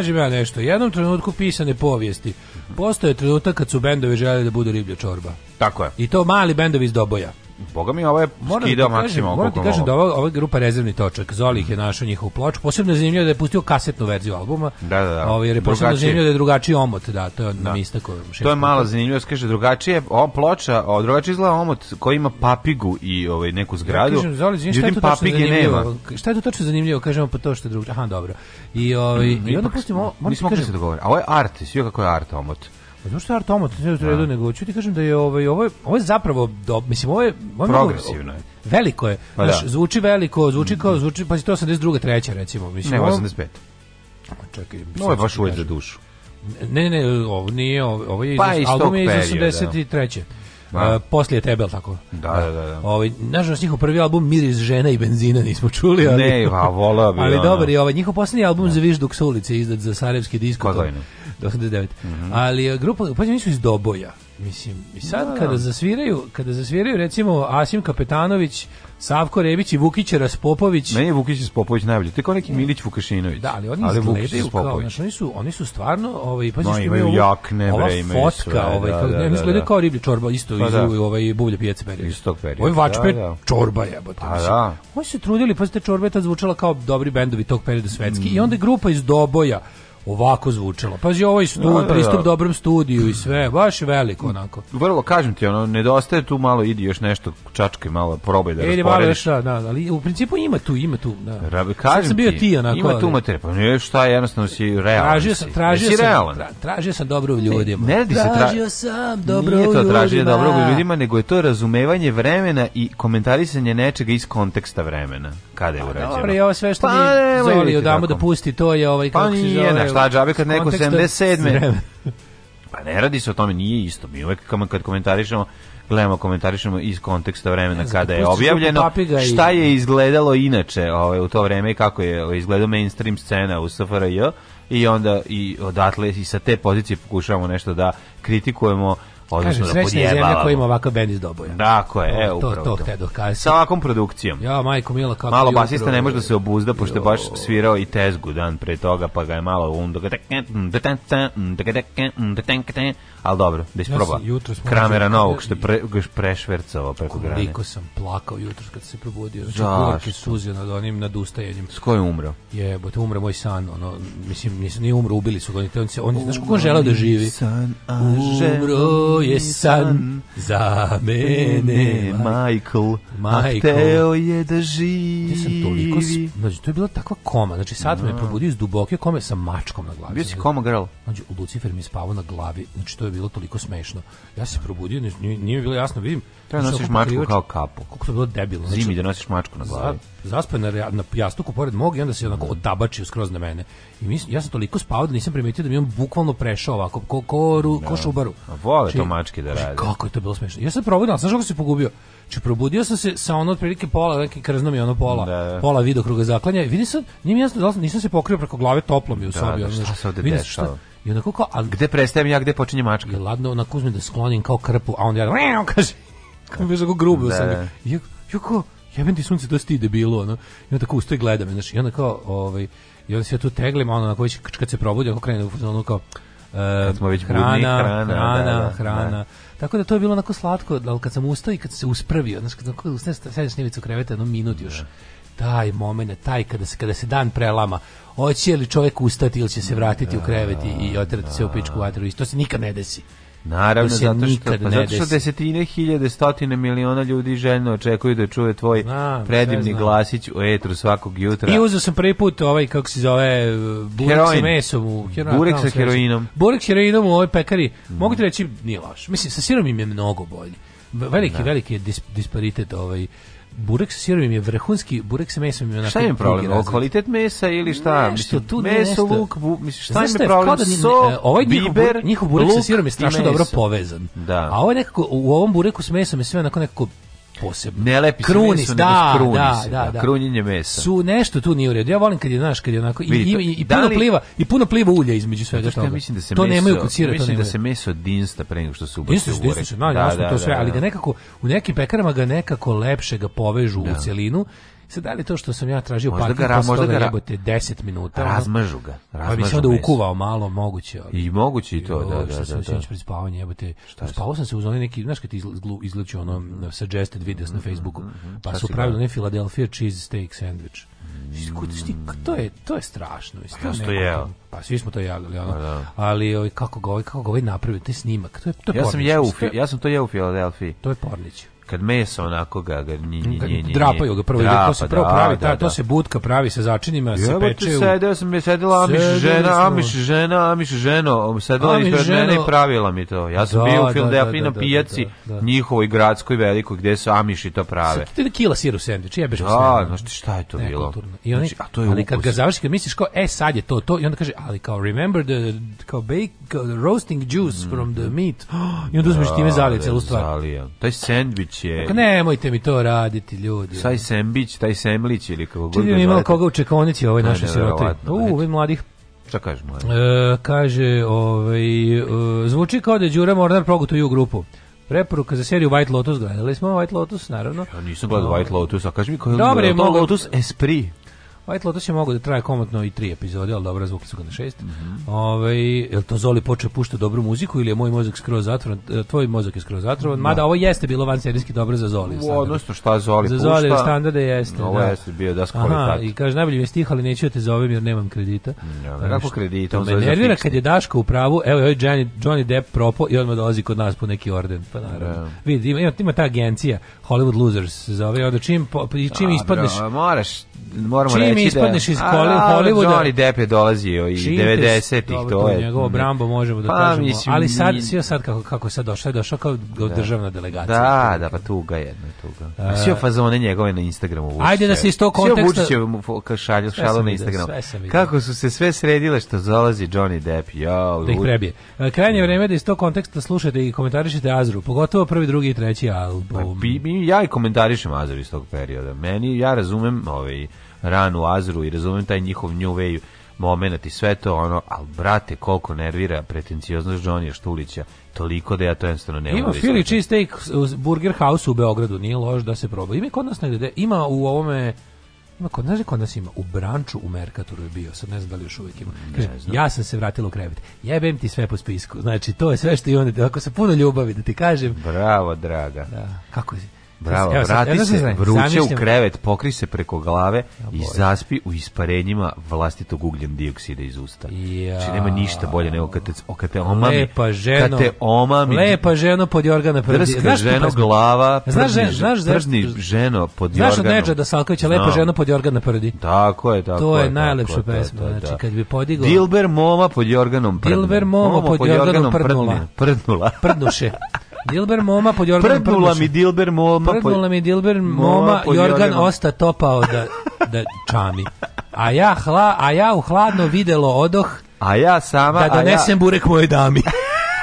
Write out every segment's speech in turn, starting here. kažem ja nešto, U jednom trenutku pisane povijesti, postoje trenutak kad su bendovi željeli da budu riblja čorba. Tako je. I to mali bendovi iz Doboja boga mi, ovo ovaj je da skidao maksimum. Moram da ti kažem da ova, ova grupa rezervni točak, Zoli mm. je našao njihovu ploču, posebno je zanimljivo da je pustio kasetnu verziju albuma, da, da, da. Ovo, ovaj, jer je posebno drugačije. zanimljivo da je drugačiji omot, da, to je da. nam istako. To je malo zanimljivo, da kaže, drugačije, ova ploča, o, drugačije izgleda omot koji ima papigu i ovaj, neku zgradu, ja, kažem, Zoli, zim, šta je to papige nema. Šta je to točno zanimljivo, kažemo pa to što je drugačije, aha, dobro. I, ovaj, mm, i onda pustimo, nismo mogli se dogovoriti, a ovo je art, sve kako je art omot. Pa znaš šta je Art Omot, u redu, da. nego ću ti kažem da je ovaj, ovo, je, ovo je zapravo, do, mislim, ovo je... Ovo Progresivno je. Veliko je. Pa znaš, da. zvuči veliko, zvuči kao, zvuči, pa je to 82. treća, recimo. Mislim, ne, 85. Čekaj, ovo je baš uvijek za dušu. Ne, ne, ne, ovo nije, ovo, je iz, pa iz album je iz 83. Eh, poslije tebe, ali tako? Da, da, da. da. Ovaj, nažalost, njihov prvi album Miris žena i benzina nismo čuli. Ali, ne, a vola bi. Ali ono. dobar je ovaj, njihov posljednji album ne. Da. za Vižduk sa ulice izdat za Sarajevski disko. Kozajno. 2009. Mm -hmm. Ali eh, grupa, pa nisu iz Doboja. Mislim, da, i sad da, kada da. zasviraju, kada zasviraju recimo Asim Kapetanović, Savko Rebić i Vukić Raspopović. Meni je Vukić Raspopović najbolji. Tek neki Milić Vukašinović. Da, ali oni ali izgledaju kao, znači, oni su oni su stvarno, ovaj pa no, imaju ovu, jakne, ova bre, imaju fotka, sve, ovaj da, da, da, izgledaju da. kao riblja čorba isto pa, iz da. ovaj buvlja pijace perioda. Isto perioda. Ovaj vačper, da, da. čorba jebote. Pa, da. Oni su trudili, pa se čorba je tad zvučala kao dobri bendovi tog perioda svetski mm. i onda grupa iz Doboja ovako zvučalo. Pazi, ovaj stu, da, da, da, pristup dobrom studiju i sve, baš veliko onako. Vrlo, kažem ti, ono, nedostaje tu malo, idi još nešto, čačke malo, probaj da Edi, malo još, da, da, ali u principu ima tu, ima tu. Da. Rabi, kažem bio ti, onako. Ima tu mater, pa ne, šta jednostavno si realan. Tražio sam, tražio sam, realan. Tra, tražio sam dobro u ljudima. Ne, ne radi se tra... tražio sam dobro Nije to tražio dobro u ljudima, nego je to razumevanje vremena i komentarisanje nečega iz konteksta vremena. Kada je pa urađeno. Dobro, i ovo sve što pa, mi Zoli odamo da pusti, to je ovaj, pa kako se zove, šta džabe kad neko 77. Pa ne radi se o tome, nije isto. Mi uvek kad komentarišemo gledamo, komentarišemo iz konteksta vremena znači, kada je objavljeno, šta je izgledalo inače ovaj, u to vreme i kako je ovaj, izgledao mainstream scena u SFRJ i onda i odatle i sa te pozicije pokušavamo nešto da kritikujemo odnosno Kažem, da podjebava. zemlja koja ima ovakav bend iz doboja. Tako je, evo, to, to. to dokazati. Sa ovakvom produkcijom. Ja, majko Mila, kako Malo basista ne može da se obuzda, pošto je baš svirao i tezgu dan pre toga, pa ga je malo um, ali dobro, da isproba. Ja Kramera da- novog, što je pre, prešvercao preko grane. Koliko sam plakao jutro kad se probudio. Znači, kuvak suzio nad onim nadustajanjem. S kojim umreo? Jebote, umre moj san. Ono, mislim, nije umro, ubili su ga. On, on, znaš kako on želeo da živi? San, umro to je san za mene. Michael, Michael. hteo je da živi. Ja sam toliko, znači, to je bila takva koma, znači sad no. me da. probudio iz duboke kome sa mačkom na glavi. Bio si koma girl. Znači, u Lucifer mi spavao na glavi, znači to je bilo toliko smešno. Ja se probudio, znači, nije, nije bilo jasno, vidim. Treba da znači, nosiš mačku kao kapu. Kako to je bilo debilo. Znači, Zimi da nosiš mačku na glavi. Znači, zaspao je na, na jastuku pored mog i onda se onako odabačio skroz na mene. I mislim, ja sam toliko spavao da nisam primetio da mi on bukvalno prešao ovako, ko, ko, ru, ko da. šubaru. A vole znači, to mačke da radi. Kako je to bilo smešno. Ja sam probudio, ali znaš kako se pogubio? Či znači, probudio sam se sa ono otprilike pola, neki krzno mi ono pola, da, pola vidokruga zaklanja. Vidi sam, nije mi jasno da nisam se pokrio preko glave, toplo mi u da, sobi. Da, da, šta se ovde dešava? I onako kao, ali gde prestajem ja, gde počinje mačka? I ladno, onako uzmem da sklonim kao krpu, a onda ja, kaže, kao biš tako grubo da, sam. I, ja, ja kao, jebem ti sunce, to si ti debilo, ono. I onda tako ustoji gleda me, znači, i onda kao, ovaj, i onda se ja tu teglim, ono, na koji kad se probudi, ono krene, da ono kao, e, kad smo već hrana, budni, hrana, hrana, da, da, da, hrana. Da. Tako da to je bilo onako slatko, ali kad sam ustao i kad se uspravio, znači, kad sam ustao, sedeš nivicu kreveta, jedno minut još, da. taj moment, taj kada se, kada se dan prelama, hoće li čovjek ustati ili će se vratiti u krevet i, i otrati se u pičku vatru, i to se nikad ne desi. Naravno, da se zato što, pa zato što desetine hiljade, stotine miliona ljudi željno očekuju da čuje tvoj znam, predivni glasić u etru svakog jutra. I uzeo sam prvi put ovaj, kako se zove, e, burek Heroin. sa mesom. U, hero, burek sa heroinom. Burek sa heroinom u ovoj pekari. Mm. Mogu ti reći, nije loš. Mislim, sa sirom im je mnogo bolji. Veliki, da. veliki je dis, disparitet ovaj burek sa sirovim je vrhunski, burek sa mesom je onako... Šta je problem? O kvalitet mesa ili šta? Nešto, tu meso, nešto. luk, bu, mislim, šta Znaš, je problem? Da so, e, ovaj njihov, biber, njihov burek sa sirom je strašno dobro povezan. Da. A ovo ovaj nekako, u ovom bureku sa mesom je sve onako nekako posebno. Ne lepi krunis, meso, da, krunis, da, da, da, da, krunjenje mesa. Su nešto tu nije u redu. Ja volim kad je znaš kad je onako i, i, i da puno li, pliva i puno pliva ulja između svega toga. Ja mislim da se to meso, nemaju kod sira, mislim to da nemaju. da se meso dinsta pre nego što se ubaci u oreh. Da, da, to sve, ali da nekako u nekim pekarama ga nekako lepše ga povežu u celinu Sad da li to što sam ja tražio možda parking, pa ga, možda ga jebote 10 minuta. Razmažu ga. Razmažu pa bi se onda ukuvao malo, moguće. Ali, I moguće i to, da, da, da. Što sam da, da. da. pred spavanje, jebote. Spavao sam se uz onaj neki, znaš kad izlačio ono mhm. na suggested videos mm -hmm, na mhm, Facebooku, mm -hmm, pa su pravili onaj Philadelphia cheese steak sandwich. Mm. to je to je strašno isto pa ja to jeo. pa svi smo to jeli ono. Pa da. ali oj ovaj, kako ga ovaj, kako ga ovaj napravio taj snimak to je to je ja pornič, sam jeo u, ja sam to jeo u Philadelphia to je pornić kad meso onako ga ga nji, nji, nji, drapaju ga prvo Drapa, to se prvo da, pravi da, ta, da. to se budka pravi sa začinima se peče u sedeo sam je sedela amiš žena amiš žena amiš ženo sedela amiš ispred ženo... mene i pravila mi to ja sam da, bio u da, Filadelfiji da, da, na pijaci njihovoj gradskoj velikoj gde su amiši to prave sad ti kila siru sendvič jebeš da znači šta je to bilo i oni znači, a to je ali kad ga završiš kad misliš kao e sad je to to i onda kaže ali kao remember the kao bake roasting juice from the meat i onda uzmeš time zalije celu stvar taj sendvič je... Dakle, nemojte mi to raditi, ljudi. Saj Sembić, taj Semlić ili kako god. da imao koga u čekonici ovaj naš sirotoj. U, ovaj mladih Šta kaže e, kaže, ovaj, e, zvuči kao da je Đura Mornar progutao ju grupu. Preporuka za seriju White Lotus gledali smo White Lotus naravno. Ja nisam gledao White ovaj. Lotus, a kaži mi koji je Dobre, Lotus Esprit. White Lotus je mogo da traje komotno i tri epizode, ali dobro, zvukli su ga na šest. Mm -hmm. Ove, ovaj, jel to Zoli počeo da pušta dobru muziku ili je moj mozak skroz zatrovan? E, tvoj mozak je skroz zatrovan, no. Da. mada ovo jeste bilo van serijski dobro za Zoli. U odnosno šta Zoli za pušta. Za Zoli standarde jeste. Ovo da. jeste bio da Aha, I kaže, najbolje mi je stih, ali neću da te zovem jer nemam kredita. Ja, kako kredita? On me nervira kad je Daško u pravu, evo je Johnny, Johnny Depp propo i odmah dolazi kod nas po neki orden. Pa naravno. Ja. Vidi, ima, ima ta agencija, Hollywood Losers, zove, onda čim, čim ispadneš... moraš, moramo čim reći mi znači, znači, da. ispadneš iz kole da, da, Hollywooda. Johnny Depp je dolazio i 90-ih, to je. Njegovo brambo možemo da pa, kažemo. Mislim, ali sad, svi sad kako, kako sad došao, je došao kao da. državna delegacija. Da, da, pa tuga jedno je tuga. A, svi fazone njegove na Instagramu Vučića. Ajde da se iz tog konteksta... Svi Vučića šalju, šalu na Instagramu. Kako su se sve sredile što dolazi Johnny Depp, jau. Da ih prebije. E, krajnje vreme da iz tog konteksta slušate i komentarišete Azru, pogotovo prvi, drugi i treći album. Pa, ja i komentarišem Azru iz tog perioda. Meni, ja razumem ovaj, ranu Azru i razumem taj njihov New Wave moment i sve to ono, ali brate koliko nervira pretencioznost Johnny Štulića, toliko da ja to jednostavno ne Ima da Philly cheese steak u Burger House u Beogradu, nije loš da se proba. Ima kod nas negde, ima u ovome ima kod nas, da kod nas ima u branču u Merkatoru je bio, sad ne znam da li još uvijek ima. Kaže, ja sam se vratila u krevet. Jebem ti sve po spisku. Znači to je sve što i onda ako se puno ljubavi da ti kažem. Bravo, draga. Da. Kako je? Bravo, Evo, vrati se znam, vruće zamišljam. u krevet, pokri se preko glave i zaspi u isparenjima vlastitog ugljen dioksida iz usta. Ja. Znači nema ništa bolje nego kad te, kad te omami. Lepa ženo. Kad te omami. Lepa ženo pod jorgana prdi. Drska znaš ženo glava. Prdni, znaš, žen, znaš, prdni ženo pod jorganom. Znaš od Neđa Salkovića lepa ženo pod jorgana prdi. Tako je, tako je. To je, je najlepša pesma. Znači da. kad bi podigao. Dilber moma pod jorganom prdnula. Dilber moma pod jorganom prdnula. Prdnula. Prdnuše. Dilber Moma pod Jorganom Prdnula mi Dilber Moma Prdnula mi Dilber Moma, Jordan Jorgan osta topao da, da čami. A ja, hla, a ja u hladno videlo odoh a ja sama, da donesem a ja... burek moje dami.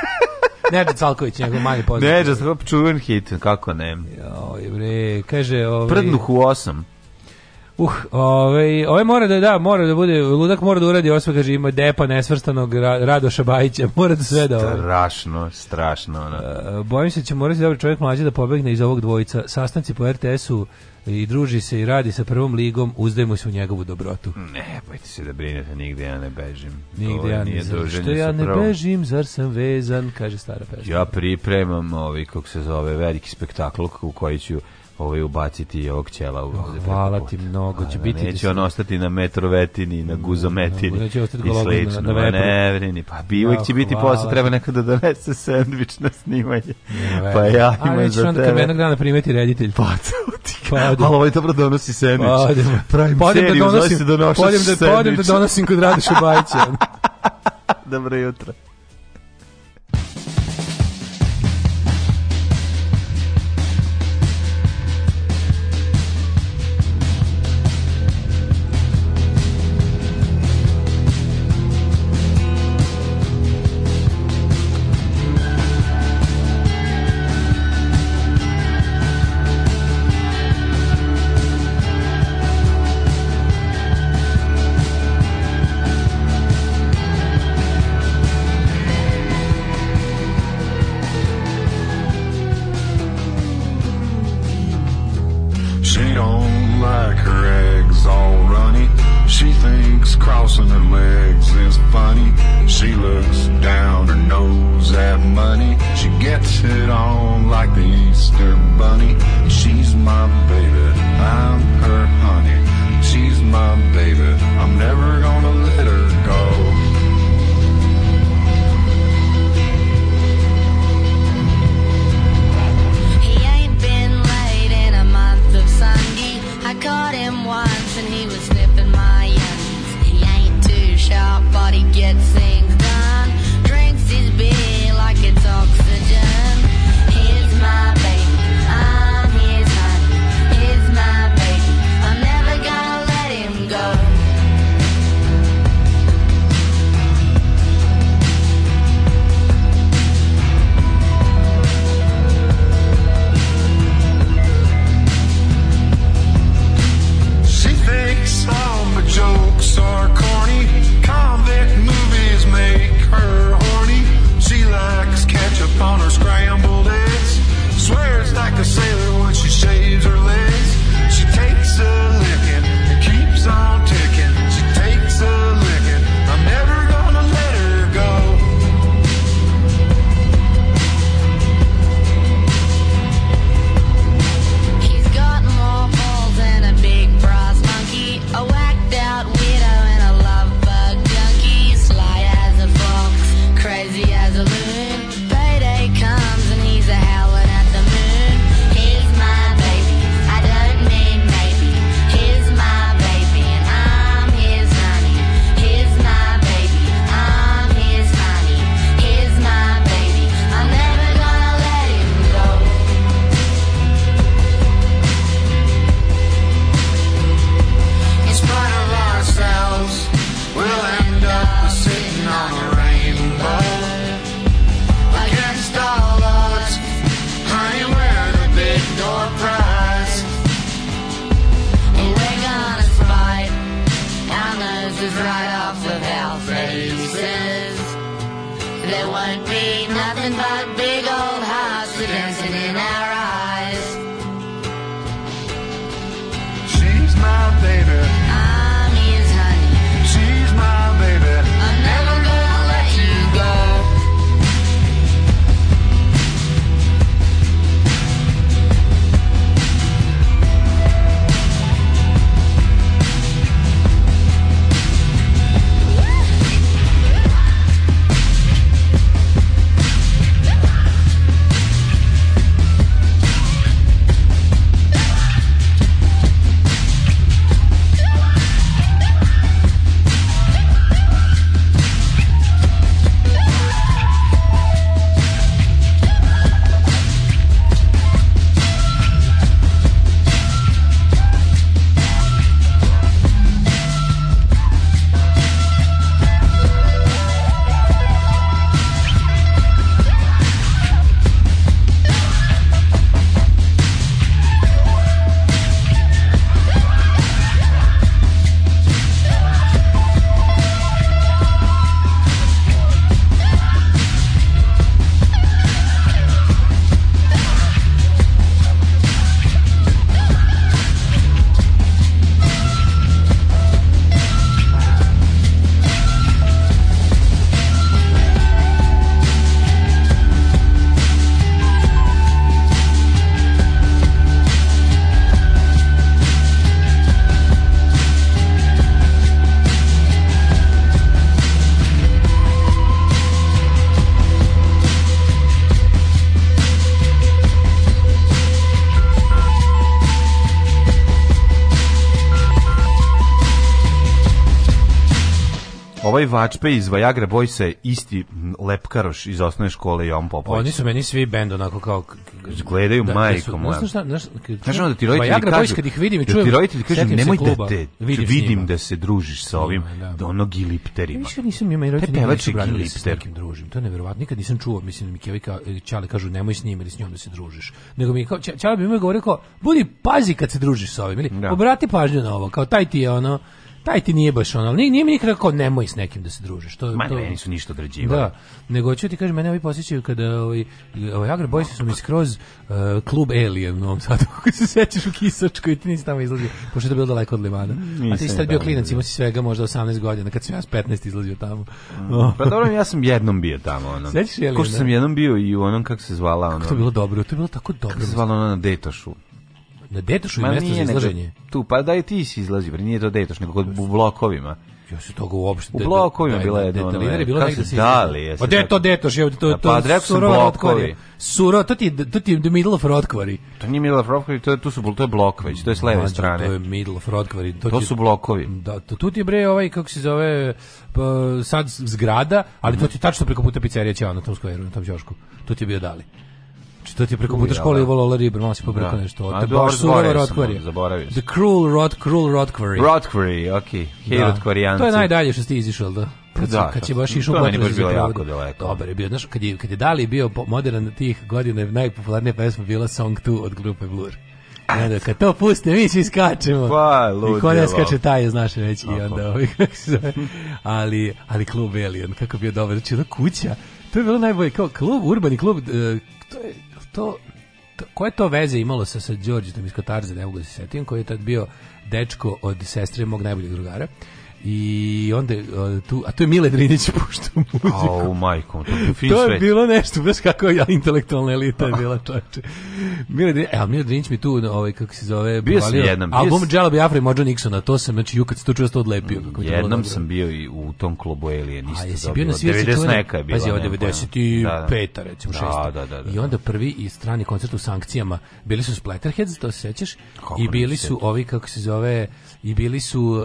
Neđa Cvalković, njegov manji poznat. Neđa, čuvan hit, kako ne. Joj, bre, kaže... Ovaj... Prdnuh u osam. Uh, ovaj, ovaj mora da da, mora da bude ludak mora da uradi osve kaže ima depa nesvrstanog Radoša Bajića, mora da sve da. Ovaj. Strašno, strašno Uh, bojim se da će morati dobar čovjek mlađi da pobegne iz ovog dvojica. Sastanci po RTS-u i druži se i radi sa prvom ligom, uzdajmo se u njegovu dobrotu. Ne, bojte se da brinete, nigde ja ne bežim. Nigde ja ne, zar, što ja ne prvom. bežim, zar sam vezan, kaže stara pesma. Ja pripremam ovi, ovaj, kako se zove, veliki spektakl u koji ću ovaj ubaciti ovog ćela u ovde Hvala ti mnogo. će da, biti neće da on ostati na metrovetini, na mm, guzometini. Da, ostati i slično. Na, na ne, vrini, pa bi uvek će ah, biti posle treba neko da donese sendvič na snimanje. pa ja ima za tebe. Ali jednog dana primeti reditelj. Pa ti. Pa Ali ovaj dobro donosi sendvič. Pa Pravim da seriju, zove se donošaš sendvič. Podem da, da donosim kod Radoša Bajića. Dobro jutro. Kvačpe iz Viagra Boyse isti lepkaroš iz osnovne škole i on Popović. Oni su meni svi bend onako kao... Gledaju da, majko moja. Znaš šta, znaš, znaš onda ti roditelji Viagra kažu... Boys kad ih vidim i da čujem, ti roditelji kažu, nemoj da te vidim, vidim da se družiš sa ovim, da, da ono gilipterima. Više nisam imao i roditelji nisu branili da se s nekim družim. To je neverovatno, nikad nisam čuo, mislim da mi Kevika Čale e, kažu nemoj s njim ili s njom da se družiš. Nego mi kao, Čale bi mi govorio kao, budi pazi kad se družiš sa ovim, ili da. obrati pažnju na ovo, kao taj ti je ono, taj ti nije baš ono, nije, nije mi nikada kao nemoj s nekim da se družiš. To, Ma to, meni su ništa određivali. Da, nego ću da ti kažem, mene ovi posjećaju kada ovaj, ovaj Agro Boys su mi skroz uh, klub Alien u ovom sadu, kako se sećaš u Kisačku i ti nisi tamo izlazio, pošto je to bilo daleko od Limana. Nisam A ti si tad bio klinac, imao si svega možda 18 godina, kad sam ja s 15 izlazio tamo. No. Mm. Pa dobro, ja sam jednom bio tamo. Ono. Sećaš je Alien? Ko što sam jednom bio i u onom, kako se zvala. Ono. Kako to bilo dobro, to je bilo tako dobro. Kako se zvala ono na Detošu. Na da Detošu je mesto za izlaženje. Tu, pa daj ti si izlazi, bre, nije to Detoš, nego kod u blokovima. Ja se toga uopšte... U blokovima bila je ono... Deteliner je bila negdje da, da, se izdali. Pa gde to Detoš? Je, to, to, pa, to surova rotkvari. Suro, to ti, to ti je the middle of rotkvari. To nije middle of rotkvari, to, tu su, to je blok već, to je s leve strane. To je middle of rotkvari. To, to su blokovi. Da, to, tu ti je bre ovaj, kako se zove, pa, sad zgrada, ali to ti je tačno preko puta pizzerija Ćevana na tom skveru, na tom Ćošku. To ti je bio dali. Znači, to ti je preko puta škole da. Ivo Lola Riber, malo si pobrkao da. nešto. Da. The Bosch Surova Rotkvari. Zaboravio The Cruel, rot, cruel Rotkvari. Rotkvari, okej. Okay. Hej, da. Rotkvarijanci. To je najdalje što ti izišao, da? Kad, da, kad je baš išao u potrazi za pravdu. Dobar je bio, znaš, kad je, kad je Dali bio modern tih godina, najpopularnija pesma bila Song 2 od grupe Blur. Ne, da, kad to puste, mi svi skačemo. Pa, I ko ne skače, taj znaš već. I onda ovih, ali, ali klub Alien, kako bio dobar. Znači, kuća, to je bilo najbolje, kao klub, urbani klub, to je to, to koje to veze imalo sa, sa Đorđem iz Katarze, ne mogu da se setim, koji je tad bio dečko od sestre mog najboljeg drugara. I onda e, tu, a to je Mile Drinić pušta muziku. Au, majko, to je fin To je bilo nešto, baš kako ja intelektualna elita je bila, čoveče. Mile Drinić, e, Mile Drinić mi tu, ovaj, kako se zove, bio sam jednom. Album bio Džela Biafra i Mođo Nixona, to znači, se znači, Jukac to što odlepio. Kako jednom sam bio i u tom klubu Elije, niste dobio. A jesi bio na svirci? 90 je Pazi, od 95, da, recimo, 6. Da, da, da, da, I onda prvi i strani koncert u sankcijama, bili su Splatterheads, to se sećaš, i bili su ovi, kako se zove, i bili su...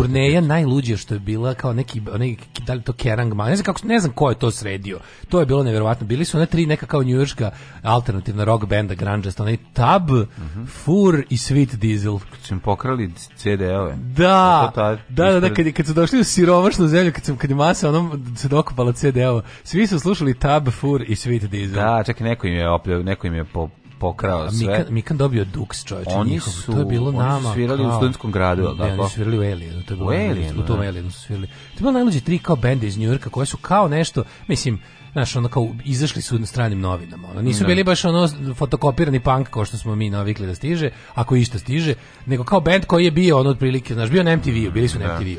Uh, turneja najluđe što je bila kao neki, neki da li to Kerrang, ne znam, kako, ne znam ko je to sredio. To je bilo neverovatno. Bili su na tri neka kao njujorška alternativna rock benda, grandžasta, onaj Tab, uh -huh. Fur i Sweet Diesel. Kad su im pokrali CD-ove. Da, da, da, da, da, kad, kad su došli u siromašnu zemlju, kad, su, kad je masa onom se dokopala CD-ova, svi su slušali Tab, Fur i Sweet Diesel. Da, čak i neko im je, opljel, neko im je po, pokrao sve. Mikan, Mikan dobio Dux, čovječe, oni njihov, su, to je bilo oni nama. Oni su svirali kao, u studentskom gradu, ali tako? oni su svirali u Alienu, to je bilo, u, Alienu, u tom da. Alienu su svirali. To je bilo najluđe tri kao bende iz Njujorka koje su kao nešto, mislim, znaš, ono kao izašli su na stranim novinama. Ono, nisu da. bili baš ono fotokopirani punk kao što smo mi navikli da stiže, ako išta stiže, nego kao bend koji je bio ono otprilike, znaš, bio na MTV-u, bili su na da. MTV-u,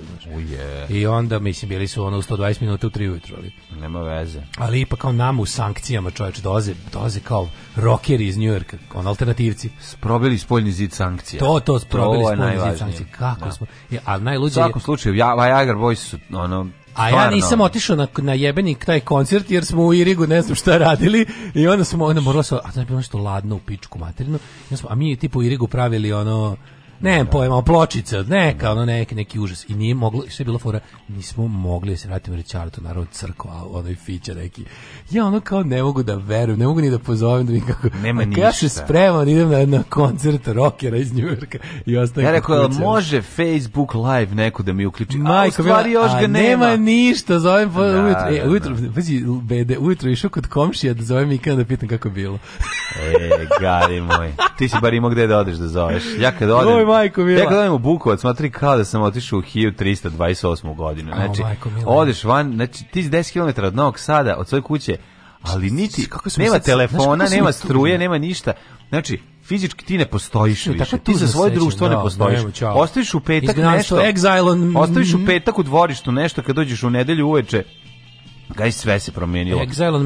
I onda, mislim, bili su ono u 120 minuta u 3 ujutru, ali... Nema veze. Ali ipak kao nama u sankcijama, čoveče, doze, doze kao rockeri iz Njujorka, on alternativci. Sprobili spoljni zid sankcija. To, to, sprobili spoljni zid sankcija. Kako da. smo... Ja, e, ali najluđe... U svakom je... slučaju, ja, Viagra Boys su, ono, A ja nisam otišao na, na jebeni taj koncert jer smo u Irigu ne znam šta radili i onda smo onda moralo se, a da bi nešto ladno u pičku materinu. Ja smo, a mi tipo u Irigu pravili ono ne pojma, pločica, neka, ono neki, neki užas. I nije moglo, što je bila fora, nismo mogli da se vratiti u Richardu, naravno crkva, onaj fića neki. Ja ono kao ne mogu da verujem, ne mogu ni da pozovem da mi kako. Nema ništa. Ja se spremam, da idem na, na koncert rockera iz Njujorka i ostajem Ja rekao, može Facebook live neko da mi uključi? Majko, a u stvari još ga nema. nema ništa, zovem po, da, ujutro, e, da, ujutro, pazi, bede, ujutro išao kod komšija da zovem i kada da pitam kako je bilo. e, gari moj, ti si bar imao gde da odeš da zoveš. Ja kad odem, majko mila. Ja kad odem u Bukovac, smatri kao da sam otišao u 1328. godinu. Znači, oh, odeš van, znači ti si 10 km od Novog Sada, od svoje kuće, ali niti kako nema sad, telefona, kako nema struje, nema ništa. Znači, fizički ti ne postojiš ne, više. Ti za svoje društvo da, ne postojiš. Da, Ostaviš u petak Izgranstvo, nešto. Exile on... Ostaviš u petak u dvorištu nešto kad dođeš u nedelju uveče Gaj, sve se promijenilo.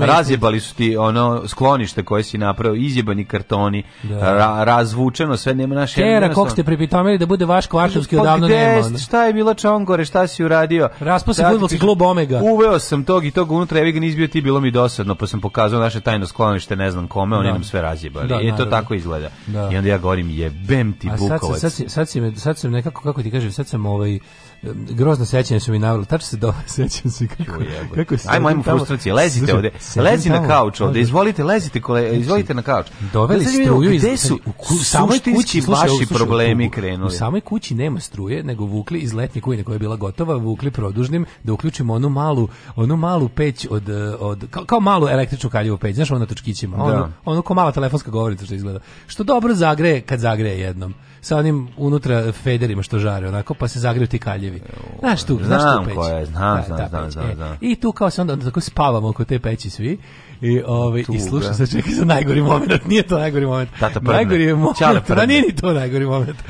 Razjebali su ti ono sklonište koje si napravio, izjebani kartoni, da. ra, razvučeno, sve nema naše... Kera, kog ste pripitomili da bude vaš kvartovski pa odavno nema. Ono. Šta je bilo čongore, šta si uradio? Raspao se da futbolski klub Omega. Uveo sam tog i tog unutra, evi ga nizbio ti, bilo mi dosadno, pa sam pokazao naše tajno sklonište, ne znam kome, oni da. nam sve razjebali. Da, I to tako izgleda. Da. I onda ja govorim, jebem ti bukovac. A sad, sad, sad, sad, sad, sad, sad, ovaj, sad, sad, sad, sad, sad, sad, sad, sad, sad, sad, sad, grozno sećanje su mi navrlo. Tačno se dobro sećam se kako. Kako se Ajmo, ajmo frustracije. Lezite ovde. Lezi na kauč ovde. Izvolite, lezite kole, znači, izvolite na kauč. Doveli struju iz gde su u samoj kući vaši problemi krenuli. U samoj kući nema struje, nego vukli iz letnje kujne koja je bila gotova, vukli produžnim da uključimo onu malu, onu malu peć od eh, od kao, kao malu električnu kaljivu peć, znaš, ona točkićima. Ono, da. ono kao mala telefonska govorica što izgleda. Što dobro zagreje kad zagreje jednom sa onim unutra federima što žare, onako, pa se zagriju ti kaljevi. Znaš tu, znaš tu peć. Koja je, znam, da, znam, da, znam, znam, e, znam, I tu kao se onda, tako spavamo oko te peći svi. I ovaj i slušam se čekaj za najgori moment, nije to najgori moment. Tata prne. najgori je moment. Da nije ni to najgori moment.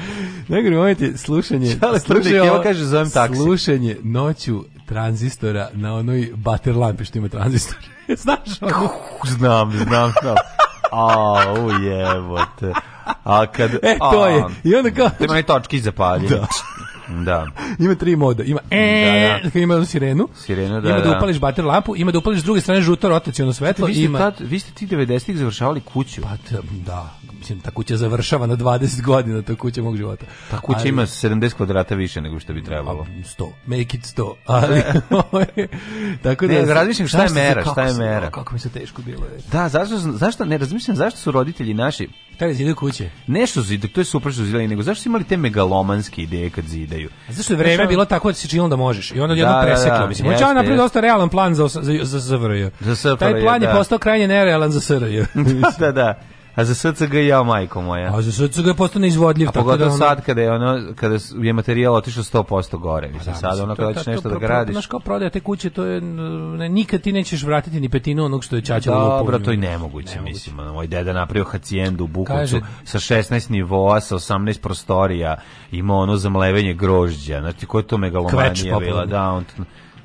Najgori moment je slušanje. Čale, slušanje, ovo kaže zovem taksi. Slušanje noću tranzistora na onoj bater lampi što ima tranzistor. Znaš? Ono? Znam, znam, znam. A, ujebote. A kad, e, to a, je. I onda kao... Ima i točki zapalje. Da. Da. Ima tri moda. Ima e, da, da. ima sirenu. Sirena, da. Ima da, da, upališ bater lampu, ima da upališ s druge strane žuto rotaciono svetlo, ima. vi ste ima. Tad, vi ste ti 90-ih završavali kuću. Pa da. da mislim, ta kuća završava na 20 godina, ta kuća mog života. Ta kuća ali, ima 70 kvadrata više nego što bi trebalo. 100, make it 100. Ali, ovaj, tako da... Ne, razmišljam šta je mera, šta je mera. Kako, kako mi se teško bilo. Je. Da, zašto, zašto, ne, razmišljam zašto su roditelji naši... Kada zidaju kuće? Nešto zidaju, to je super što zidali, nego zašto su imali te megalomanske ideje kad zidaju? A zašto je vreme bilo tako da si činilo da možeš i onda jedno da, da, da, preseklo. Da, da, mislim, hoće napraviti dosta realan plan za, za, za SVRJ. Taj plan je da. postao krajnje nerealan za SRJ. da, da, da. A za SCG ja, majko moja. A za SCG postane izvodljiv. A pogotovo da ono... sad kada je, ono, kada je materijal otišao 100% gore. Pa mislim, da, sad ono kada ćeš nešto da gradiš. Znaš kao prodaja te kuće, to je, ne, nikad ti nećeš vratiti ni petinu onog što je Čača lupo. Dobro, to i nemoguće, nemoguće. mislim. Ono, moj deda napravio hacijendu u Bukovcu sa 16 nivoa, sa 18 prostorija, imao ono za mlevenje grožđa. Znači, koja je to megalomanija Kveč, bila? Da, on,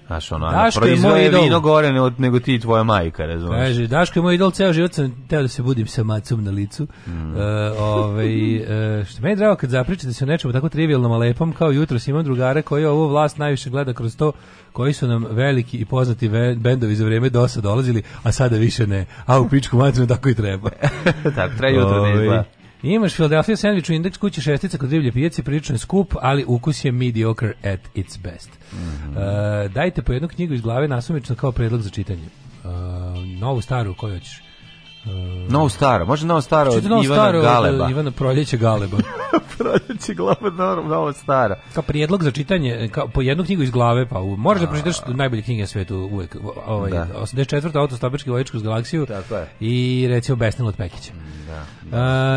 Znaš, ono, Ana proizvoje je idol. vino gore nego ti i tvoja majka, razumiješ? Kaže, Daško je moj idol, ceo život sam teo da se budim sa macom na licu. Mm. E, ovaj, e, što me je drago kad zapričate se o nečemu tako trivialnom, a lepom, kao jutro s imam drugara koji ovu vlast najviše gleda kroz to koji su nam veliki i poznati bendovi za vrijeme dosa dolazili, a sada više ne. A u pičku maternu tako i treba. tako, treba jutro ne izgleda. Ovaj, Imaš Philadelphia sandwich u indeks kući šestica kod divlje pijace, prilično je skup, ali ukus je mediocre at its best. Mm -hmm. e, dajte po jednu knjigu iz glave nasumično kao predlog za čitanje. E, novu staru, koju hoćeš? E, novu staru, može novu staru od novu Ivana staru e, Galeba. Od Ivana Proljeće Galeba. Proljeće Galeba, novu, novu stara. Kao predlog za čitanje, e, kao po jednu knjigu iz glave, pa u, možeš da pročitaš najbolje knjige na svetu uvek. Ovaj, da. 84. autostopički vojičku uz galaksiju Tako je. i recimo Besnilo od Pekića. Da. Uh,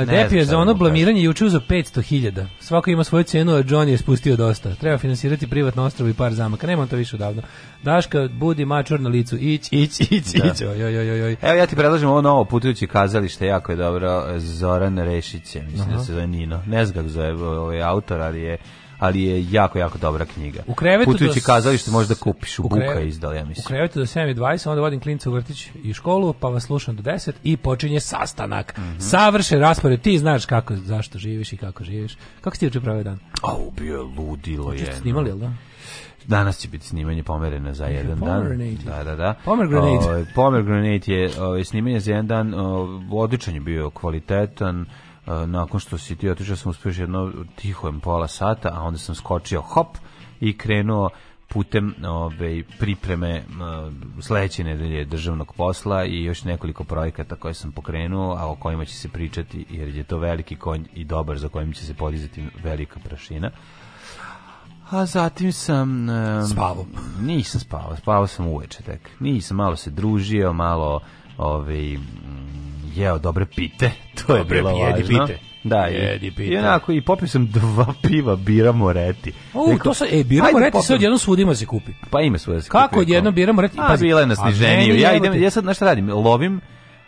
Depi je za da ono blamiranje juče uzeo 500.000. Svako ima svoju cenu, a John je spustio dosta. Treba finansirati privatno ostrovo i par zamaka. Nemam to više odavno. Daška, budi mačor na licu. Ić, ić, ić, da. ić. Oj, oj, oj, oj. Evo ja ti predlažem ovo novo putujući kazalište, jako je dobro. Zoran Rešić je, mislim da Aha. da se zove Nino. Ne znam kako zove ovaj autor, ali je ali je jako, jako dobra knjiga. U krevetu Putujući do... kazalište da kupiš, u, u Buka izdala, ja mislim. U krevetu do 7.20, onda vodim klinca u vrtić i školu, pa vas slušam do 10 i počinje sastanak. Mm -hmm. Savršen raspored, ti znaš kako, zašto živiš i kako živiš. Kako si ti uče pravi dan? Au, bio je ludilo je. Snimali, al da? Danas će biti snimanje pomereno za jedan Pomer dan. Grenade. Da, da, da. Pomer Grenade. O, ovaj, Pomer Grenade je o, ovaj, snimanje za jedan dan. O, odličan je bio, kvalitetan nakon što si ti otišao sam uspio jedno tihujem pola sata, a onda sam skočio hop i krenuo putem ove, ovaj, pripreme sledeće nedelje državnog posla i još nekoliko projekata koje sam pokrenuo, a o kojima će se pričati jer je to veliki konj i dobar za kojim će se podizati velika prašina. A zatim sam... Um, spavao. Nisam spavao, spavao sam uveče tek. Nisam, malo se družio, malo ove, ovaj, jeo dobre pite, to je dobre, bilo jedi Pite. Da, jedi pite. I onako, i popio sam dva piva bira Moreti. U, Rekao, to sa, e, bira Moreti se odjednom svuda se kupi. Pa ime svuda se Kako kupi. Kako odjednom bira Moreti? Pa bila je na sniženiju. Ja, idem, ja sad na šta radim, lovim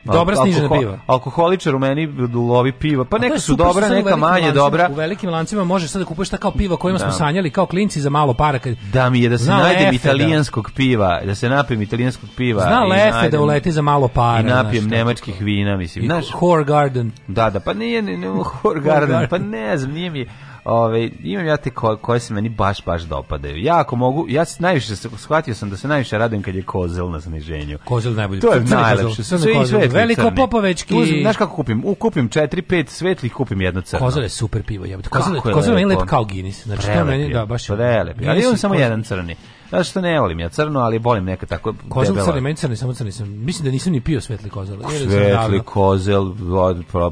dobra snižena alkohol, piva. Alkoholičar u meni lovi piva. Pa neka su dobra, neka manje lancima, dobra. U velikim lancima možeš sad da kupuješ ta kao piva kojima da. smo sanjali kao klinci za malo para. Kad... Da mi je da se Zna najdem lefe, da- italijanskog piva, da se napijem italijanskog piva. Zna lefe da uleti za malo para. I napijem znaš, nemačkih vina, mislim. I znaš, Whore Garden. Da, da, pa nije, ne, ne, Whore Garden, pa ne znam, nije mi Ove, imam ja te ko, koje se meni baš, baš dopadaju. Ja ako mogu, ja se najviše, shvatio sam da se najviše radim kad je kozel na zaniženju. Kozel najbolji. To je najlepše. Sve i sve Veliko crni. popovečki. Uzim, znaš kako kupim? U, kupim 4, 5 svetlih, kupim jedno crno. Kozel je super pivo. Jebate. Kozel, je kozel je meni kao Guinness. Znači, prelep, to meni, da, baš je. Prelep. Ali imam samo jedan crni. Zato što ne volim ja crno, ali volim neka tako Kozel debela. crni, meni crni, samo crni sam. Mislim da nisam ni pio svetli kozel. Svetli kozel,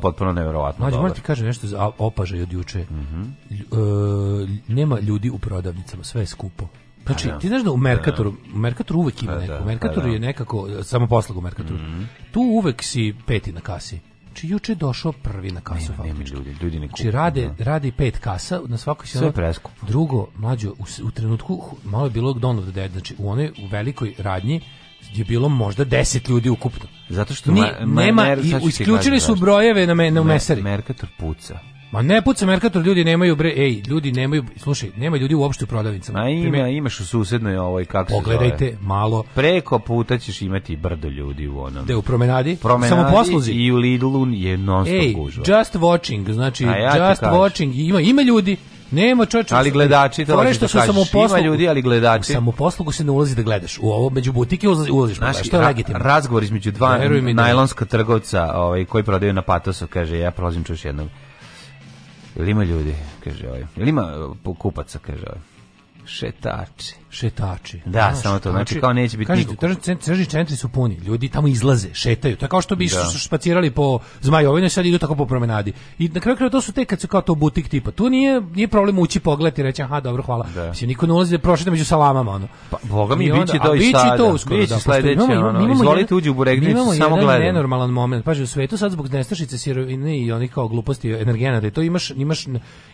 potpuno nevjerovatno. Mađe, moram ti kažem nešto za opažaj od juče. Mm -hmm. e, nema ljudi u prodavnicama, sve je skupo. Znači, pa da. ti znaš da u da. Merkatoru, u Merkatoru uvek ima pa neko. Da, u pa Merkatoru da. je nekako, samo poslag u Merkatoru. Mhm. Tu uvek si peti na kasi. Znači, juče je došao prvi na kasu. Nema, nema ljudi, ljudi ne kupu, Znači, rade, da. rade pet kasa, na svakoj se... Sve preskup. Drugo, mlađo, u, u trenutku, malo je bilo down da the znači, u onoj u velikoj radnji, je bilo možda 10 ljudi ukupno. Zato što Ni, ma, nema, ma, i, isključili su brojeve na, me, na mesari. Merkator puca. Ma ne puca Merkator, ljudi nemaju bre, ej, ljudi nemaju, slušaj, nema ljudi u u prodavnicama. A ima, Prime, imaš u susednoj ovoj, kako Pogledajte se zove? malo. Preko puta ćeš imati brdo ljudi u onom. Da, u promenadi? Promenadi Samo posluzi. i u Lidlu je non stop Ej, gužva. just watching, znači, ja just watching, ima, ima ljudi, Nema čoveče. Ali gledači to nešto što da sam u poslu ljudi, ali gledači. U samoposlugu se ne ulazi da gledaš. U ovo među butike ulazi, ulaziš. Pa Znaš, što je legitimno? Razgovor između dva mi da- najlonska trgovca ovaj, koji prodaje na patosu, kaže, ja prolazim čuješ jednog. Jel ima ljudi, kaže ovaj. Jel ima eh, kupaca, kaže ovaj. Šetači. Šetači. Da, da samo to. Znači, znači kao neće biti Kažete, tržni, tržni centri su puni. Ljudi tamo izlaze, šetaju. To je kao što bi da. spacirali po Zmajovine, sad idu tako po promenadi. I na kraju kraja to su te kad su kao to butik tipa. Tu nije nije problem ući pogledati i reći aha, dobro, hvala. Da. Mislim niko ne ulazi da prošeta među salamama ono. Pa boga mi biće do i biće to uskoro. Biće da, sledeće, imamo, imamo, ono, imamo izvolite uđi u buregnicu, samo gledaj. Imamo nenormalan moment. Paže u svetu sad zbog nestašice sirovine i onih kao gluposti energenata, to imaš imaš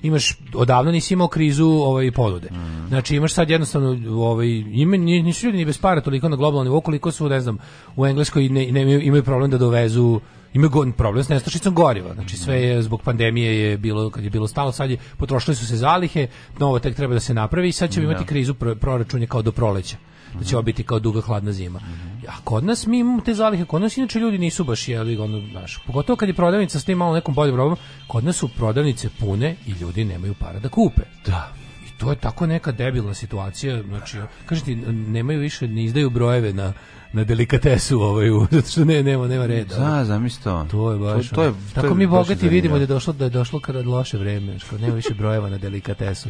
imaš odavno nisi imao krizu ovaj polude. Mm. Znači imaš sad jednostavno ovaj ime nisu ljudi ni bez para toliko na globalnom nivou koliko su ne znam u Engleskoj ne, ne imaju problem da dovezu imaju gon problem s nestašicom goriva. Znači sve je zbog pandemije je bilo kad je bilo stalo, sad je potrošili su se zalihe, novo tek treba da se napravi i sad ćemo da. imati krizu pro, proračunja kao do proleća. Da će mhm. obiti kao duga hladna zima. Mhm. A kod nas mi imamo te zalihe, kod nas inače ljudi nisu baš jeli, ono, znaš, pogotovo kad je prodavnica s tim malo nekom boljim robom, kod nas su prodavnice pune i ljudi nemaju para da kupe. Da to je tako neka debilna situacija, znači, kažete, nemaju više, ne izdaju brojeve na, na delikatesu ovaj zato što ne nema nema reda. Da, zamislio. To je baš. To, to je, to tako je, mi bogati vidimo da je došlo da je došlo kad loše vreme, što nema više brojeva na delikatesu.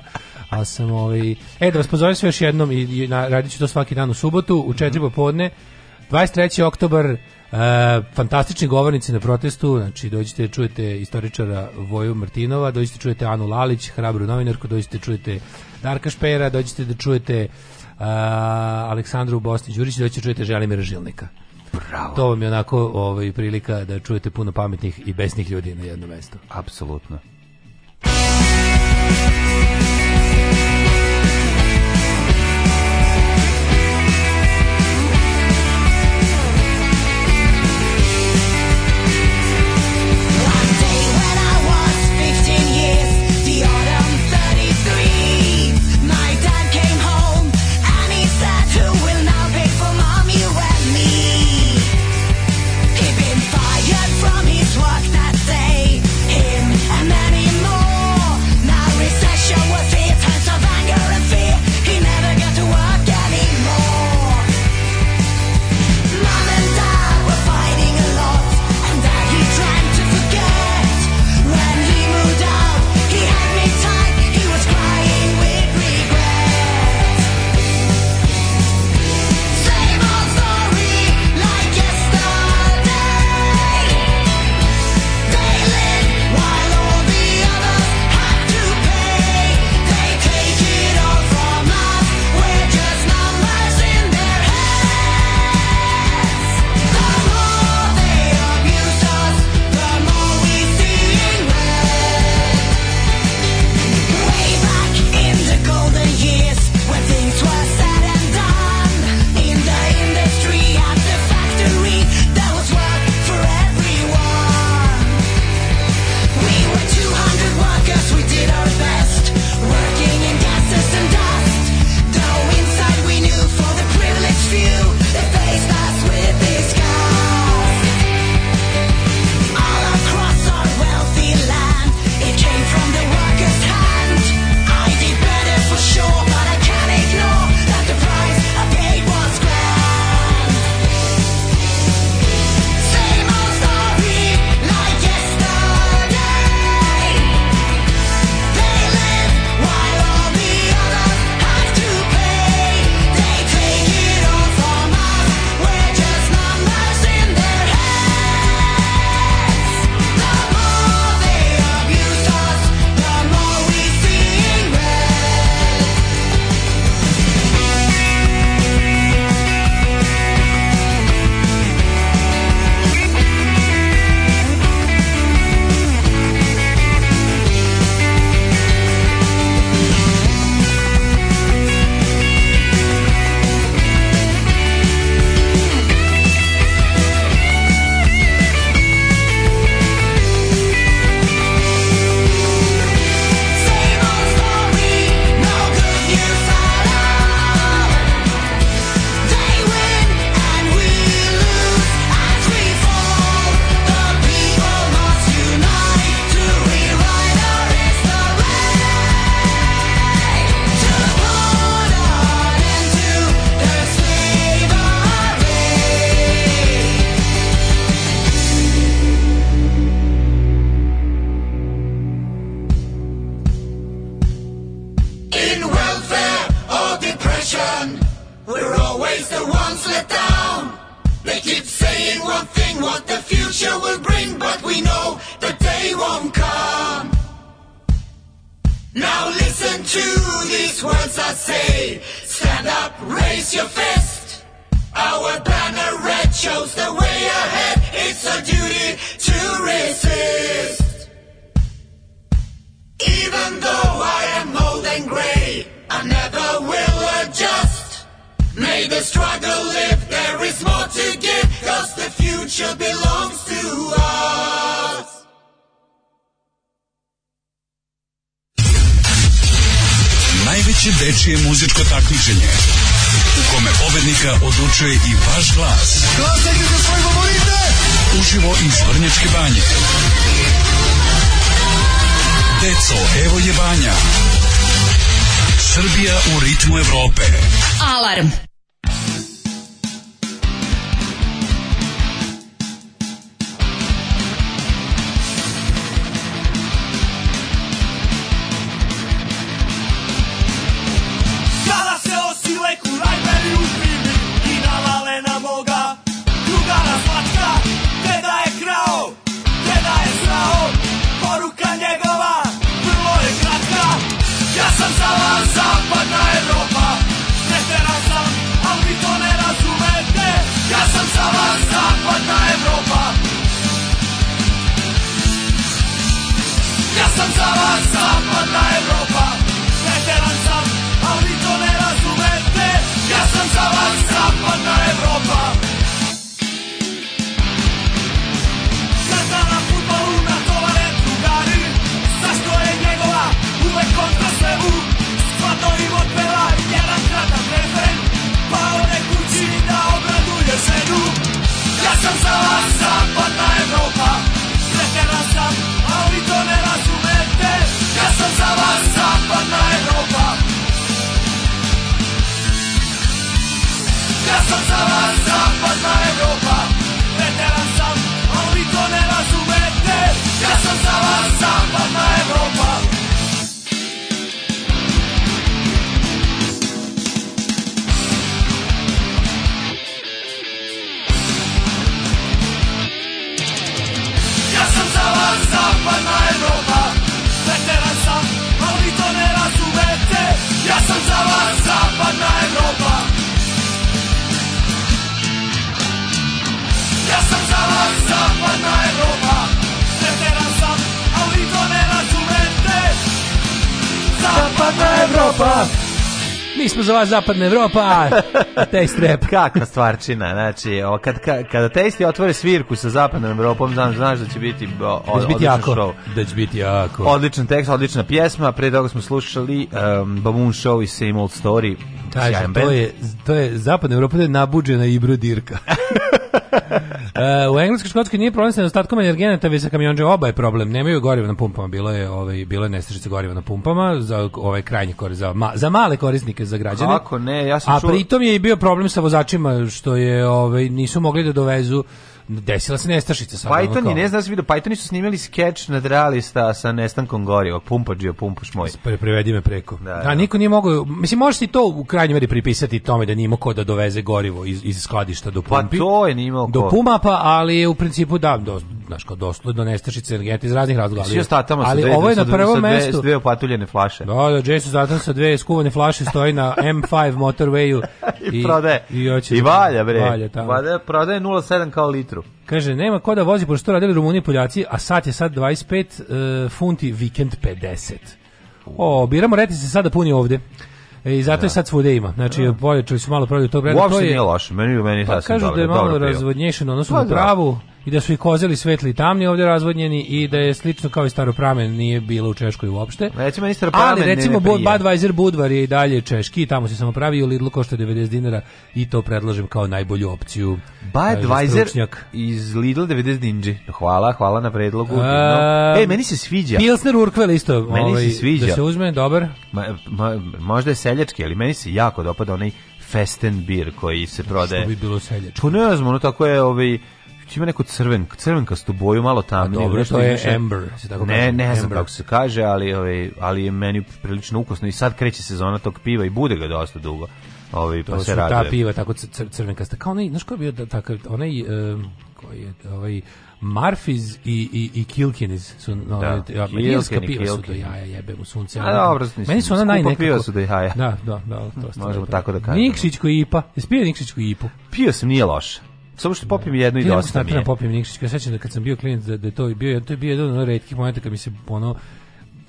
A sam ovaj ej da vas pozovem sve još jednom i, i na, radit to svaki dan u subotu u 4 popodne. 23. oktobar E, fantastični govornici na protestu, znači dođite čujete istoričara Voju Martinova, dođite čujete Anu Lalić, hrabru novinarku, dođite čujete Darka Špera, dođite da čujete e, Aleksandru Bosnić Đurić, dođite da čujete Želimira Žilnika. Bravo. To vam je onako ovaj, prilika da čujete puno pametnih i besnih ljudi na jedno mesto. Apsolutno. zapadna Evropa, taste rap. Kakva stvarčina, znači, o, kad, kad, kada taste otvore svirku sa zapadnom Evropom, znam, znaš da će biti o, da će biti jako. Show. Da će biti jako. Odličan tekst, odlična pjesma, pre toga smo slušali um, Baboon Show i Same Old Story. Kaže, to je, to je zapadna Evropa, to je nabuđena Ibro Dirka. uh, u Engleskoj Škotskoj nije problem sa nedostatkom energenata, već sa kamionđe oba je problem. Nemaju goriva na pumpama, bilo je ovaj bilo je nestašice goriva na pumpama za ovaj krajnji koris za, ma, za male korisnike za građane. Kako ne, ja sam A čuo... pritom je i bio problem sa vozačima što je ovaj nisu mogli da dovezu desila se nestašica sa Python ono ne znaš da vidio, Pythoni su snimili sketch nad realista sa nestankom goriva, pumpađio, pumpuš moj. Prevedi me preko. Da, da, da niko nije mogao, mislim možeš ti to u krajnjoj meri pripisati tome da nije imao ko da doveze gorivo iz, iz skladišta do pa pumpi. Pa to je nije imao Do puma pa ali u principu da, do, znaš kao doslo do nestašice energenta iz raznih razloga. Ali, ali dve, ovo je na prvom mestu. Dve, dve opatuljene flaše. Da, da, Jason Statham sa dve skuvane flaše stoji na M5 motorwayu i, i I, i, i da- valja, bre. Valja, tamo. Valja, prodaje 0,7 kao litru litru. Kaže, nema ko da vozi, pošto to radili Rumuni i Poljaci, a sad je sad 25 uh, e, funti, vikend 50. O, biramo reti se sada puni ovde. E, I zato da. je sad svude ima. Znači, da. pojačali su malo prodaju tog brenda. Uopšte to je, nije loše, meni, meni pa, sasvim dobro. Kažu da je malo razvodnješeno, ono su pa, u da. pravu. Da i da su i kozeli svetli i tamni ovdje razvodnjeni i da je slično kao i staropramen nije bilo u Češkoj uopšte. Recimo, Ali recimo Budweiser Budvar je i dalje češki i tamo se samo pravi u Lidlu košta 90 dinara i to predlažem kao najbolju opciju. Budweiser iz Lidl 90 dinđi. Hvala, hvala na predlogu. A, e, meni se sviđa. Pilsner Urkvel isto. Meni ovaj, se sviđa. Da se uzme, dobar. Ma, ma, možda je seljački, ali meni se jako dopada onaj Festen Festenbir koji se prodaje. Što bi bilo seljačko? Pa ne znam, ono tako je ovaj ima neku crven, crvenkastu boju, malo pa tamnije. Dobro, to je više, amber, da se tako Ne, ne amber. znam kako se kaže, ali, ovaj, ali je meni prilično ukusno i sad kreće sezona tog piva i bude ga dosta dugo. Ovaj, pa to se su raduje. ta piva, tako cr crvenkasta. Kao onaj, znaš ko je bio da, takav, onaj, um, koji je, ovaj, Marfiz i, i, i Kilkinis su no, da. Ovaj, pa irska piva Kilkin. su do jaja, jebe mu sunce. A dobro, Meni su ona najnekako. piva su do jaja. Da, da, da. To Možemo tako da kažemo. Nikšić koji ipa. Jesi pio Nikšić koji ipu? Pio sam, nije loše. Samo što popijem jedno i dosta mi je. Ja popijem Nikšić, ja sećam da kad sam bio klijent da, da je to bio, to je bio jedan od retkih momenta kad mi se ono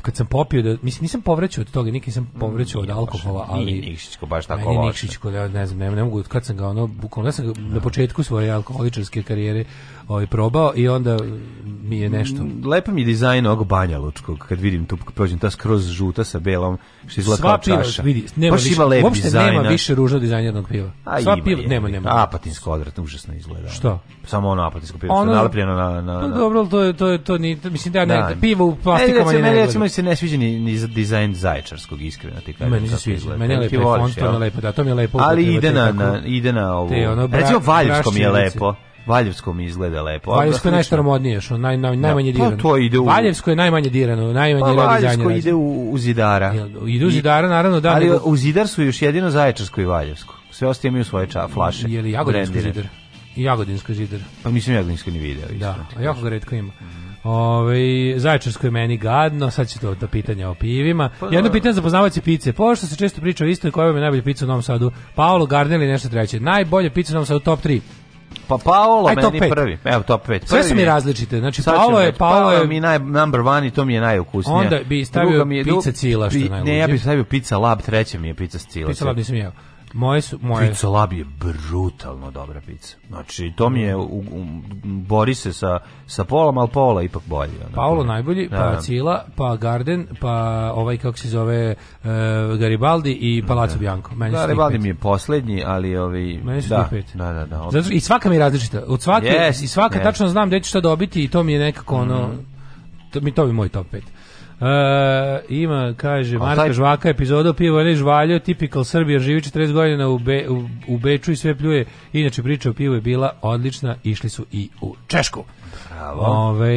kad sam popio da mislim nisam povrećao od toga nikad nisam povrećao od mm, alkohola ali nije Nikšićko baš tako loše Nikšićko da ne znam ne, ne mogu kad sam ga ono bukvalno ja sam ga da. na početku svoje alkoholičarske karijere ovaj, probao i onda mi je nešto... Mm, Lepa mi je dizajn ovog banja lučkog, kad vidim tu, prođem ta skroz žuta sa belom, što izgleda Sva kao čaša. Vidi, nema Baš ima lep uopšte dizajna. nema više ružno dizajnernog piva. A, Sva ima, piva, je, nema, nema. Apatinsko odvratno, užasno izgleda. Što? Samo ono apatinsko pivo, ono, je nalepljeno na... na, pa na. No, dobro, to je, to je, to ni, mislim da, ne, da. pivo u plastikama ne, ne, ne, recimo se ne sviđa ni, ni dizajn zaječarskog, iskreno ti kažem. Meni se sviđa, meni je lepo, font, to je lepo, da, to mi je lepo. Ali ide na, ide na ovu, recimo Valjevsko mi je lepo. Valjevsko mi izgleda lepo. Valjevsko je najstaromodnije, što naj, naj, najmanje pa dirano. Pa to ide u... Valjevsko je najmanje dirano, najmanje pa, Valjevsko ide u, u Zidara. Ide u Zidara, naravno, da. Ali u Zidar su još jedino Zaječarsko i Valjevsko. Sve ostaje imaju svoje ča, flaše. Je li Jagodinsko Zidar? Jagodinsko Zidar. Pa mislim Jagodinsko ni video. Da, a jako ga redko ima. Ove, ovaj, zaječarsko je meni gadno, sad će to do pitanja o pivima. Pa, da. Jedno pitanje za poznavaoci pice. Pošto se često priča o istoj koja je najbolja pica u Novom Sadu, Paolo Gardner ili nešto treće. Najbolja pica u Novom Sadu, top 3. Pa Paolo Aj, meni pet. prvi. Evo top 5. Sve su mi različite. Znači Paolo je Paolo je mi naj number 1 i to mi je najukusnije. Onda bi stavio pizza je, cila što najluđe. Ne, ja bih stavio pizza lab, treća mi je pizza cila. Pizza lab nisam jeo. Moje su moje. Pizza Lab je brutalno dobra pizza. Znači to mi je u, u, bori se sa sa polom, al pola ipak bolje. Paolo najbolji, pa da, pa Cila, pa Garden, pa ovaj kako se zove uh, Garibaldi i Palazzo da. Bianco. Meni Garibaldi mi je poslednji, ali ovi Meni su da, pet. da, da, da. Zato, i svaka mi je različita. Od svake yes, i svaka yes. tačno znam gde ću šta dobiti i to mi je nekako ono mhm. to mi to bi moj top 5. E, ima, kaže, Marka taj... Žvaka epizoda pivo ne žvaljo, typical Srbija, živi 40 godina u, Be, u, u, Beču i sve pljuje. Inače, priča o pivu je bila odlična, išli su i u Češku. Bravo. Ove,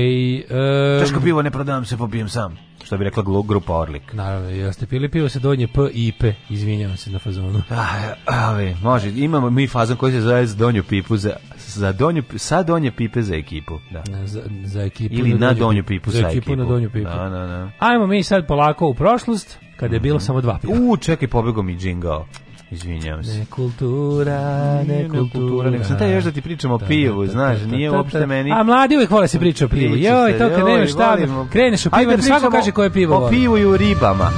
e, Češko pivo ne prodavam se, popijem sam. Što bi rekla grupa Orlik. Naravno, jeste pili pivo se donje P i P, izvinjavam se na fazonu. A, ah, ali, može, imamo mi fazon koji se zove donju pipu za za donju, sa donje pipe za ekipu. Da. Za, za ekipu Ili na donju pipu, za, ekipu, na donju pipu. Da, da, da. Ajmo mi sad polako u prošlost, kada je mhm. bilo mm -hmm. samo dva pipa. U, čekaj, pobegao mi džingao. Izvinjavam se. Ne kultura, ne kultura. Nego sam taj još da ti pričam o da, pivu, da, da, znaš, nije uopšte meni... A mladi uvek vole se priča o pivu. Joj, to kad nemaš šta, kreneš o pivu, svako kaže koje pivo voli. O pivu i o ribama.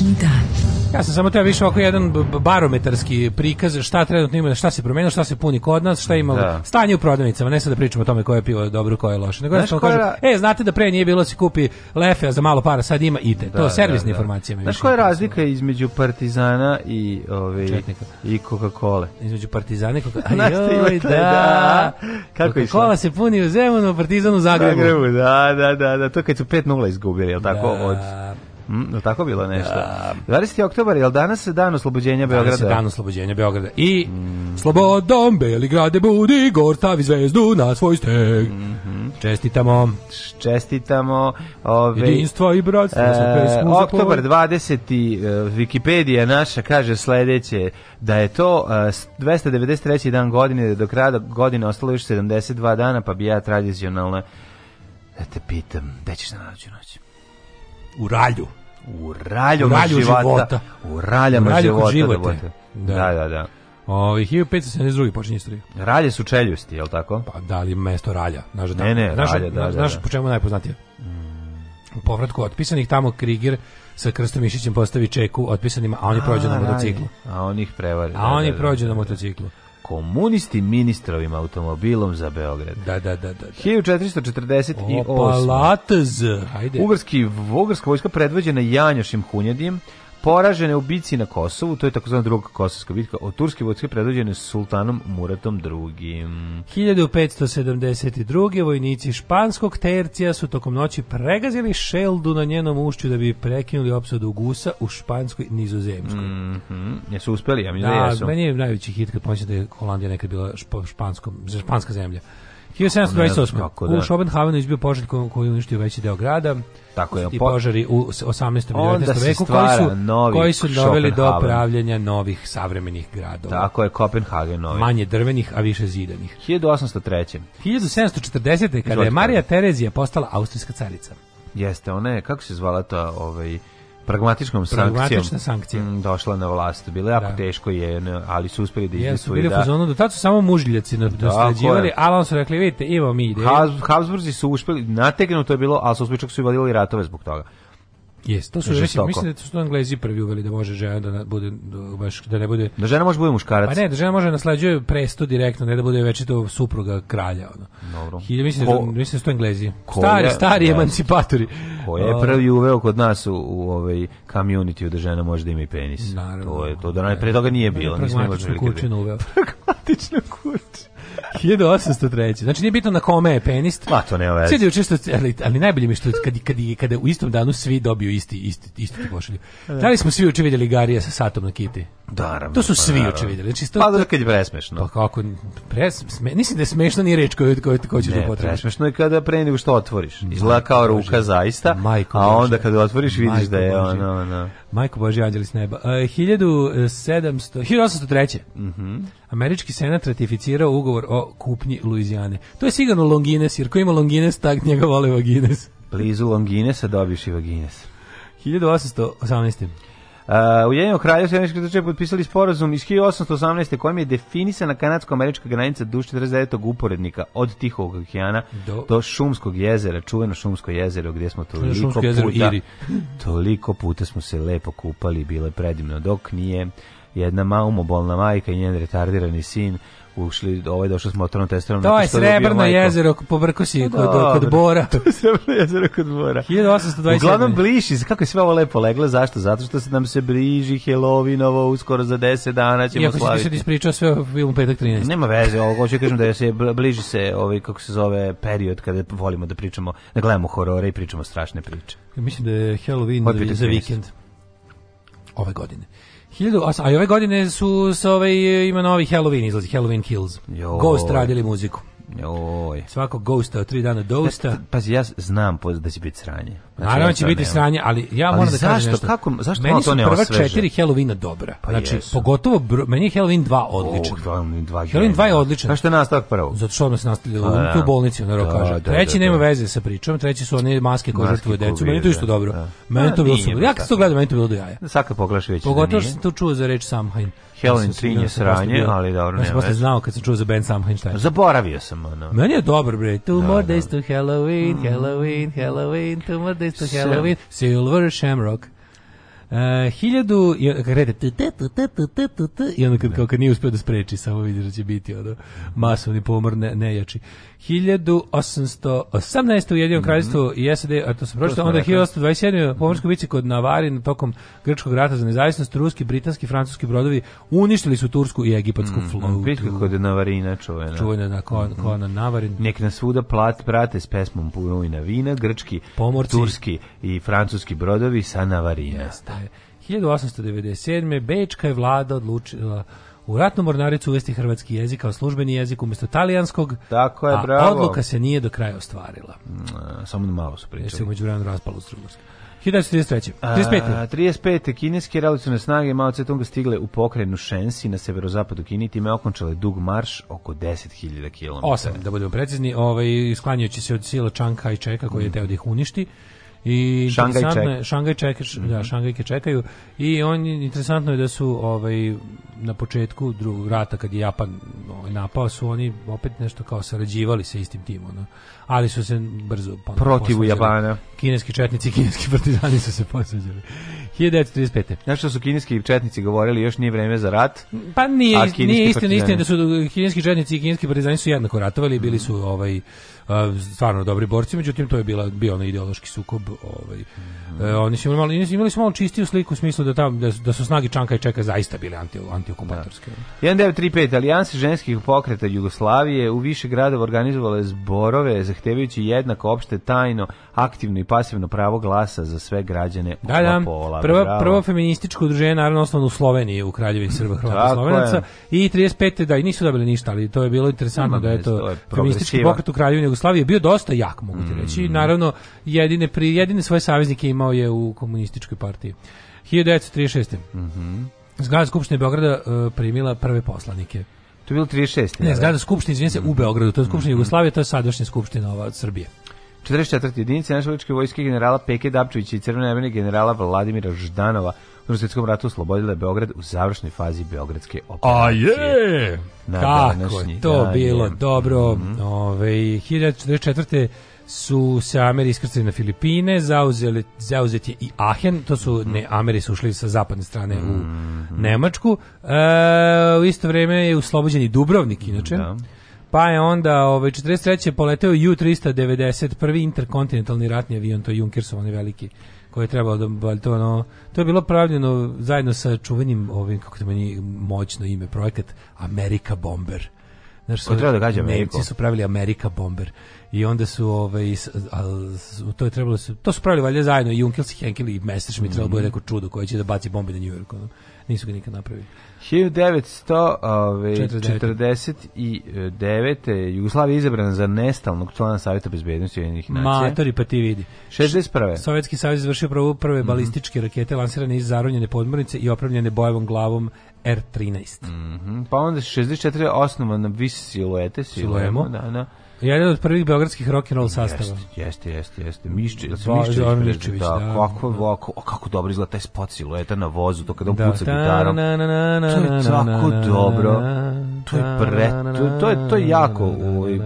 današnji dan. Ja sam samo teo više ovako jedan barometarski prikaz šta trenutno ima, šta se promenilo, šta se puni kod nas, šta ima da. stanje u prodavnicama, ne sad da pričamo o tome koje je pivo dobro, koje je loše. Nego Znaš, koja... kažu, e, znate da pre nije bilo da se kupi lefe za malo para, sad ima ite. Da, to servisne da, da. informacije. Znaš koja je razlika između Partizana i ove, ovaj, Četnika. i Coca-Cola? Između Partizana i Coca-Cola. da. da. Kako Coca-Cola se puni u Zemunu, Partizan u Zagrebu. Zagrebu, da, da, da, da. To kad su 5-0 izgubili, je tako? Da. Od Mm, tako bilo nešto. Da. 20. oktobar, je li danas dan oslobođenja Beograda? Danas je dan oslobođenja Beograda. I mm. slobodom Beligrade budi, gor stavi zvezdu na svoj steg. Mm -hmm. Čestitamo. Čestitamo. Ove, Jedinstva i bratstva. E, oktobar 20. Uh, Wikipedia naša kaže sledeće, da je to uh, e, 293. dan godine, do kraja godine ostalo još 72 dana, pa bi ja tradicionalno da te pitam, gde ćeš na da nađu noć? u ralju. U ralju, u ralju života, života. U raljama u ralju života. Živote. Da, da, da. da. Ovi 1572 počinje istorija. Ralje su čeljusti, je li tako? Pa da li mesto Ralja, znaš da. Ne, ne, znaš, Ralja, da, znaš, da, da. po čemu najpoznatije? Mm. U povratku otpisanih tamo Kriger sa Krstom Mišićem postavi čeku otpisanima, a oni a, prođu na motociklu. A oni ih prevari. A da, oni da, da. prođu na motociklu komunisti ministrovim automobilom za Beograd. Da, da, da. da. 1448. Opa, latez. Ugarski, ugarska vojska predvođena Janjošim Hunjadijem poražene u bici na Kosovu, to je takozvana druga kosovska bitka, od turske vojske predvođene sultanom Muratom II. 1572. vojnici španskog tercija su tokom noći pregazili šeldu na njenom ušću da bi prekinuli opsadu gusa u španskoj nizozemskoj. Mm -hmm. Jesu uspeli, ja mi da, da, jesu. Meni je najveći hit kad pomislim da je Holandija nekad bila špansko, španska zemlja. 1728. U Schopenhavenu da. izbio požar koji je uništio veći deo grada. Tako je. I požari u 18. i 19. veku koji su, koji su doveli do pravljenja novih savremenih gradova. Tako je, Kopenhagen novi. Manje drvenih, a više zidanih. 1803. 1740. kada je Marija Terezija postala austrijska carica. Jeste, ona je, kako se zvala ta, ovaj, pragmatičkom sankcijom sankcija. m, mm, došla na vlast. Bilo je jako da. teško je, ali su uspeli da izde svoje da. Fazonu, do da tada su samo mužljaci na dosleđivali, ali on su rekli, vidite, evo mi ide. Habsburzi su uspeli, nategnuto je bilo, ali su uspeli čak su i valili ratove zbog toga. Jes, to su žestoko. mislim da su to Englezi prvi uveli da može žena da bude baš da ne bude da žena može da bude muškarac. Pa ne, da žena može da nasleđuje presto direktno, ne da bude već to supruga kralja ono. Dobro. Hilj, mislim da Ko, da mislim da su to Englezi. Koja, stari, stari da, emancipatori. Ko je ovaj. prvi uveo kod nas u, u ovaj community da žena može da ima i penis. Naravno, to je to da ne, pre toga nije bilo, nismo imali prilike. Pragmatičnu kućinu uveo. Pragmatičnu kućinu. 1803. Znači nije bitno na kome je penist. Ma to nema veze. Sve ali, ali najbolje mi što kad kad kada u istom danu svi dobiju isti isti isti pošalju. Da. da li smo svi učili videli Garija sa satom na kiti? Naravno, to su pa svi pa, juče videli. Znači, to, pa da kad je presmešno. Pa kako, pres, sme, nisi da je smešno ni reč koju, koju, koju ćeš da ne, da potrebiš. presmešno je kada pre nego što otvoriš. Izgleda kao ruka zaista, Majko a onda kada otvoriš vidiš Majko da je Bože. ono... No. Majko Boži, anđeli s neba. Uh, 1700, 1803. Mm -hmm. Američki senat ratificirao ugovor o kupnji Luizijane. To je sigurno Longines, jer ko ima Longines, tak njega vole Vagines. Blizu Longinesa dobiš i Vagines. 1818. Uh, Ujedinjeno kraljevstvo i Američke potpisali sporazum iz 1818. kojim je definisana kanadsko-američka granica duž 49. uporednika od Tihog okeana do. do Šumskog jezera, čuveno Šumsko jezero gdje smo toliko puta Iri. toliko puta smo se lepo kupali, bilo je predivno dok nije jedna maumobolna majka i njen retardirani sin ušli, ovaj došao s motornom testerom. To je Srebrno jezero po Brkosi kod, kod Bora. To je Srebrno jezero kod Bora. 1827. Uglavnom bliži kako je sve ovo lepo leglo, zašto? Zato što se nam se bliži Helovinovo, uskoro za 10 dana ćemo Iako slaviti. Iako si ti ispričao sve o filmu petak 13. Nema veze, ovo hoću da kažem da se bliži se ovaj, kako se zove, period kada volimo da pričamo, da gledamo horore i pričamo strašne priče. Mislim da je Halloween ovaj za vikend. Ove godine. 1008, a ove godine su sa ovaj, ima novi Halloween izlazi, Halloween Kills. Joj. Ghost radili muziku. Joj. Svako Ghost Ghosta, tri dana Dosta. Pa ja znam da će biti sranje. Znači, Naravno će biti sranje, ali ja ali moram da kažem nešto. Kako, zašto Meni su prva četiri Halloweena dobra. Pa znači, jesu. pogotovo, br... meni je Halloween 2 odličan. Oh, Halloween 2, Halloween 2 je odličan. Zašto je nastavak prvo? Zato što odmah se nastavlja u, pa, da, u bolnici, ono da, kaže. Da, treći da, nema veze sa pričom, treći su one maske koje žrtvuju decu. Meni to isto dobro. Meni to pa, bilo super. Ja kad to gledam, meni to bilo do jaja. Svaka poglaš već. Pogotovo što sam to čuo za reč Samhain. Helen Trin je sranje, ali dobro, nema. Ja sam posle znao kad sam čuo za Ben Samhain šta je. Zaboravio sam, ono. Meni je dobro, bre. Two more days to Halloween, Halloween, Halloween, two more days Halloween. Silver Shamrock. Eh, hiljadu, i t, i onda kad, da. kao kad nije uspio da spreči, samo vidiš da će biti ono, masovni pomor ne, nejači. 1818. u Jedinom mhm. kraljestvu i SAD, a to sam pročito, onda 1827. Mhm. pomorsko biće kod Navari tokom Grčkog rata za nezavisnost, ruski, britanski, francuski brodovi uništili su Tursku i Egipatsku mm, flotu. Bitka kod Navarina čuvena. Čuvena, da, mhm. kona Navarin. Nek na svuda plat, prate s pesmom Pujojna vina, grčki, Pomorci. turski i francuski brodovi sa Navarina. Yes, je 1897. Bečka je vlada odlučila u ratnu mornaricu uvesti hrvatski jezik kao službeni jezik umjesto talijanskog, Tako je, a bravo. odluka se nije do kraja ostvarila. Mm, samo malo su pričali. Jer se umeđu vremenu raspalo u 1933. 35. A, 35. Kineske revolucionne snage Mao Tse-tunga stigle u pokrenu Šensi na severozapadu Kini time okončale dug marš oko 10.000 km. 8, da budemo precizni, ovaj, sklanjajući se od sila Čanka i Čeka koji je mm. teo da ih uništi. I Šangaj čeka. Šangaj čekaš, mm -hmm. da, mhm. Šangajke čekaju i on interesantno je da su ovaj na početku drugog rata kad je Japan ovaj, napao su oni opet nešto kao sarađivali sa istim timom, no. ali su se brzo pa protiv Japana. Kineski četnici, i kineski partizani su se posvađali. 1935. Znaš što su kineski četnici govorili, još nije vreme za rat? Pa nije, nije istina, istina da su kineski četnici i kineski partizani su jednako ratovali, bili mhm. su ovaj stvarno dobri borci, međutim to je bila bio onaj ideološki sukob, ovaj. Mm. oni su imali imali su malo čistiju sliku u smislu da tam da, da su snage Čanka i Čeka zaista bile anti antiokupatorske. Da. 1935 Alijanse ženskih pokreta Jugoslavije u više gradova organizovale zborove zahtevajući jednako opšte tajno aktivno i pasivno pravo glasa za sve građane da, da. pola. Prvo, prvo feminističko udruženje naravno osnovno u Sloveniji u Kraljevini Srba Hrvata Slovenaca je. i 35 da i nisu dobili ništa, ali to je bilo interesantno Imam da je to feministički pokret u Kraljevini Jugoslavije bio dosta jak, mogu ti reći. Mm. Naravno, jedine, pri, jedine svoje saveznike imao je u komunističkoj partiji. 1936. Mm -hmm. Zgrada Skupštine Beograda uh, primila prve poslanike. To je bilo 36. Ne, ne zgrada Skupštine, izvinite se, mm. u mhm. Beogradu. To je Skupština mm -hmm. Jugoslavije, to je sadašnja Skupština ova Srbije. 44. jedinice našoličke vojske generala Peke Dapčevića i crvene generala Vladimira Ždanova Drugom svjetskom ratu oslobodila je Beograd u završnoj fazi Beogradske operacije. A je! Na Kako to dan, bilo je. dobro. Mm -hmm. Ove, 1944 su se Ameri iskrcali na Filipine, zauzeli, zauzet je i Ahen, to su mhm. ne, Ameri su ušli sa zapadne strane u mm -hmm. Nemačku. E, u isto vrijeme je uslobođen i Dubrovnik, inače. Da. Pa je onda ovaj 43. je poleteo u 391 interkontinentalni ratni avion, to je Junkersov, veliki koje je trebalo da to ono to je bilo pravljeno zajedno sa čuvenim ovim kako to meni moćno ime projekat Amerika Bomber. Znaš, su, treba da gađa Nemci su pravili Amerika bomber i onda su ovaj to je trebalo da to su pravili valjda zajedno i Junkels i Henkel i Messerschmitt mm -hmm. trebalo mhm. bude neko čudo koje će da baci bombe na New York. Ono. Nisu ga nikad napravili. 1949. Jugoslavija je izabrana za nestalnog člana Savjeta bezbednosti Ujedinjenih nacija. Matori pa ti vidi. 61. Sovjetski savez izvršio prvu prve mm -hmm. balističke rakete lansirane iz zaronjene podmornice i opremljene bojevom glavom R-13. Mm -hmm. Pa onda 64. osnovan na vis siluete. Silujemo. Da, da. Jedan od prvih beogradskih rock and roll sastava. Jeste, jeste, jeste. Mišče, jel se Miščević Miščević, da. da. Kako, kako, kako dobro izgleda taj spot silueta na vozu, to kada on puca gitarom. To je tako dobro. To je pre, to, to je to je jako ovaj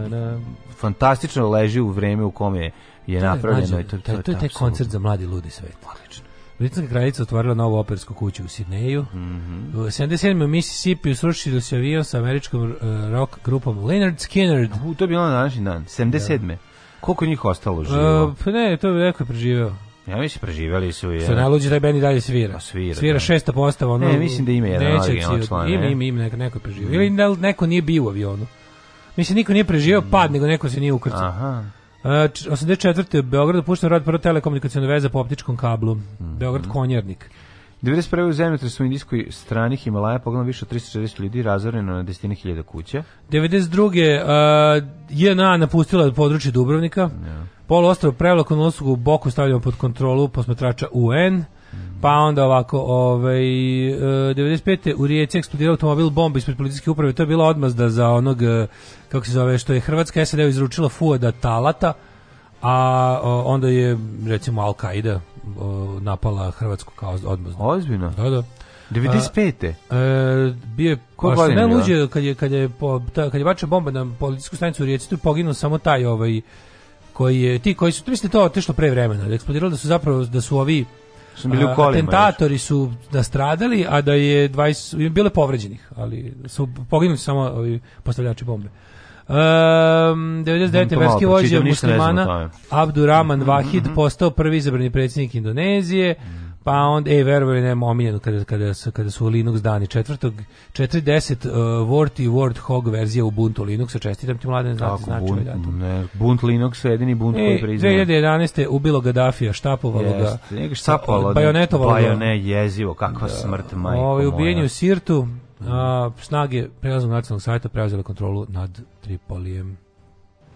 fantastično leži u vreme u kom je je napravljeno i to je, to je taj koncert za mladi ludi svet. Odlično. Britanska kraljica otvorila novu opersku kuću u Sidneju. Mm -hmm. U 77. u Mississippi srušili se avion sa američkom uh, rock grupom Leonard Skinner. U, to je bilo na današnji dan, 77. Da. Koliko njih ostalo živo? Uh, ne, to bi neko preživeo. Ja mislim preživeli su je. Se najluđi taj bend i dalje svira. A pa svira. Svira da. šesta postava, ono. Ne, mislim da ima jedan original član. Ima, ima, ima neko, neko preživio. Mm. Ili da neko nije bio u avionu. Mislim niko nije preživio mm. pad, mhm. nego neko se nije ukrcao. Aha. 84. E, Beograd pušten rad prva telekomunikacijona veza po optičkom kablu. Mm -hmm. Beograd konjernik. 91. u zemljotresu u indijskoj strani Himalaja pogledano više od 340 ljudi razvoreno na desetine hiljada kuća. 92. Uh, JNA napustila područje Dubrovnika. Yeah. Pol ostrava prevlako ulosugu u boku stavljamo pod kontrolu posmatrača UN. Pa onda ovako, ovaj, 95. E, u Rijeci eksplodirao automobil bomba ispred policijske uprave. To je bila odmazda za onog, e, kako se zove, što je Hrvatska SAD izručila Fuada Talata, a onda je, recimo, Al-Qaida napala Hrvatsku kao odmazda. Ozbiljno? Da, da. 95. e, bio je ko pa ne luđe kad je kad je po, ta, kad je bačena bomba na policijsku stanicu u Rijeci, tu je poginuo samo taj ovaj koji je ti koji su mislite da to otišlo pre vremena, da eksplodiralo da su zapravo da su ovi Su bili u kolima, atentatori su nastradali, a da je 20 bile povređenih, ali su poginuli samo ovi postavljači bombe. Um, 99. Da, verski pa vođe muslimana Abdurrahman mhm. Vahid postao prvi izabrani predsjednik Indonezije. Mhm. Pa onda, ej, verujem, nema omiljeno kada, kada, kada su Linux dani četvrtog, 4.10 uh, e, Word i Word Hog verzija Ubuntu Linuxa, čestitam ti mladen, znate znači bunt, datum. Ne, bunt Linux je jedini bunt e, koji priznaje. 2011. ubilo ga štapovalo yes, ga, nek štapovalo, bajonetovalo bajone, ga. Bajone, jezivo, kakva da, smrt, majko ovaj, Ubijenje u Sirtu, a, snage prelaznog nacionalnog sajta preuzele kontrolu nad Tripolijem.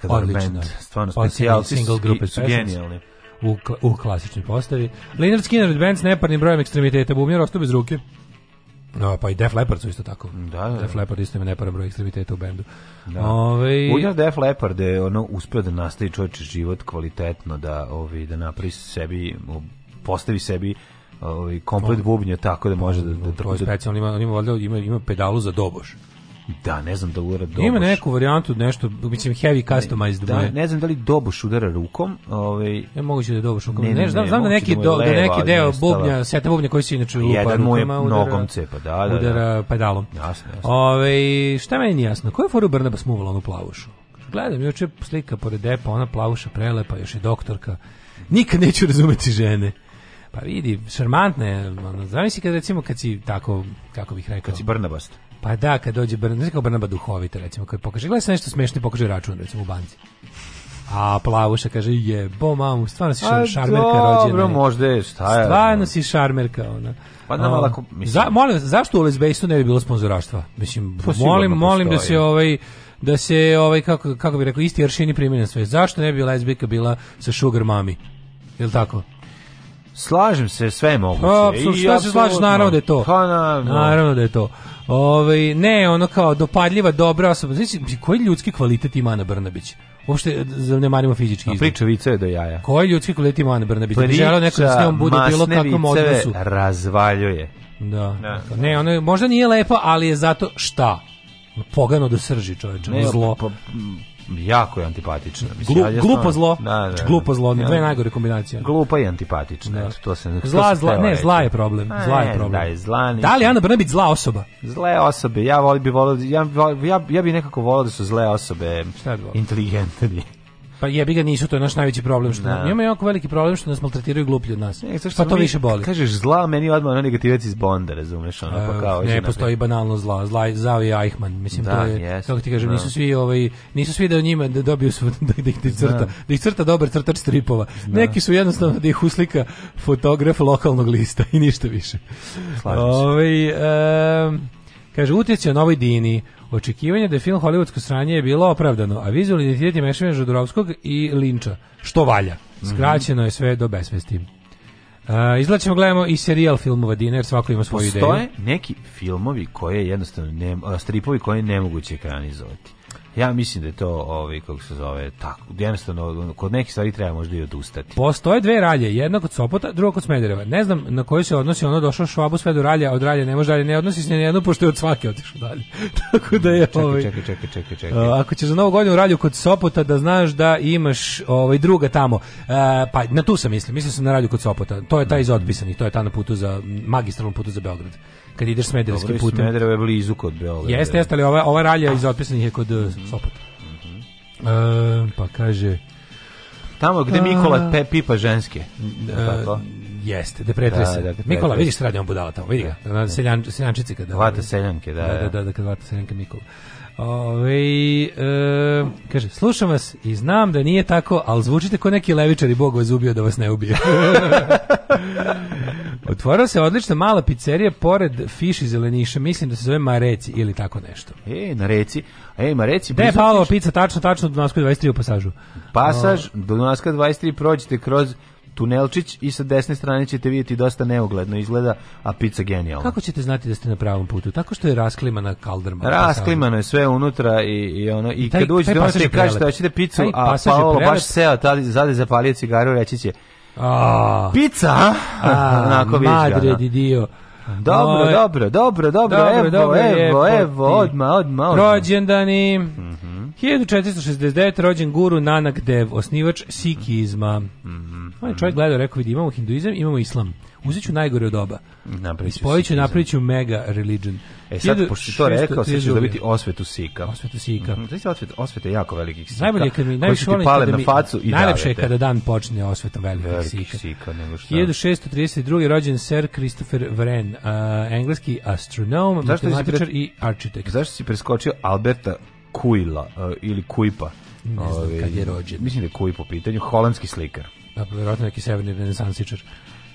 kakav Odlično. band, stvarno specijalci, single grupe su genijalni. U, u klasičnoj postavi. Leonard Skinner Band s neparnim brojem ekstremiteta, bumjer ostao bez ruke. No, pa i Def Leppard su isto tako. Da, da. da. Def Leppard isto ima neparan broj ekstremiteta u bendu. Da. Ove... Udar Def Leppard je ono uspio da nastavi čovječe život kvalitetno, da, ovi, da napravi sebi, postavi sebi ovaj komplet bubnje tako da može da da, da, da, da, da, ima, ima, da, da, da, da, Da, ne znam da udara Doboš. Ima neku varijantu, nešto, mislim, heavy customized Da, ne znam da li Doboš udara rukom. Ovaj... Ne moguće da je Doboš rukom. Ne, ne, ne, znam, ne, znam da neki, da do, da neki deo bubnja, seta bubnja koji se inače lupa Jedan mu je nogom cepa, da, da, da. Udara pedalom. Jasno, jasno. Ove, šta meni nije jasno, koja je foru Barnabas muvala onu plavušu? Gledam, je slika pored depa, ona plavuša prelepa, još i doktorka. Nikad neću razumeti žene. Pa vidi, šarmantne, zamisli kad recimo kad si tako, kako bih rekao... Kad si Barnabast. Pa da, kad dođe Brnaba, znači kao Brnaba duhovita, recimo, koji pokaže, gleda nešto smešno i pokaže račun, recimo, u banci. A plavuša kaže, je, bo mamu, stvarno si pa šarmerka rođena. Dobro, možda je, šta je. Stvarno si šarmerka, ona. Pa da malo ako, mislim. Za, molim, zašto u Lesbejstu ne bi bilo sponzoraštva? Mislim, pa molim, molim da se ovaj, da se ovaj kako kako bi rekao isti aršini primjenjuju sve. Zašto ne bi lezbika bila sa sugar mami? Jel tako? Slažem se, sve je moguće. Apsolutno, šta se slažeš, naravno da je to. Ha, pa na, naravno da je to. Ove, ovaj, ne, ono kao dopadljiva, dobra osoba. Znači, koji ljudski kvalitet ima Ana Brnabić? Uopšte zanemarimo fizički. izgled. priča vice do jaja. Koji ljudski kvalitet ima Ana Brnabić? Priča, Želeo neko da s njom bude bilo kakvom odnosu. razvaljuje. Da. da. Ne, ona možda nije lepa, ali je zato šta? Pogano da srži, čoveče, zlo. Pa, Jako je antipatična. Mislim, Glu, ja glupo zlo. Da, da, da. glupo zlo, ja, dve najgore kombinacije. Glupa i antipatična. Da. To se, to zla, zla, ne, zla je problem. A, zla je problem. Da, je zla, ne, da li Ana Brnabić zla osoba? Zle osobe. Ja volim bi volio, ja, ja, ja bi nekako volio da su zle osobe inteligentni. Pa jebi ga nisu, to je naš najveći problem što da. imamo jako veliki problem što nas maltretiraju gluplji od nas. Ne, pa to mi, više boli. Kažeš zla, meni odmah na negativac iz Bonda, razumeš, ono pa kao. Ne, postoji banalno zla, zla zao i Eichmann, mislim da, to je yes, kako ti kažem, da. nisu svi ovaj nisu svi da o njima da dobiju svu da, da, da ih crta, da. da ih crta dobar crtač stripova. Da. Neki su jednostavno da ih uslika fotograf lokalnog lista i ništa više. Slažem se. Ovaj um, Kaže, utjecaj o novoj Dini, Očekivanje da je film hollywoodsko sranje je bilo opravdano, a vizualni identitet je mešavanje Žudorovskog i Linča, što valja. Mhm. Skraćeno je sve do besvesti. Uh, izlačimo, gledamo i serijal filmova Diner, svako ima svoju Postoje ideju. Postoje neki filmovi koje jednostavno, ne, stripovi koje je nemoguće ekranizovati. Ja mislim da je to, ovaj, kako se zove, tako. Jednostavno, kod nekih stvari treba možda i odustati. Postoje dve ralje, jedna kod Sopota, druga kod Smedereva. Ne znam na koju se odnosi, ono došao Švabu sve do ralja, od ralja ne može dalje, ne odnosi se ni jedno, pošto je od svake otišao dalje. tako da je... Čekaj, ovaj, čekaj, čekaj, čekaj, čekaj. Uh, ako ćeš za novu godinu ralju kod Sopota, da znaš da imaš ovaj, druga tamo. Uh, pa na tu sam mislim, mislim sam na ralju kod Sopota. To je ta da. iz otpisanih, to je ta na putu za, magistralnom putu za Beograd kad ideš Smederevski put Smederevo je blizu kod Beograda. Jeste, jeste, ali ova, ova ralja iz otpisanih je kod mm uh, Sopota. Mm -hmm. e, pa kaže... Tamo gde Nikola pe, pipa ženske. Tako? E, jeste, da pretrese. Da, da, da Mikola, vidiš šta radi on budala tamo, vidi ga. Da, da, seljan, seljančici kada... Vata seljanke, da. Da, da, da, da, da, da, da, da, da, da, Ove, e, kaže, slušam vas i znam da nije tako, ali zvučite kao neki levičar i Bog vas ubio da vas ne ubije. Otvorila se odlična mala pizzerija pored Fiši Zeleniša, mislim da se zove Mareci ili tako nešto. E, na reci. E, Mareci. Da je Paolo pizza, tačno, tačno, do Dunavskoj 23 u pasažu. Pasaž, do Dunavska 23, prođete kroz tunelčić i sa desne strane ćete vidjeti dosta neugledno izgleda, a pizza genijalna. Kako ćete znati da ste na pravom putu? Tako što je rasklimana kaldrma. Rasklimano je sve unutra i, i ono i taj, kad uđete ono te kaže da hoćete picu, a Paolo baš seo tada zade zapalio cigaru reći će a, pizza, a, da. madre di dio. Dobro, Moj... dobro, dobro, dobro, dobro, evo, dobro, evo, evo, evo, odma, odma, odma. Rođendani. Mm -hmm. 1469. rođen guru Nanak Dev, osnivač sikizma. Mm -hmm. On ovaj je čovjek gledao, rekao, vidi, imamo hinduizam, imamo islam. Uzet ću najgore od oba. Spojit ću, napravit ću mega religion. E sad, pošto to rekao, sad ćeš dobiti osvetu sika. Osvetu sika. Mm -hmm. Znači, osvete, osvete jako velikih sika. Najbolje kad mi, najviše volim pale na facu i Najlepše je kada dan počne osvetom velikih Veliki sika. sika nego šta. 1632. rođen Sir Christopher Wren, uh, engleski astronom, zašto matematičar pre... i arhitekt. Zašto si preskočio Alberta Kuila uh, ili Kuipa? Ne znam Ove, kad je rođen. Mislim da je Kuip po pitanju, holandski slikar verovatno neki severni renesansičar.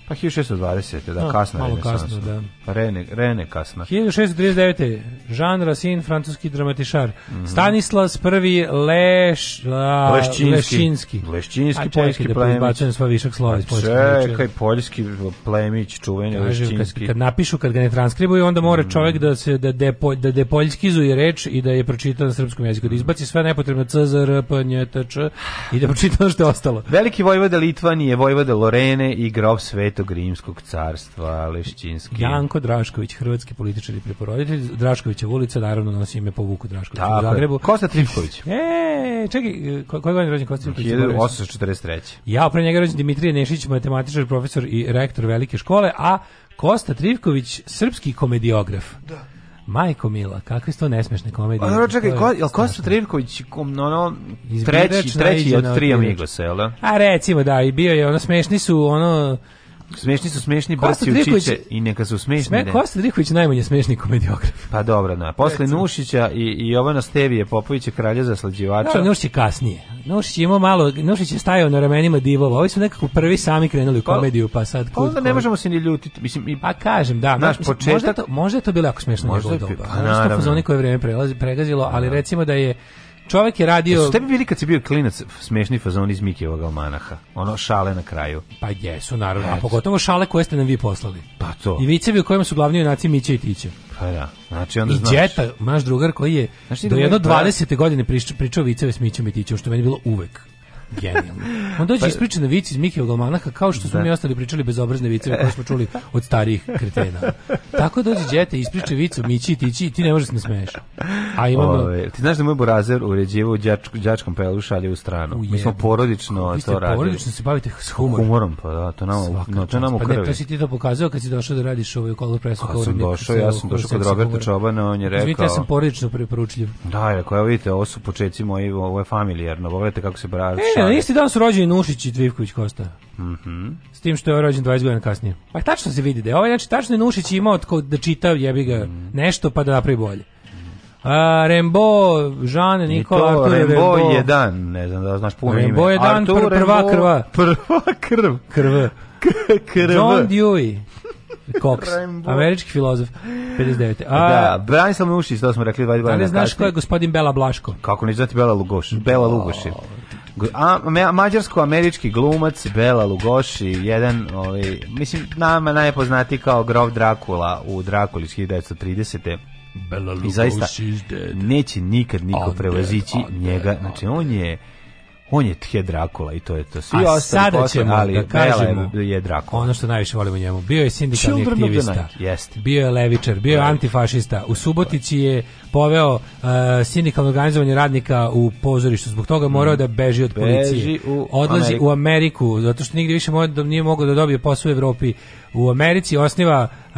Pa 1620. da, no, da, kasna malo kasno, da. Rene, Rene kasna. 1639. Žan Racine, francuski dramatišar. Mm -hmm. Stanislas I Leš, a, Leščinski. Leščinski, Leščinski poljski da plemić. Da Čekaj, sva višak slova iz poljskog. Čekaj, poljski plemić, čuveni Kaže, Leščinski. Kad, kad napišu, kad ga ne transkribuju, onda mora mm -hmm. čovjek da se da depo, da depoljskizuje reč i da je pročita na srpskom jeziku. Da izbaci sve nepotrebno CZR, PNTČ i da pročita što je ostalo. Veliki vojvoda Litvanije, vojvoda Lorene i grof svet Svetog Rimskog carstva, Lešćinski. Janko Drašković, hrvatski političar i preporoditelj. Draškovića ulica, naravno, nosi ime po Vuku Draškoviću u Zagrebu. Kosta Trifković. E, čekaj, koje godine rođen Kosta Trifković? 1843. Ja, pre njega rođen Dimitrije Nešić, matematičar, profesor i rektor velike škole, a Kosta Trifković, srpski komediograf. Da. Majko Mila, kakve su to nesmešne komedije. Pa, čekaj, ko, jel Kosta Trivković, ono, ono treći, treći od tri Amigosa, jel da? A recimo, da, i bio je, ono, smešni su, ono, Smešni su smešni brci učiće i neka su smešni. Sme, Kosta Driković najmanje smešni komediograf. Pa dobro, na. Posle Recim. Nušića i, i Jovana Stevije Popovića kralja za slađivača. Nušić je kasnije. Nušić je imao malo, Nušić je stajao na ramenima divova. Ovi su nekako prvi sami krenuli u pa- komediju, pa sad... Kud, pa onda ne možemo se ni ljutiti. Mislim, i, pa kažem, da. Naš mislim, početak... Možda je to, možda je to bilo jako smešno možda je bilo doba. Pa, naravno. Što koje vreme prelazi, pregazilo, ali da. recimo da je čovek je radio... Jesu tebi bili kad si bio klinac smešni fazon iz Mikijevog almanaha? Ono šale na kraju. Pa jesu, naravno. A pogotovo šale koje ste nam vi poslali. Pa to. I vicevi u kojima su glavni junaci Mića i Tića. Pa da. Znači onda I znaš. Đeta, naš drugar koji je znači, do jedno 20. Pa da. godine pričao, pričao viceve s Mićom i Tićom, što meni bilo uvek Genijalno. On dođe pa- ispriča na vici iz Mikijevog almanaha kao što su da. mi ostali pričali bezobrazne viceve koje smo čuli od starih kretena. Tako dođe đete ispriča vicu Mići tići i ti ne možeš da ne smeješ. A imamo Ove, ti znaš da moj burazer u đačk đačkom pelu šalje u stranu. Ujeb. Mi smo porodično Vi ste to radili. Porodično se bavite s humorom. Humorom pa da, to nam no, to nam pa ne, to si ti to pokazao kad si došao da radiš ovaj Color Press kao sam došao, ja sam došao kod Roberta Čobana, on je rekao. Vidite, ja sam porodično preporučljiv. Da, rekao, evo vidite, ovo su počeci moji, ovo je familijarno. Pogledajte kako se brali e, Ne, na isti dan su rođeni Nušić i Trivković Kosta. Mhm. S tim što je rođen 20 godina kasnije. Pa tačno se vidi da je ovaj, znači tačno je Nušić imao tko da čita jebi ga mhm. nešto pa da napravi bolje. A, Rembo, Jean, Nikola, Artur, Rembo. Rembo je dan, ne znam da znaš puno ime. Rembo je dan, Artur, pr prva Rembo, krva. Prva krv. Krv. krv. John Dewey. Cox, američki filozof, 59. A, da, Branislav Nušić, to smo rekli 22 godina. Da li znaš ko je gospodin Bela Blaško? Kako neću znati Bela Lugoš? Bela Lugoš je. A, mađarsko-američki glumac Bela Lugoši, jedan, ovaj, mislim, nama najpoznati kao Grof Drakula u Drakuli 1930. Bela Lugoši I zaista neće nikad niko prevozići njega. Znači, on je on je tje Drakula i to je to. Svi A sada ćemo ali da kažemo je Drakula. Ono što najviše volimo njemu. Bio je sindikalni Children aktivista. Jest. Bio je levičar, bio je antifašista. U Subotici je poveo uh, sindikalno organizovanje radnika u pozorištu. Zbog toga morao hmm. da beži od policije. U Odlazi Ameriku. u Ameriku, zato što nigdje više moj, nije mogao da dobije posao u Evropi. U Americi osniva uh,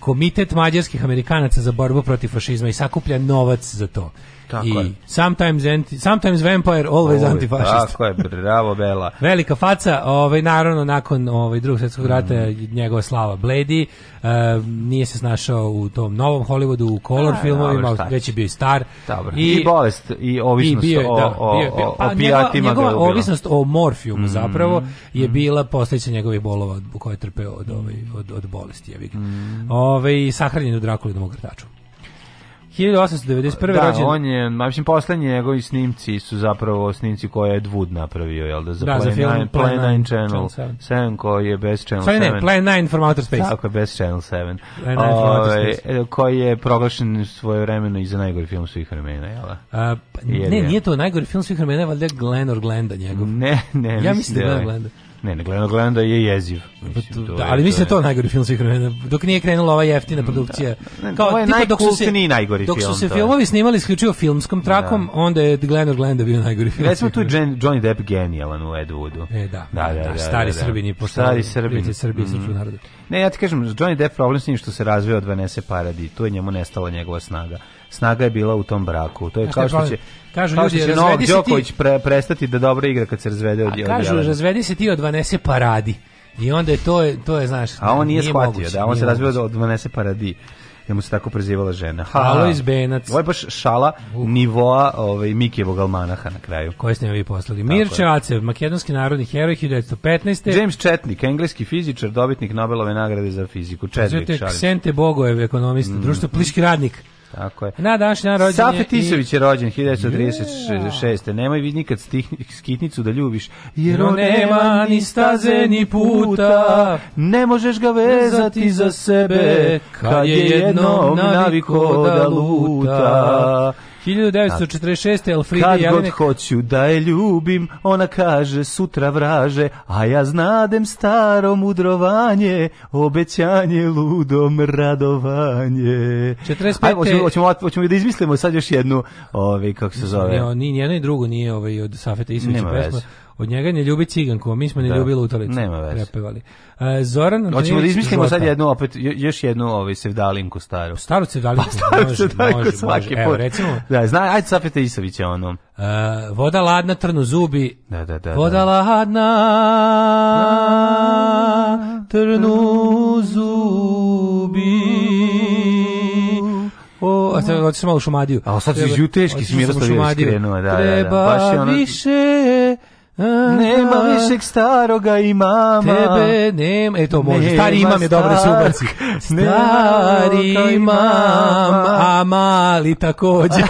komitet mađarskih Amerikanaca za borbu protiv fašizma i sakuplja novac za to. Tako I je. Sometimes, anti, sometimes vampire, always Ovi, antifašist. Tako je, bravo Bela. Velika faca, ovaj, naravno nakon ovaj, drugog svjetskog rata mm. njegova slava bledi, uh, nije se snašao u tom novom Hollywoodu, u color A, filmovima, dobro, već je bio i star. Dobro. I, I bolest, i ovisnost i bio, o, da, o, bio, bio. Pa, njegova, njegova ovisnost o morfijumu mm. zapravo je mm. bila posljedica njegovih bolova koje je trpeo od, ovaj, od, od bolesti. Mm. Ove, ovaj, sahranjen u Drakuli na mogrtaču. 1891. Da, rođen. on je, mislim, poslednji njegovi snimci su zapravo snimci koje je Wood napravio, jel da, za, da, Play, za film, Play, 9 Channel 7, 7 koji je bez Channel Sorry, 7. ne, Play 9 from Outer Space. Tako je, bez Channel 7. Play 9 from Outer ovaj, Space. Koji je proglašen svoje vremeno i za najgori film svih vremena, jel da? Pa, ne, nije to najgori film svih vremena, valjda Glenn or Glenda njegov. Ne, ne, ja mislim da je da Glenda. Ovaj. Ne, ne gledam, gledam da je jeziv. Pa da, mislim, to da, ali je, mislim da to je najgori film svih vremena. Dok nije krenula ova jeftina mm, da. produkcija. Da, ne, Kao, ovo je najkultniji najgori dok film. Dok su se filmovi snimali isključivo filmskom trakom, da. onda je Glenor Glenda bio najgori film. Recimo tu Jen, Johnny Depp genijalan u Ed Woodu. E, da. Da, da, da, da, stari da, da. Srbin je postao. Stari Srbin. Srbi, mm. narodu. Ne, ja ti kažem, Johnny Depp problem s njim što se razveo od Vanessa Paradis. Tu je njemu nestala njegova snaga snaga je bila u tom braku. To je kao što će Kažu kao ljudi, što će Novak Đoković pre, prestati da dobro igra kad se razvede od Jelena. Kažu, razvedi se ti od Vanese Paradi. I onda je to, to je, znaš... A on nije, nije shvatio, moguće, da, on se razveo od Vanese Paradi ja mu se tako prezivala žena. Ha, iz Benac. Ovo je baš šala uh. nivoa ovaj, Mikijevog almanaha na kraju. Koje ste vi poslali? Mirče Acev, makedonski narodni heroj 1915. James Četnik, engleski fizičar, dobitnik Nobelove nagrade za fiziku. Četnik, Sente Bogojev, ekonomista, mm. društvo Pliški radnik. Tako je. Na današnji dan rođen Safe Tisović je rođen 1936. Nemoj vid nikad skitnicu da ljubiš, jer on nema ni staze ni puta. Ne možeš ga vezati za sebe, kad je jednom naviko da, da luta. 1946. Elfride Kad god hoću da je ljubim, ona kaže sutra vraže, a ja znadem staro mudrovanje, obećanje ludom radovanje. 45. Ajmo, hoćemo, da izmislimo sad još jednu, ovaj, kako se zove. Ne, ni jedno i drugo nije ovaj, od Safeta Isovića pesma. Veze. Od njega ne ljubi ciganku, mi smo ne da. ljubili lutalicu. Nema veze. Prepevali. E, Zoran Antonijević Hoćemo da izmislimo sad jednu, opet, još jednu ovaj, sevdalinku staru. Staru sevdalinku, pa, staru može, sevdalinku može, svaki može. Evo, recimo. Da, zna, ajde sapete Isavića ono. E, voda ladna, trnu zubi. Da, da, da. Voda da. ladna, trnu zubi. O, a sad otišao malo Šumadiju. A sad si iz Juteški si Miroslav Ilić da, da, da. Baš je ono... više Nema višeg staroga i mama Tebe nema. E to može. Nema stari imam je dobro se ubaci. Stari imam, a mali takođe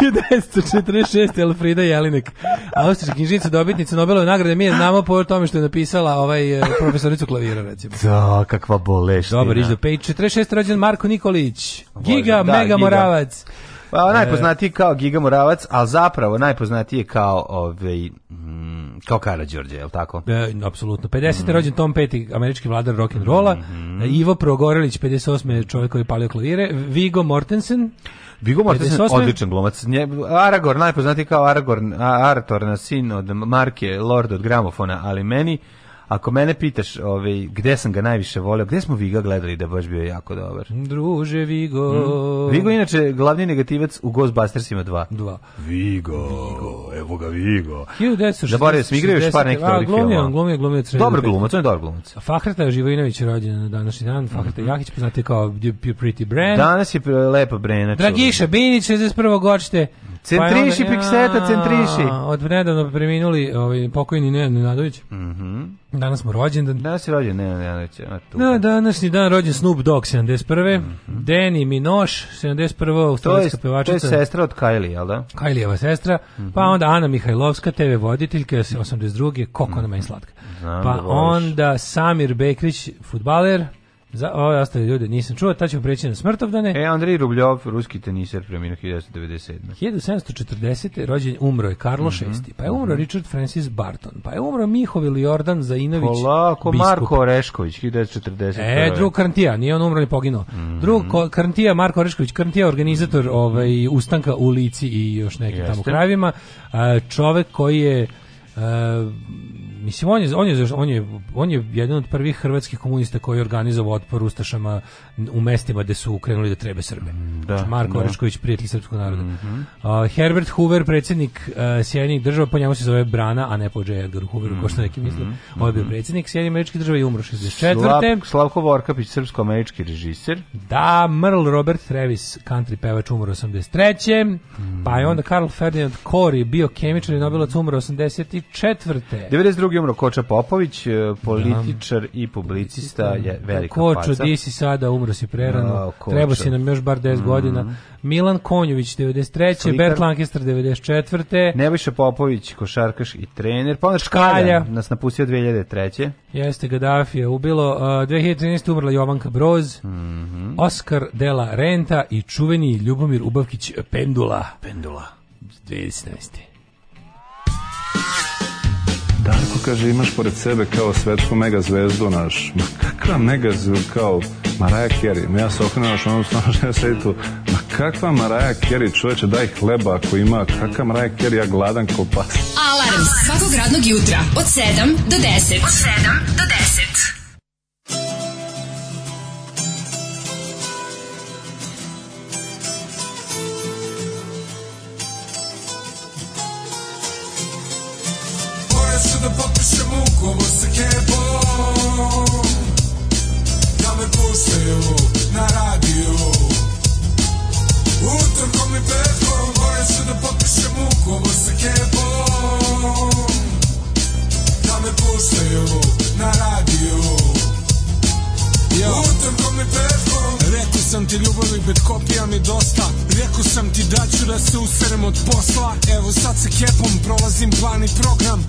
1946. Elfrida Jelinek. Austrijska knjižnica dobitnica Nobelove nagrade mi je znamo po tome što je napisala ovaj e, profesoricu klavira recimo. Da, kakva boleština. Dobar, iđe do 46. rođen Marko Nikolić. Giga, da, Mega giga. Moravac. Pa e. najpoznatiji kao Giga Moravac, ali zapravo najpoznatiji kao ovaj mm, kao Karađorđe, je l' tako? E, apsolutno. 50. Mm. rođen Tom Petty, američki vladar rock and rolla. Mm -hmm. E, Ivo Progorelić, 58. čovjek koji palio klavire. Vigo Mortensen, Viggo Mortensen, odličan glumac. Aragorn, najpoznatiji kao Aragorn, Arthur, na sin od Marke, Lord od gramofona, ali meni Ako mene pitaš, ovaj gde sam ga najviše voleo, gde smo Viga gledali da baš bio jako dobar? Druže Vigo. Mm. Vigo inače glavni negativac u Ghostbustersima 2. 2. Vigo. Vigo. Evo ga Vigo. Zaboravio sam igrao još par nekih dobrih filmova. On glumio, glumio Dobar glumac, on je dobar glumac. Fahreta Živojinović rođen na današnji dan. Fahreta mhm. Jahić poznati kao Pretty Brand. Danas je lepa Brena. Dragiša Binić 61. godište. Centriši pa pikseta, centriši. Od nedavno preminuli ovaj, pokojni Nenad Nenadović. Mm -hmm. Danas mu rođendan. Danas je rođen Nenad Nenadović. Na danasni dan rođen Snoop Dogg 71. Mm -hmm. Danny Minoš 71. Australijska pevačica. To je sestra od Kylie, jel da? Kylieva sestra. Mm -hmm. Pa onda Ana Mihajlovska, TV voditeljka 82. Koko mm -hmm. na meni slatka. Znam pa da onda Samir Bekrić, futbaler Za ove ostale ljude nisam čuo, ta ćemo preći na smrtovdane. E, Andrej Rubljov, ruski teniser, preminuo 1997. 1740. rođen umro je Karlo VI. Mm -hmm. Pa je mhm. umro mm -hmm. Richard Francis Barton. Pa je umro Mihovil Jordan Zainović. Polako, biskup. Marko Orešković, 1940. E, drug Karntija, nije on umro ni poginuo. Mm -hmm. Drug Karntija, Marko Orešković, Karntija, organizator ovaj, ustanka u Lici i još nekim Jeste. tamo krajevima. Čovek koji je Uh, mislim on je on je on je on je jedan od prvih hrvatskih komunista koji organizovao otpor ustašama u mestima gde su krenuli da trebe Srbe. Mm, da, znači, Marko da. Orešković prijatelj srpskog naroda. Mm -hmm. uh, Herbert Hoover predsednik uh, e, Sjedinjenih država po njemu se zove Brana, a ne po J. Edgaru Hooveru, mm -hmm. kao što mhm, neki misle. Mm -hmm. On je bio mhm. predsjednik Sjedinjenih američkih država i umro 64. Slav, Slavko Vorkapić srpsko-američki režiser. Da, Merle Robert Travis country pevač umro 83. Mm -hmm. Pa je onda Karl Ferdinand Corey bio kemičar i Nobelac umro 84. 92. Georgijom Rokoča Popović, e, političar da. i publicista da. je velika Kočo, faca. di si sada, umro si prerano, no, treba si nam još bar 10 mm -hmm. godina. Milan Konjović, 93. Slikar. Bert Lancaster, 94. Nebojša Popović, košarkaš i trener. Pa onda Škalja. Nas napustio 2003. Jeste, Gaddafi je ubilo. Uh, e, 2013. umrla Jovanka Broz, mm -hmm. Oskar Dela Renta i čuveni Ljubomir Ubavkić Pendula. Pendula. 2017. Darko kaže, imaš pored sebe kao svetsku megazvezdu naš. Ma kakva megazvezdu kao Maraja Kerry? Ma ja se okrenuo što ono stano što ja sedi tu. Ma kakva Maraja Kerry, čoveče, daj hleba ako ima. Kakva Maraja Kerry, ja gladan kao pas. Alarms svakog radnog jutra od 7 do 10. Od 7 do 10. mi prethodom Rekao sam ti ljubavi pet kopija mi dosta Rekao sam ti da ću da se userem od posla Evo sad se kepom prolazim plan i program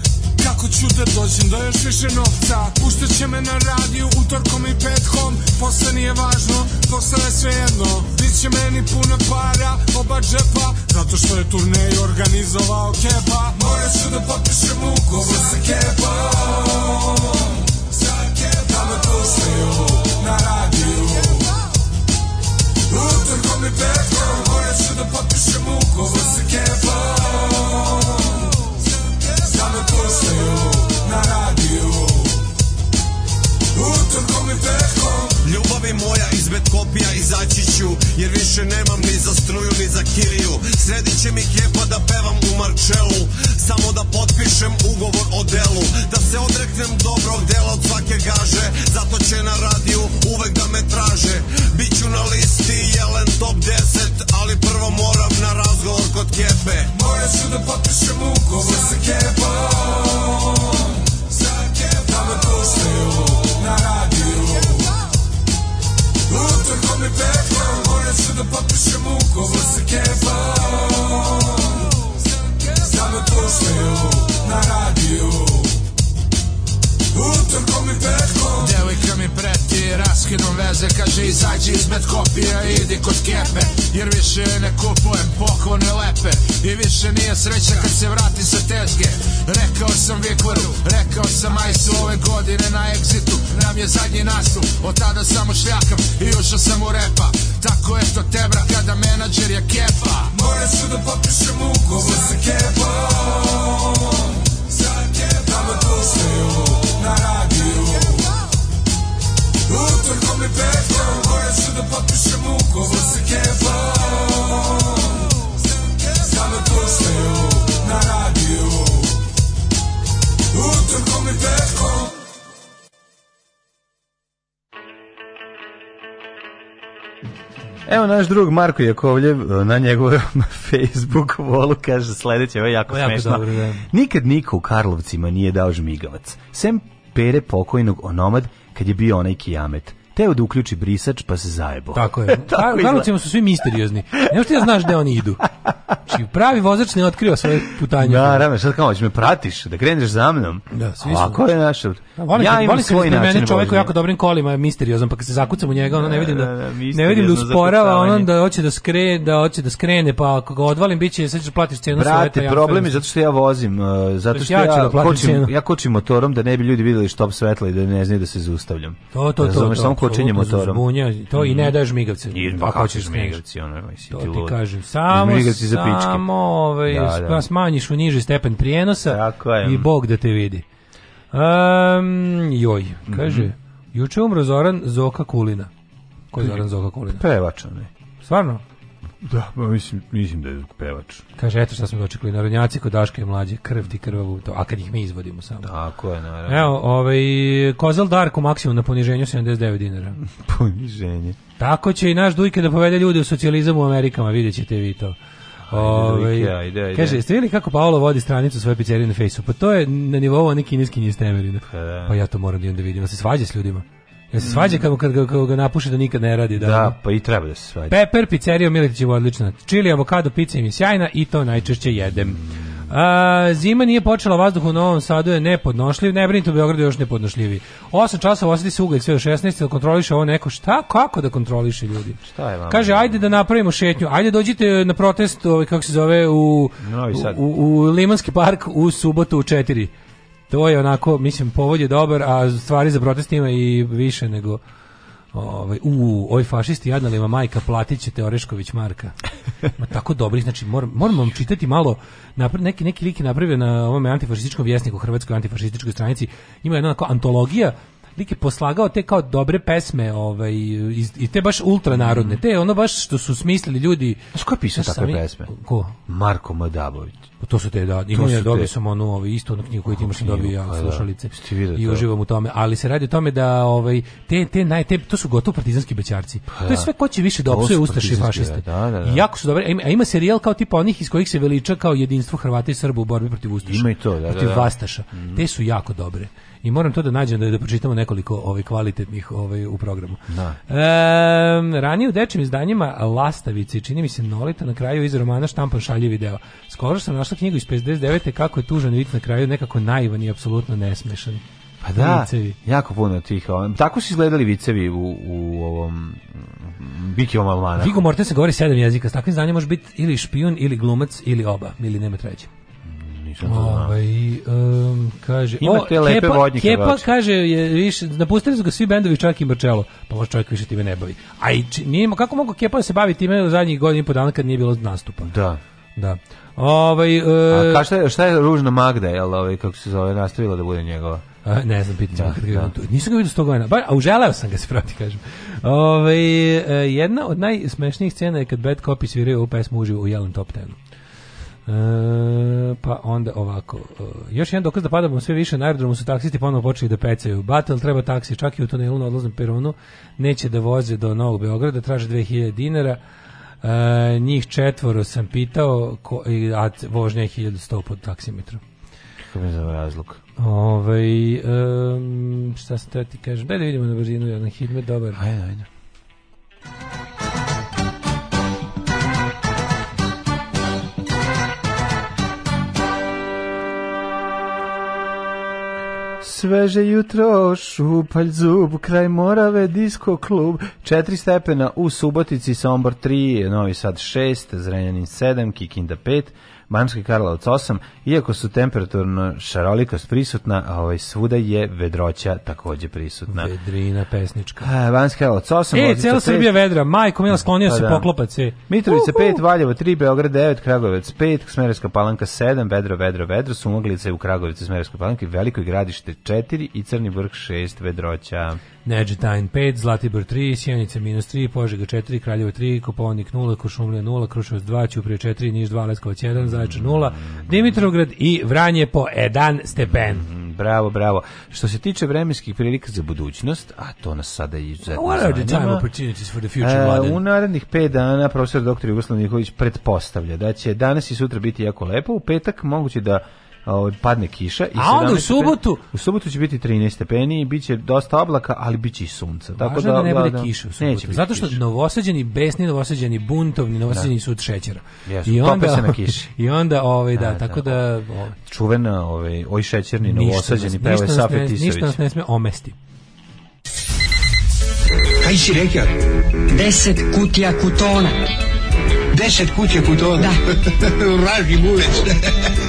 Kako ću da dođem do još više novca Puštat će me na radiju utorkom i petkom Posle nije važno, posle je sve jedno Biće meni puna para, oba džepa Zato što je turnej organizovao kepa Morat ću da potpišem ugovor sa kepom back home Morat ću da potpišem ugovor a Kevlom Javi moja izbed kopija izaći ću Jer više nemam ni za struju ni za kiriju Sredit će mi kepa da pevam u Marčelu Samo da potpišem ugovor o delu Da se odreknem dobrog dela od svake gaže Zato će na radiju uvek da me traže Biću na listi Jelen top 10 Ali prvo moram na razgovor kod kepe Morat ću da potpišem ugovor sa kepom da potpišem ugovor sa kebom Sad da me puštaju na radiju Utorkom i petkom preti Raskinom veze, kaže izađi izmed kopija Idi kod kepe, jer više ne kupujem poklone lepe I više nije sreća kad se vrati sa tezge Rekao sam Vikvaru, rekao sam majsu Ove godine na egzitu, nam je zadnji nastup Od tada samo šljakam i ušao sam u repa Tako je to tebra kada menadžer je kepa Morat ću da potpišem ugovor sa kepom Utor kom i beton Morat ću da potpišem ugovor sa Kevom Stalno puštaju na radiju Utor kom i Evo naš drug Marko Jakovljev e, na njegovom Facebook volu kaže sledeće, ovo je jako, jako smešno. Da. Nikad niko u Karlovcima nije dao žmigavac. Sem pere pokojnog onomad kad je bio onaj kijamet teo da uključi brisač pa se zajebo. Tako je. Karlovcima su svi misteriozni. Nemo što ja znaš gde oni idu. Či znači, pravi vozač ne otkriva svoje putanje. Da, rame, šta kao, ćeš me pratiš, da kreneš za mnom. Da, svi su. Ako je naš... Da, ja imam svoj način. Mene čovjek jako dobrim kolima je misteriozan, pa kad se zakucam u njega, ono ne vidim da, da, da, da ne vidim da usporava, ono da hoće da, skre, da hoće da skrene, pa ako ga odvalim, bit će, sad ćeš da platiš cenu Brate, ja problem je zato što ja vozim, uh, zato što ja, ja, kočim, ja kočim motorom da ne bi ljudi videli štop svetla i da ne znaju da se zaustavljam. To, to, to. Samo počinje motorom. Zbunja, to i ne mhm. daš migavce. I da pa hoćeš migavci, ono, mislim, to ti kažem. Samo, migavci za pičke. Samo, ovaj, da, da. smanjiš u niži stepen prijenosa Tako je. i Bog da te vidi. Um, joj, kaže, mm -hmm. juče umro Zoran Zoka Kulina. Ko je Zoran Zoka Kulina? Pevač, ne. Stvarno? Da, pa mislim, mislim da je pevač. Kaže, eto šta smo dočekali, narodnjaci kod Daške mlađe, krv ti krvavu, to, a kad ih mi izvodimo samo. Tako je, naravno. Evo, ovaj, Kozal Darko maksimum na poniženju 79 dinara. Poniženje. Tako će i naš Dujke da povede ljude u socijalizam u Amerikama, vidjet ćete vi to. Ove, ajde, ovaj, ajde, ajde. Kaže, ste vidjeli kako Paolo vodi stranicu svoje pizzerije na fejsu? Pa to je na nivou onih one kineski nje pa, da. pa, ja to moram da onda vidim. Da se svađa s ljudima. Ja se svađa kako kad, kad ga napuši da nikad ne radi. Da, da pa i treba da se svađa. Pepper, pizzerija, Miletićevo odlično. Čili, avokado, pizza im je sjajna i to najčešće jedem. A, zima nije počela, vazduh u Novom Sadu je nepodnošljiv, ne brinite u Beogradu još nepodnošljiviji. 8 časova osjeti se ugalj sve do 16, da kontroliše ovo neko. Šta, kako da kontroliše ljudi? Šta je vama? Kaže, ajde da napravimo šetnju, ajde dođite na protest, ovaj, kako se zove, u, Novi Sad. u, u, u Limanski park u subotu u 4 to je onako, mislim, povod je dobar, a stvari za protest ima i više nego... Ovaj u oj fašisti jadna jadnalima majka platićete Teorešković Marka. Ma tako dobrih, znači mor, moramo vam čitati malo napr neki neki liki je napravio na ovom antifašističkom vjesniku Hrvatskoj antifašističkoj stranici. Ima jedna onako antologija lik je poslagao te kao dobre pesme, ovaj i te baš ultra narodne, mm. te ono baš što su smislili ljudi. A ko je pisao takve pesme? Ko? Marko Madabović. Pa to su te da, i ja dobio samo ono ovaj isto onu knjigu koju ti imaš dobio ja pa da. slušalice. I uživam u tome, ali se radi o tome da ovaj te te naj te to su gotovo partizanski bečarci. Pa, to je da. sve ko će više da opsuje ustaše i fašiste. Da, da, da. I jako su dobre, a ima, serijal kao tipa onih iz kojih se veliča kao jedinstvo Hrvata i Srba u borbi protiv ustaša. Ima i to, da, protiv da, vastaša. Mm. Te su jako dobre i moram to da nađem da, da pročitamo nekoliko ovaj, kvalitetnih ovih ovaj, u programu. Da. E, ranije u dečim izdanjima Lastavici, čini mi se Nolita, na kraju iz romana štampan šaljivi deo. Skoro sam našla knjigu iz 59. kako je tužan vid na kraju nekako naivan i apsolutno nesmešan. Pa da, vicevi. jako puno tih. Ovaj, tako su izgledali vicevi u, u ovom mm, Biki Omalmana. Vigo Mortensen govori sedam jezika, s takvim znanjem može biti ili špijun, ili glumac, ili oba, ili nema treće nisam to znao. Ovaj, um, kaže, Ima te lepe Kepa, vodnike. Kepa vače. kaže, je, više, napustili su ga svi bendovi, čak i Marcello. Pa možda čovjek više time ne bavi. A i, nije, kako mogu Kepa da se bavi time u zadnjih godina i po dana kad nije bilo nastupa? Da. Da. Ovaj, uh, A ka šta je, šta je Ružna Magda, jel, ovaj, kako se zove, nastavila da bude njegova? A, ne znam, pitan da, da. Nisam ga vidio sto godina, a uželeo sam ga se proti, kažem. Ove, ovaj, jedna od najsmešnijih scena je kad Bad Copy sviraju ovu pesmu uživo u Jelen Top Tenu. E, pa onda ovako. E, još jedan dokaz da padamo sve više na aerodromu su taksisti ponovo počeli da pecaju. Batel treba taksi, čak i u tunelu na odlaznom peronu neće da voze do Novog Beograda, traže 2000 dinara. E, njih četvoro sam pitao, ko, a vožnja je 1100 pod taksimetru. Kako mi zove ovaj razlog? Ove, ovaj, um, šta sam treba ti kažem? Daj da vidimo na brzinu, jedan hitme dobar. Ajde, ajde. Sveže jutro, šupalj zub, kraj Morave, disko klub. 4 stepena u Subotici, Sombor 3, Novi Sad 6, Zrenjanin 7, Kikinda 5, Manski Karlovac 8, iako su temperaturno šarolikost prisutna, a ovaj svuda je vedroća takođe prisutna. Vedrina pesnička. A, Manski Karlovac 8. E, cela Srbija vedra, majko je sklonio pa se da. poklopac. Je. Mitrovica 5, Valjevo 3, Beograd 9, Kragovec 5, Smereska palanka 7, Vedro, Vedro, Vedro, Sumoglice u Kragovicu, Smereska palanka, Veliko gradište 4 i Crni vrh 6, Vedroća. Nedžetajn 5, Zlatibor 3, Sjenica minus 3, Požega 4, Kraljevo 3, Kopovnik 0, Košumlija 0, Kruševac 2, Ćuprije 4, Niš 2, Leskovac 1, Zaječar 0, Dimitrovgrad i Vranje po 1 stepen. Mhm, bravo, bravo. Što se tiče vremenskih prilika za budućnost, a to nas sada i zanima. E, u narednih 5 dana profesor dr. Jugoslav Nikolić pretpostavlja da će danas i sutra biti jako lepo, u petak moguće da Ovaj, padne kiša i A onda u subotu u subotu će biti 13 stepeni i biće dosta oblaka, ali biće i sunca. Tako da, da ne bude da, kiše u subotu. Zato što kiša. novosađeni besni, novosađeni buntovni, da. novosađeni da. su od šećera. Jesu, I onda se na ovaj- kiši. I onda ovaj da, da tako da, da ovaj, čuvena ovaj oj šećerni novosađeni peva Safi Tisović. Ništa nas ne sme omesti. Kaj si rekao? 10 kutija kutona. 10 kutija kutona. Da. Vraži bulec.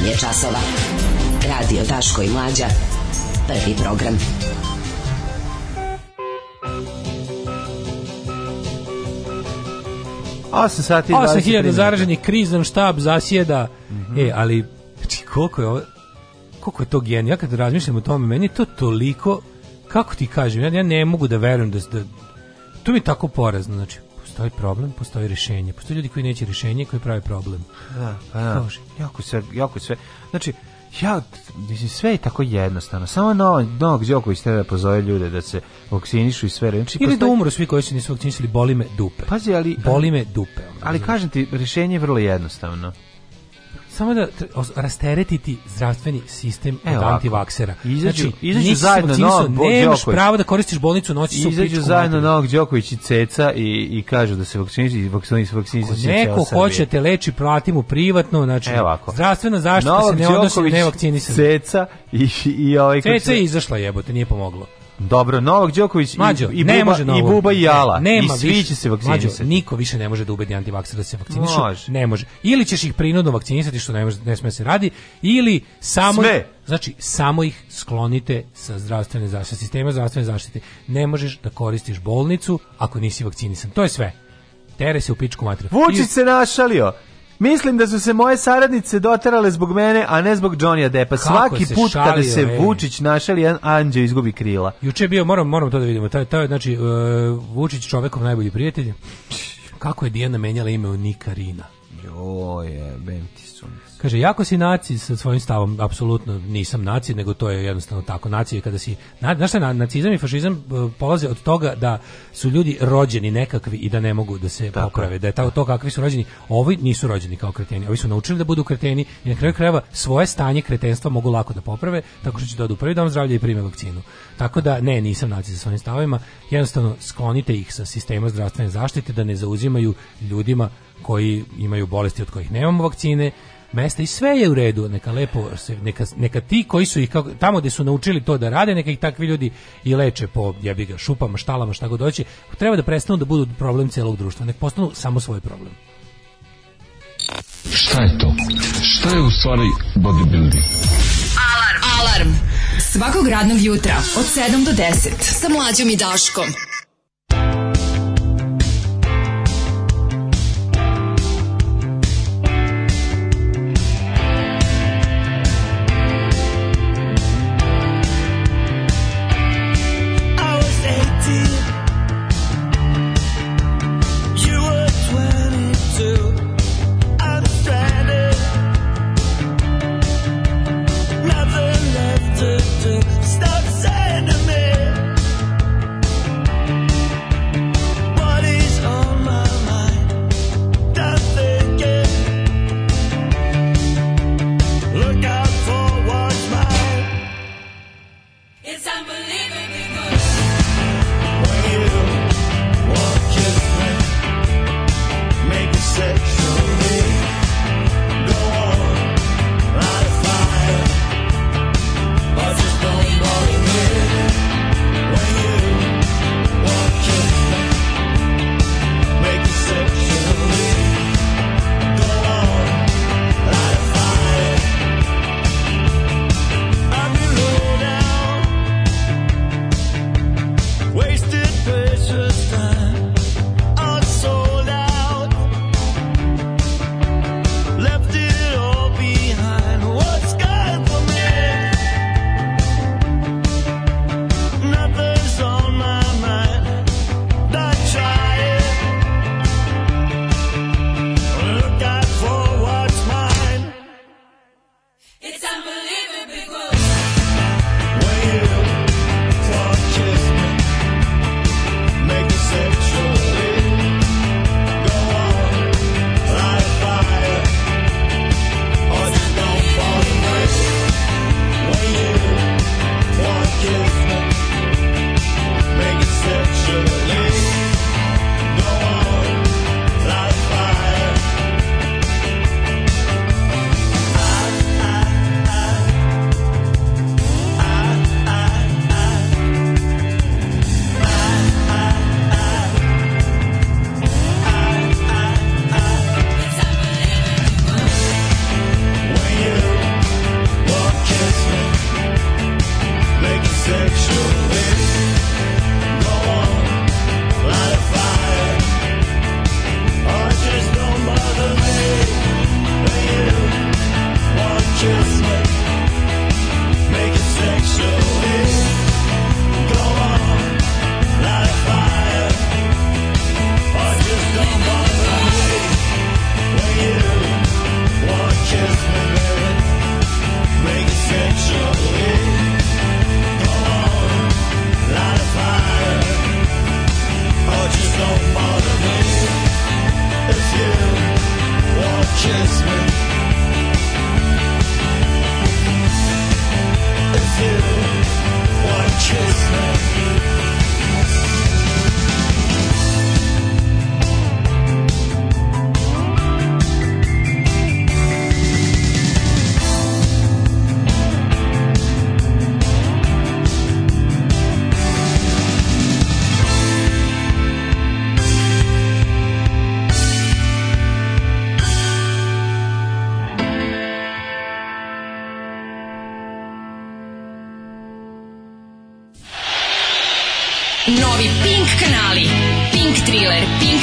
8 je časova. Radio Daško i Mlađa. Prvi program. Osam sati i 8000 zaraženih krizan štab zasjeda. Mm -hmm. E, ali znači koliko je ovo koliko je to genijalno. Ja kad razmišljam o tome, meni to toliko kako ti kažem, ja, ja ne mogu da verujem da, da to mi je tako porazno. Znači, postoji problem, postoji rešenje. Postoje ljudi koji neće rešenje, koji prave problem. Da, pa da. Može. Jako sve, jako sve. Znači, ja, mislim, sve je tako jednostavno. Samo ovaj Novak no, Đoković treba da pozove ljude da se vakcinišu i sve. Znači, Ili da postoji... da umru svi koji se nisu vakcinisali, boli me dupe. Pazi, ali... Boli me dupe. Ono, ali, kažem ti, rešenje je vrlo jednostavno samo da rasteretiti zdravstveni sistem Evo, od antivaksera. Izađu, znači, izađu zajedno Novak Đoković. Nemaš pravo da koristiš bolnicu noći su Izađu zajedno Novak Đoković i Ceca i, i kažu da se vakciniši i vakciniši se vakciniši. Ako neko hoće te leči, plati mu privatno, znači Evo, zdravstvena zaštita Novak se ne odnosi na nevakcinisanje. Ceca i, i ovaj... Ceca je izašla jebote, nije pomoglo. Dobro, Novak Đoković Mađo, i, i, ne buba, može i Buba i Jala. Nema I svi više, će se vakcinisati. Mađo, niko više ne može da ubedi antivaksera da se vakcinišu. Može. Ne može. Ili ćeš ih prinudno vakcinisati, što ne, može, ne sme da se radi, ili samo... Sve. Znači, samo ih sklonite sa zdravstvene zaštite, sistema zdravstvene zaštite. Ne možeš da koristiš bolnicu ako nisi vakcinisan. To je sve. Tere se u pičku matru. Vučić se našalio. Mislim da su se moje saradnice doterale zbog mene, a ne zbog Johnny'a Deppa. Svaki put šalio, kada se ej. Vučić našali, jedan anđeo izgubi krila. Juče bio, moram, moram to da vidimo, taj, taj, znači, uh, Vučić čovekom najbolji prijatelj. Kako je Dijana menjala ime u Nika Rina? Jo, jebem ti Kaže, jako si naci sa svojim stavom, apsolutno nisam naci, nego to je jednostavno tako. Naci je kada si... Na, znaš šta, nacizam i fašizam e, polaze od toga da su ljudi rođeni nekakvi i da ne mogu da se tako. poprave. Da je to, to kakvi su rođeni. Ovi nisu rođeni kao kreteni. Ovi su naučili da budu kreteni i na kraju krajeva svoje stanje kretenstva mogu lako da poprave, tako što će da odu prvi dom zdravlja i prime vakcinu. Tako da, ne, nisam naci sa svojim stavovima. Jednostavno, sklonite ih sa sistema zdravstvene zaštite da ne zauzimaju ljudima koji imaju bolesti od kojih nemamo vakcine, mesta i sve je u redu, neka lepo se, neka, neka ti koji su ih kako, tamo gde su naučili to da rade, neka ih takvi ljudi i leče po jebi ga šupama, štalama, šta god doći. Treba da prestanu da budu problem celog društva, nek postanu samo svoj problem. Šta je to? Šta je u stvari bodybuilding? Alarm! Alarm! Svakog radnog jutra od 7 do 10 sa mlađom i Daškom.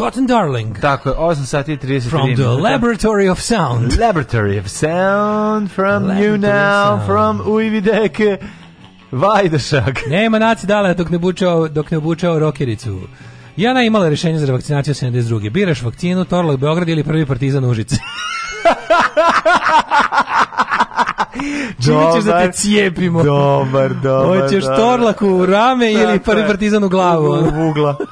Forgotten Darling. Tako je, 8 sati 33 From minuta. the Laboratory of Sound. Laboratory of Sound, from laboratory you now, from Uvidek Vajdašak. Nema naci dale dok ne bučao, dok ne bučao rokericu. Jana imala rešenje za vakcinaciju 72. Biraš vakcinu, Torlak Beograd ili prvi partizan Užice. Čini ćeš da te cijepimo. Dobar, dobar. Hoćeš Torlak u rame ili prvi partizan u glavu. U, u ugla.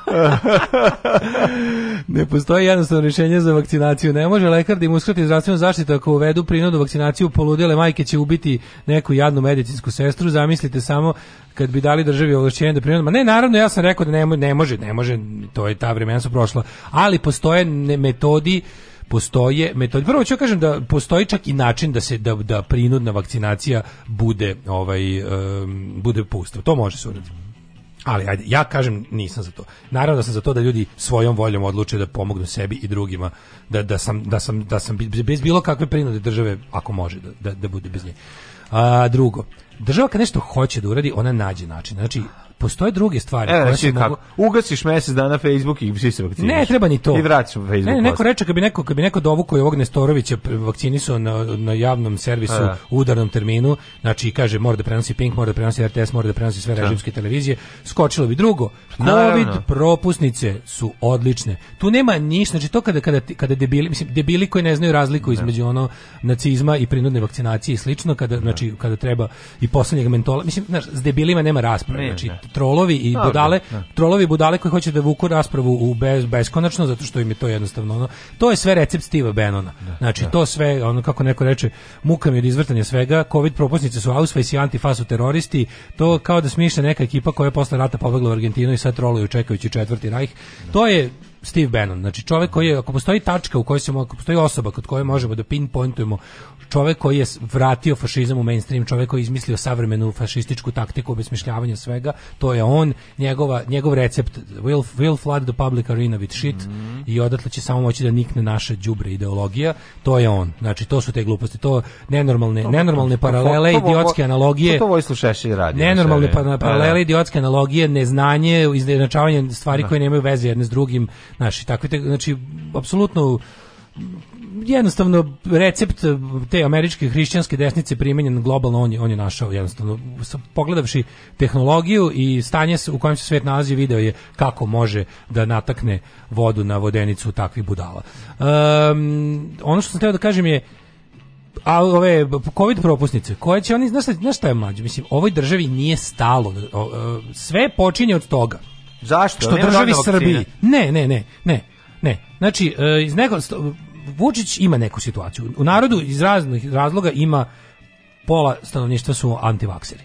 Ne postoji jednostavno rješenje za vakcinaciju. Ne može lekar da im uskrati zdravstvenu zaštitu ako uvedu prinudnu vakcinaciju, poludele majke će ubiti neku jadnu medicinsku sestru. Zamislite samo kad bi dali državi ovlašćenje da prinudno. Ma ne, naravno ja sam rekao da ne, ne može, ne može, to je ta vremena su prošla. Ali postoje metodi postoje metode. Prvo ću kažem da postoji čak i način da se da, da prinudna vakcinacija bude ovaj um, bude pusta. To može se uraditi. Ali ajde, ja kažem nisam za to. Naravno da sam za to da ljudi svojom voljom odluče da pomognu sebi i drugima, da, da, sam, da, sam, da sam bez bilo kakve prinude države, ako može, da, da, da bude bez nje. A, drugo, država kad nešto hoće da uradi, ona nađe način. Znači, postoje druge stvari e, koje znači, se mogu... Ugasiš mjesec dana Facebook i svi se vakciniš. Ne, treba ni to. I vratiš Facebook. Ne, neko reče kad bi neko kad bi neko dovukao ovog Nestorovića vakcinisao na, na javnom servisu A, e. u udarnom terminu, znači kaže mora da prenosi Pink, mora da prenosi RTS, mora da prenosi sve da. režimske televizije, skočilo bi drugo. Naravno. Covid propusnice su odlične. Tu nema ništa, znači to kada kada kada debili, mislim debili koji ne znaju razliku da. između ono nacizma i prinudne vakcinacije i slično, kada da. znači kada treba i poslednjeg mentola, mislim znaš, s debilima nema rasprave, znači trolovi i Dobre, budale, ne. Da. trolovi i budale koji hoće da vuku raspravu u bez, beskonačno zato što im je to jednostavno ono. To je sve recept Steve'a Bannona. Ne, da, znači ne. Da. to sve ono kako neko reče, muka mi od izvrtanja svega, covid propusnice su Auschwitz i antifasu teroristi, to kao da smišlja neka ekipa koja je posle rata pobegla u Argentinu i sad troluju čekajući četvrti rajh. To je Steve Bannon, znači čovjek koji je, ako postoji tačka u kojoj se, ako postoji osoba kod koje možemo da pinpointujemo, čovjek koji je vratio fašizam u mainstream, čovjek koji je izmislio savremenu fašističku taktiku obesmišljavanja svega, to je on, njegova, njegov recept will, will flood the public arena with shit mm -hmm. i odatle će samo moći da nikne naše đubre ideologija, to je on. Znači to su te gluposti, to nenormalne, to, nenormalne to, paralele, to, idiotske analogije. To Vojislav Šešelj radi. Nenormalne pa- da, da. paralele, idiotske analogije, neznanje, izjednačavanje stvari da. koje nemaju veze jedne s drugim, Znaš, takvi, te, znači, apsolutno jednostavno recept te američke hrišćanske desnice primenjen globalno on je, on je našao jednostavno pogledavši tehnologiju i stanje u kojem se svet nalazi video je kako može da natakne vodu na vodenicu takvih budala um, ono što sam teo da kažem je a ove covid propusnice koje će oni znaš, znaš šta je mlađe mislim ovoj državi nije stalo sve počinje od toga Zašto? Što državi Srbiji. Ne, ne, ne, ne. Ne. Znači, e, iz nekog Vučić ima neku situaciju. U narodu iz raznih razloga ima pola stanovništva su antivakseri.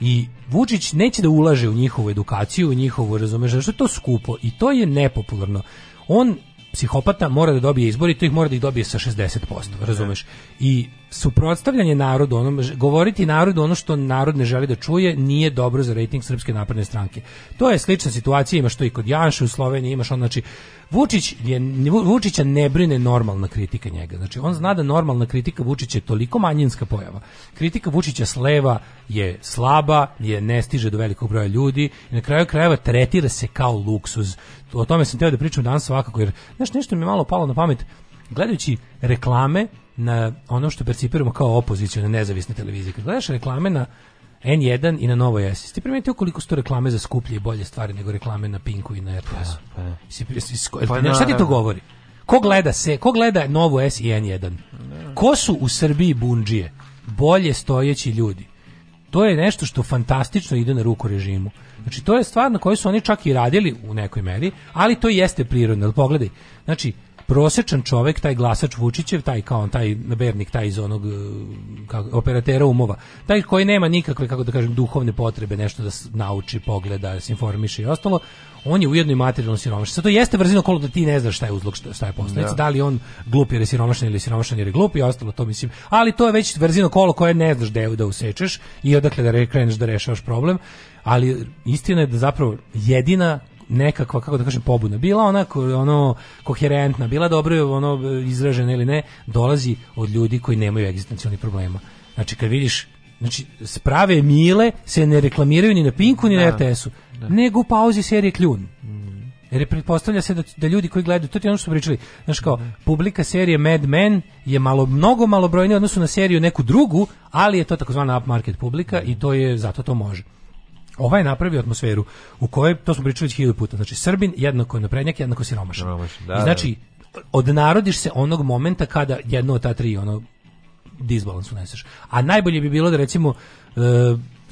I Vučić neće da ulaže u njihovu edukaciju, u njihovu, razumeš, što je to skupo i to je nepopularno. On psihopata mora da dobije izbori, to ih mora da ih dobije sa 60%, razumeš? I suprotstavljanje narodu, ono, govoriti narodu ono što narod ne želi da čuje nije dobro za rejting Srpske napredne stranke. To je slična situacija, ima što i kod Janša u Sloveniji, imaš on, znači, Vučić je, Vučića ne brine normalna kritika njega. Znači, on zna da normalna kritika Vučića je toliko manjinska pojava. Kritika Vučića s leva je slaba, je ne stiže do velikog broja ljudi i na kraju krajeva tretira se kao luksuz. O tome sam teo da pričam danas svakako, jer, znaš, nešto mi je malo palo na pamet, gledajući reklame na ono što percipiramo kao opoziciju na nezavisne televizije. Kad gledaš reklame na N1 i na Novoj S. Ti primetio koliko su to reklame za skuplje i bolje stvari nego reklame na Pinku i na RTS-u? Pa, pa, pa, pa šta ti to govori? Ko gleda se, ko gleda Novu S i N1? Ko su u Srbiji bundžije? Bolje stojeći ljudi. To je nešto što fantastično ide na ruku režimu. Znači, to je stvar na kojoj su oni čak i radili u nekoj meri, ali to jeste prirodno. Pogledaj, znači, prosečan čovjek, taj glasač Vučićev, taj kao on, taj vernik, taj iz onog e, kao, operatera umova, taj koji nema nikakve, kako da kažem, duhovne potrebe, nešto da nauči, pogleda, da se informiše i ostalo, on je ujedno i materijalno siromašan. Sad to jeste brzino kolo da ti ne znaš šta je uzlog, šta je posledica, da. da. li on glup jer je siromašan ili siromašan jer je glup i ostalo to mislim. Ali to je već brzino kolo koje ne znaš da da usečeš i odakle da kreneš da rešavaš problem, ali istina je da zapravo jedina nekakva kako da kažem pobuna bila ona ono koherentna bila dobro ono izražena ili ne dolazi od ljudi koji nemaju egzistencijalni problema znači kad vidiš znači sprave mile se ne reklamiraju ni na Pinku ni da, na RTS-u da. nego u pauzi serije Kljun mm. jer pretpostavlja se da, da ljudi koji gledaju, to ti je ono što pričali, znači kao, publika serije Mad Men je malo, mnogo malo malobrojnija odnosu na seriju neku drugu, ali je to takozvana upmarket publika da. i to je, zato to može. Ovaj napravi atmosferu u kojoj, to smo pričali hiljadu puta, znači Srbin jednako naprednjak, jednako siromašan. Da, I da, da. znači, odnarodiš se onog momenta kada jedno od ta tri ono, disbalans uneseš. A najbolje bi bilo da recimo e,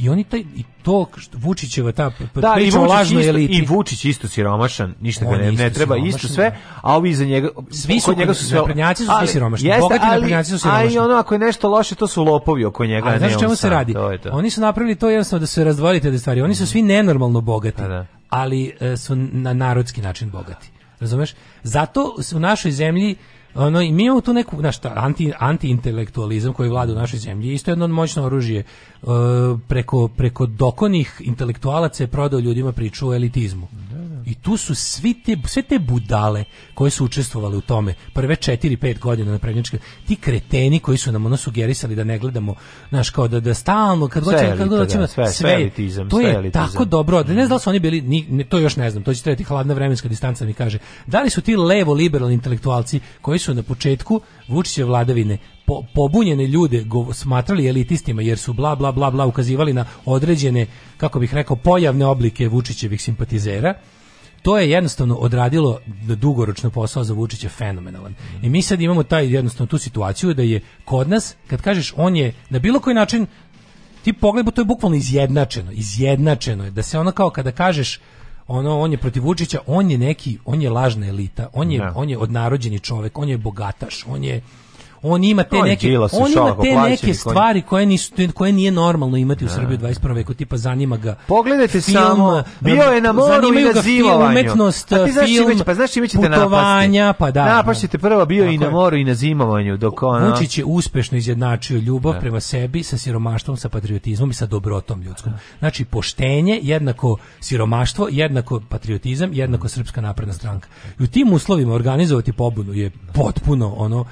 i oni taj i to što Vučićeva ta da, priča o lažnoj I Vučić isto siromašan, ništa ga ne, ne treba, isto sve, da. a ovi iza njega, svi su kod njega su sve naprednjaci su svi siromašni. Jeste, Bogati ali, naprednjaci su siromašni. A i ono ako je nešto loše, to su lopovi oko njega. A znaš čemu se radi? To to. Oni su napravili to jednostavno da se razdvojite da stvari. Oni su mhm. svi nenormalno bogati, pa da. ali e, su na narodski način bogati. Razumeš? Zato u našoj zemlji ono, mi imamo tu neku, znaš, anti, anti-intelektualizam koji vlada u našoj zemlji, isto jedno od moćno oružje e, preko, preko dokonih intelektualaca je prodao ljudima priču o elitizmu. I tu su svi te, sve te budale koje su učestvovali u tome, prve 4-5 godina na prednjačke, ti kreteni koji su nam ono sugerisali da ne gledamo, znaš, kao da, da stalno, kad god ćemo, kad god ćemo, da, sve, sve, elitizam, to sve je elitizam. tako dobro, da ne znam da su oni bili, ni, ne, to još ne znam, to će trebati hladna vremenska distanca mi kaže, da li su ti levo-liberalni intelektualci koji su na početku Vučiće vladavine po, pobunjene ljude go, smatrali elitistima jer su bla bla bla bla ukazivali na određene kako bih rekao pojavne oblike Vučićevih simpatizera to je jednostavno odradilo dugoročno posao za Vučića fenomenalan. I mi sad imamo taj jednostavno tu situaciju da je kod nas, kad kažeš on je na bilo koji način ti pogled, to je bukvalno izjednačeno, izjednačeno je da se ono kao kada kažeš ono on je protiv Vučića, on je neki, on je lažna elita, on je, da. on je odnarođeni čovjek, on je bogataš, on je on ima te on neke on ima te neke stvari koje nisu koje nije normalno imati u da. Srbiji 21. veku, tipa zanima ga. Pogledajte film, samo, da, bio je na moru i na zimovanju. Umetnost, A ti znaš film, već, pa znaš čime ćete pa da. Napašćete da. prvo bio i na moru i na zimovanju dok ona Vučić je uspešno izjednačio ljubav da. prema sebi sa siromaštvom, sa patriotizmom i sa dobrotom ljudskom. Znači poštenje jednako siromaštvo, jednako patriotizam, jednako srpska napredna stranka. I u tim uslovima organizovati pobunu je potpuno ono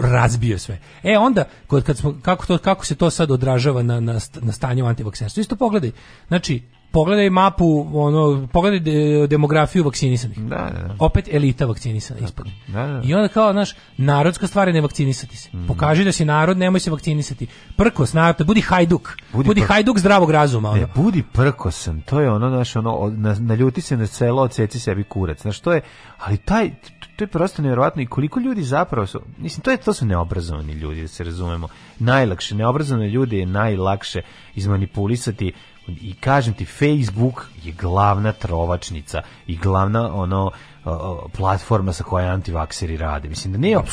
razbio sve. E onda kod kad smo, kako to kako se to sad odražava na na na stanje u Isto pogledaj. Znači Pogledaj mapu, ono, pogledaj de, demografiju vakcinisanih. Da, da. da. Opet elita vakcinisana da, ispod. Da, da, da. I onda kao, znaš, narodska stvar je ne vakcinisati se. Mm. Pokaži da si narod, nemoj se vakcinisati. Prkos, narod, budi hajduk. Budi, budi hajduk zdravog razuma. E, ono. Ne, budi prkosan, to je ono, znaš, ono, naljuti se na celo, odseci sebi kurac. Znaš, to je, ali taj, to je prosto nevjerojatno i koliko ljudi zapravo su, mislim, to, je, to su neobrazovani ljudi, da se razumemo, najlakše, neobrazovane ljude je najlakše izmanipulisati i kažem ti, Facebook je glavna trovačnica i glavna ono platforma sa koja antivakseri rade. Mislim da ne od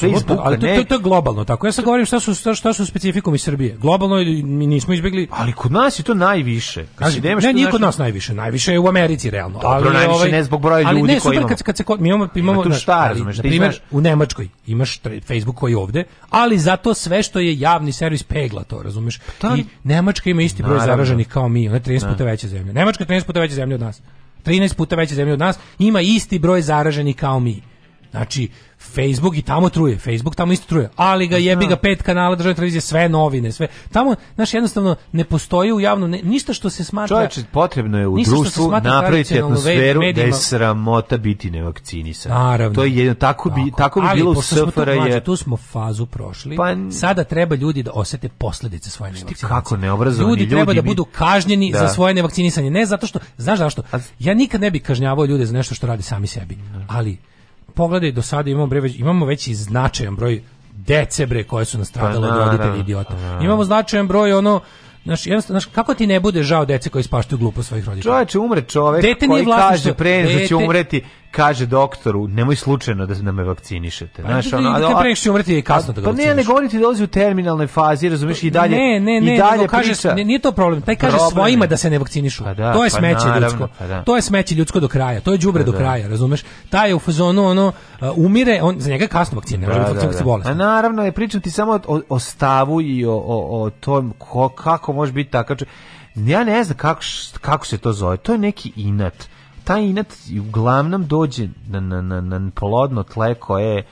ali to, ne... to, to, je globalno tako. Ja sad govorim šta su šta, su specifikum iz Srbije. Globalno mi nismo izbegli. Ali kod nas je to najviše. Kad ali, ne, nije kod nas najviše, najviše je u Americi realno. Dobro, ali najviše ovaj, ne zbog broja ljudi ali ne, koji super, kad, kad se mi imamo imamo tu šta, razumeš, da imaš... u Nemačkoj imaš Facebook koji je ovde, ali zato sve što je javni servis pegla to, razumeš? Pa da. I Nemačka ima isti broj zaraženih kao mi, ona je 30 puta da. veća zemlja. Nemačka je 30 puta veća zemlja od nas. 13 puta veća zemlja od nas, ima isti broj zaraženih kao mi. Znači, Facebook i tamo truje, Facebook tamo isto truje, ali ga jebi ga da. pet kanala državne televizije, sve novine, sve. Tamo, znaš, jednostavno ne postoji u javnom, ne, ništa što se smatra... Čovječe, potrebno je u društvu napraviti atmosferu da je sramota biti nevakcinisan. Naravno. To je jedno, tako bi, tako, tako bi bilo u SFRA je... Tu smo fazu prošli, pa, sada treba ljudi da osete posledice svoje nevakcinisacije. Kako neobrazovani ljudi, ljudi treba da budu kažnjeni da. za svoje nevakcinisanje, ne zato što, znaš zašto, ja nikad ne bi kažnjavao ljude za nešto što radi sami sebi, da. ali pogledaj do sada imamo bre, imamo već i značajan broj dece bre koje su nastradale pa od roditelja idiota. Pa imamo značajan broj ono Znaš, znaš, kako ti ne bude žao dece koji ispaštaju glupo svojih roditelja? Čoveče, umre čovek Dete koji vlast, kaže pre nego da će umreti, kaže doktoru, nemoj slučajno da nam me vakcinišete. Pa, Znaš, da, ono, a, a, previše umreti je kasno da ga Pa ne, ne govoriti ti da dolazi u terminalnoj fazi, razumeš i pa, dalje ne, ne, ne, i dalje kaže, priča. Ne, nije to problem, taj kaže problem. svojima da se ne vakcinišu. Pa da, to je pa smeće naravno, ljudsko. Pa da. To je smeće ljudsko do kraja, to je đubre do da. kraja, razumeš? Taj je u fazonu ono uh, umire, on za njega kasno vakcine, ne može biti bolest. A naravno, je pričam ti samo o, o stavu i o, o, o tom ko, kako može biti takav. Ja ne znam kako, kako se to zove, to je neki inat taj inat uglavnom dođe na, na, na, na polodno tle koje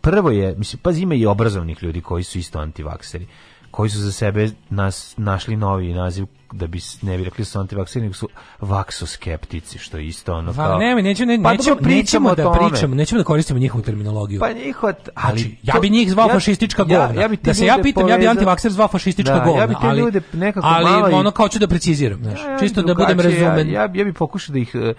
prvo je, mislim, pazi, ima i obrazovnih ljudi koji su isto antivakseri, koji su za sebe nas, našli novi naziv da bi ne bi rekli su antivakseri, nego su vaksoskeptici, što je isto ono kao... Ne, ne, nećemo, ne, pa, nećemo, nećemo da pričamo, nećemo da koristimo njihovu terminologiju. Pa njihova, ali... Znači, ja bi njih zvao ja, fašistička govna. Ja, ja da se ja pitam, povezal, ja bi antivakser zvao fašistička da, govna. Ja bi te ljude nekako ali, malo... ono kao ću da preciziram, znaš, ja, ja čisto da budem razumen. Ja, ja bi pokušao da ih... Uh,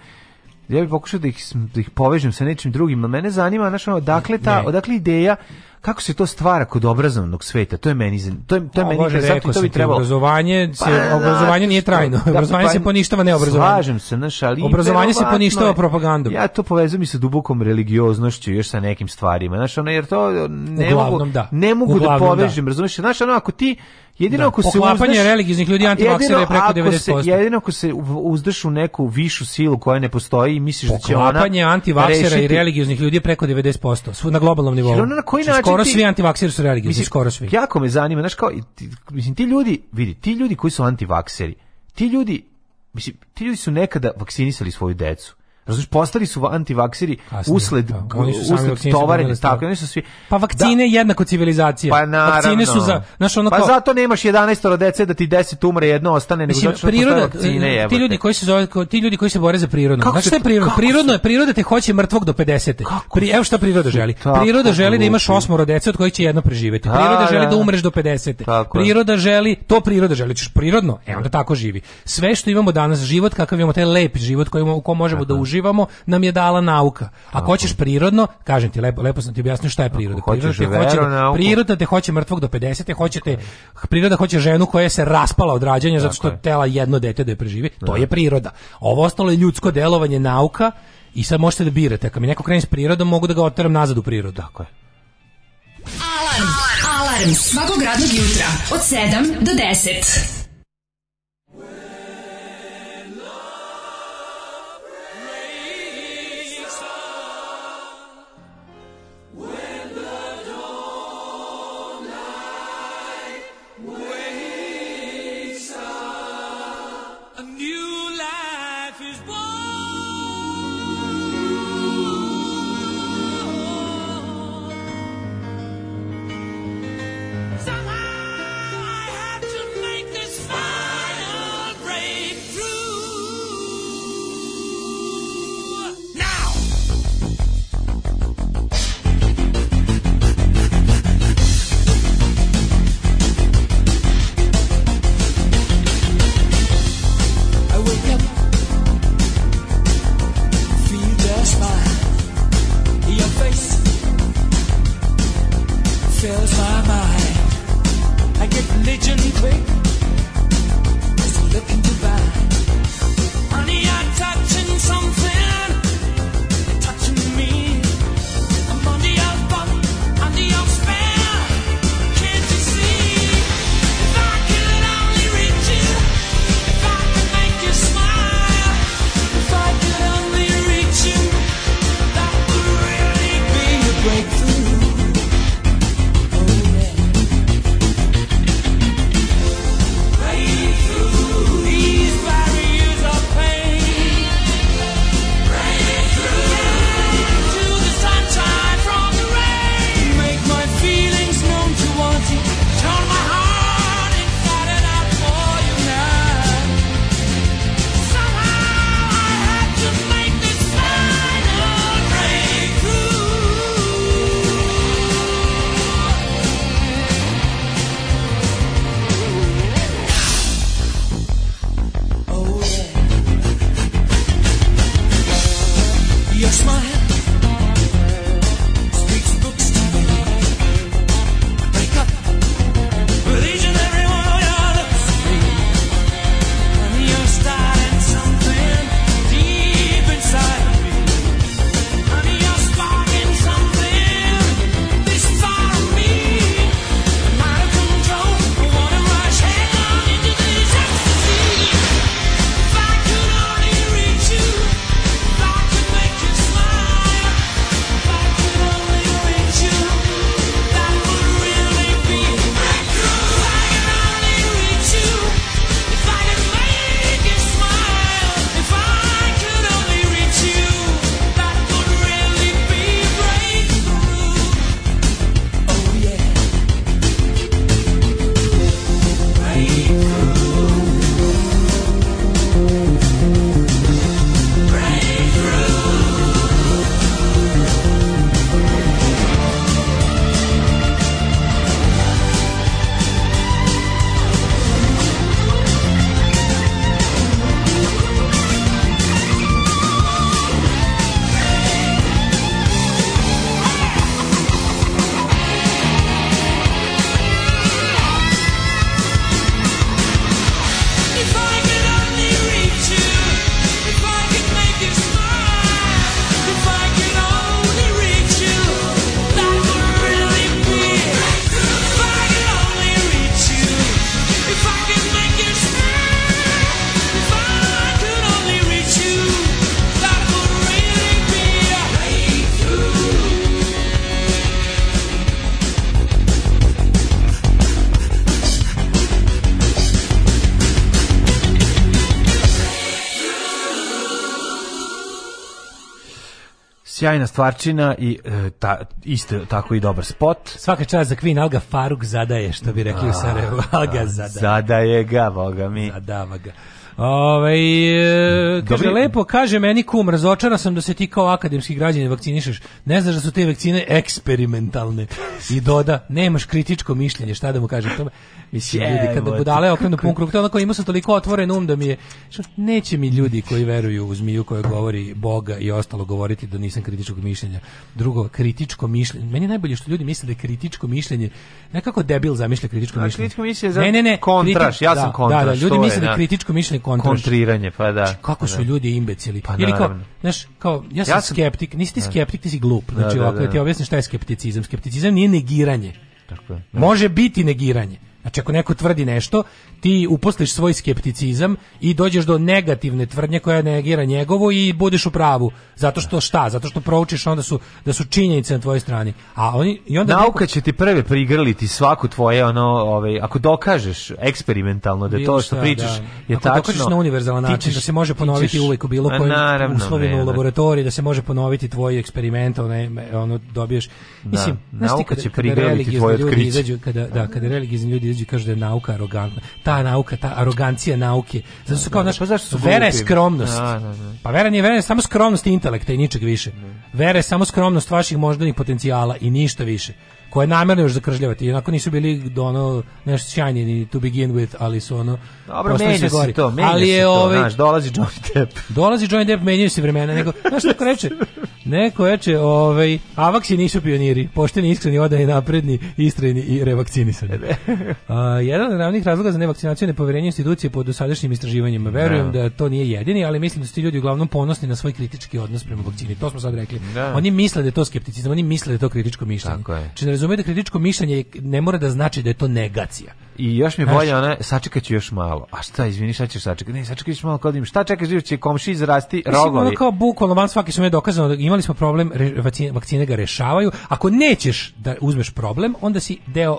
ja bih pokušao da ih, da ih povežem sa nečim drugim, a mene zanima, znaš, odakle, ta, ne. odakle ideja kako se to stvara kod obrazovnog sveta? To je meni to je to je o, meni interesantno to bi trebalo. Obrazovanje se pa, obrazovanje nije trajno. Da, obrazovanje pa, se poništava ne obrazovanje. Slažem se, naš, ali obrazovanje se poništava je, propagandom. Ja to povezujem i sa dubokom religioznošću još sa nekim stvarima. Znaš, ono, jer to ne Uglavnom, mogu da, ne mogu da Uglavnom, da povežem, da. razumiješ? Znaš, ono ako ti Jedino da. ako se uzdrži religijskih ljudi antivaksera je preko 90%. Se, jedino ako se uzdrži u neku višu silu koja ne postoji i misliš da će ona Poklapanje antivaksera i religijskih ljudi je preko 90%, svu na globalnom nivou. Jer ona na koji znači, način skoro ti, svi antivakseri su religiozni, mislim, skoro svi. Jako me zanima, znaš kao, ti, mislim, ti ljudi, vidi, ti ljudi koji su antivakseri, ti ljudi, mislim, ti ljudi su nekada vaksinisali svoju decu Razumeš, postali su antivakseri usled da, oni su usled tovarenja, tako, oni su svi. Pa da. vakcine da. jednako civilizacija. Pa naravno. Vakcine su za, znaš, ono pa kao, zato nemaš 11 dece da ti 10 umre, jedno ostane, nego zato priroda, vakcine, jebate. Ti ljudi koji se zove, ti ljudi koji se bore za prirodno. Kako znaš šta je prirodno? Prirodno je priroda te hoće mrtvog do 50. Kako? Pri, evo šta priroda želi. Tako, priroda želi da imaš osmoro dece od kojih će jedno preživeti. Da, priroda A, želi da. da umreš do 50. Tako, priroda želi, to priroda želi, ćeš prirodno, e onda tako živi. Sve što imamo danas, život kakav imamo, taj lep život koji u kom možemo da uživamo uživamo nam je dala nauka. Ako hoćeš prirodno, kažem ti lepo, lepo sam ti objasnio šta je priroda. priroda te hoće da- priroda te hoće mrtvog do 50, te hoće te priroda hoće ženu koja se raspala od rađanja zato što tela jedno dete da je preživi. To da. je priroda. Ovo ostalo je ljudsko delovanje, nauka i sad možete da birate. Ako mi neko krene s prirodom, mogu da ga oteram nazad u prirodu. Tako je. Alarm! Alarm! Alarm! Svakog radnog jutra od 7 do 10. sjajna stvarčina i e, ta, isto tako i dobar spot. Svaka čast za Queen, Alga Faruk zadaje, što bi rekli u da, Sarajevu. Alga da, zadaje. Zadaje ga, boga mi. Zadava ga. Ove, ovaj, kaže, Dobri. lepo, kaže meni kum, razočara sam da se ti kao akademski građani vakcinišeš. Ne znaš da su te vakcine eksperimentalne. I doda, nemaš kritičko mišljenje, šta da mu kažem tome. Mislim, Jebo ljudi, kada budale okrenu pun krug, to onako imao sam toliko otvoren um da mi je, što, neće mi ljudi koji veruju u zmiju koja govori Boga i ostalo govoriti da nisam kritičkog mišljenja. Drugo, kritičko mišljenje. Meni je najbolje što ljudi misle da je kritičko mišljenje, nekako debil zamišlja kritičko mišljenje. Kritičko mišljenje za ne, ne, ne, kontraš, kriti... ja sam kontraš. Da, da, da ljudi misle da je da. kritičko mišljenje kontraš. Kontriranje, pa da. Znači, kako su da. ljudi imbecili. Pa Ili kao, znaš, kao, ja sam, ja sam skeptik, nisi ti da. skeptik, ti si glup. Da, znači, da, da, ovako da, ti objasnim šta je skepticizam. Skepticizam nije negiranje. Tako je. Može biti negiranje. Znači ako neko tvrdi nešto, ti uposliš svoj skepticizam i dođeš do negativne tvrdnje koja negira njegovo i budeš u pravu. Zato što šta? Zato što proučiš onda su da su činjenice na tvojoj strani. A oni i onda nauka neko... će ti prve prigrliti svaku tvoje ono, ovaj ako dokažeš eksperimentalno da bilo to što šta, pričaš da. je ako tačno. dokažeš na univerzalan način da ćeš, da se može ponoviti ćeš, uvijek u bilo kojem uslovima u laboratoriji da se može ponoviti tvoj eksperiment, onaj ono dobiješ. Da, Mislim, da, nauka kada, će prigrliti tvoje otkriće. kada da, kada religiozni ljudi izađe kaže da je nauka arogantna. Ta nauka, ta arogancija nauke. Zato su da, kao, da, znaš, pa zašto su vera je skromnost. Da, da, da. Pa vera nije vera, je samo skromnost intelekta i ničeg više. Vera je samo skromnost vaših moždanih potencijala i ništa više koje namerno još zakržljavati. Onako nisu bili ono nešto sjajni ni to begin with, ali su ono Dobro, menja se to, menja ali je, se to, ovaj, znaš, dolazi Johnny Depp. Dolazi Johnny Depp, menjaju se vremena, nego, znaš neko reče, neko reče, ovaj, avaksi nisu pioniri, pošteni, iskreni, odani, napredni, istreni i revakcinisani. A, jedan od glavnih razloga za nevakcinaciju je nepoverenje institucije po dosadašnjim istraživanjima. Verujem da. da to nije jedini, ali mislim da su ti ljudi uglavnom ponosni na svoj kritički odnos prema vakcini. To smo sad rekli. Da. Oni misle da je to skepticizam, oni misle da je to kritičko mišljenje. Tako je. Či znači, ne razumeju da kritičko mišljenje ne mora da znači da je to negacija. I još mi bolje ona sačekaću još malo. A šta, izvini, šta ćeš sačekati? Ne, sačekaćeš malo kad im. Šta čekaš, će komši izrasti rogovi. Mislim, kao bukvalno van svaki su me dokazano da imali smo problem, re, vakcine, vakcine, ga rešavaju. Ako nećeš da uzmeš problem, onda si deo uh,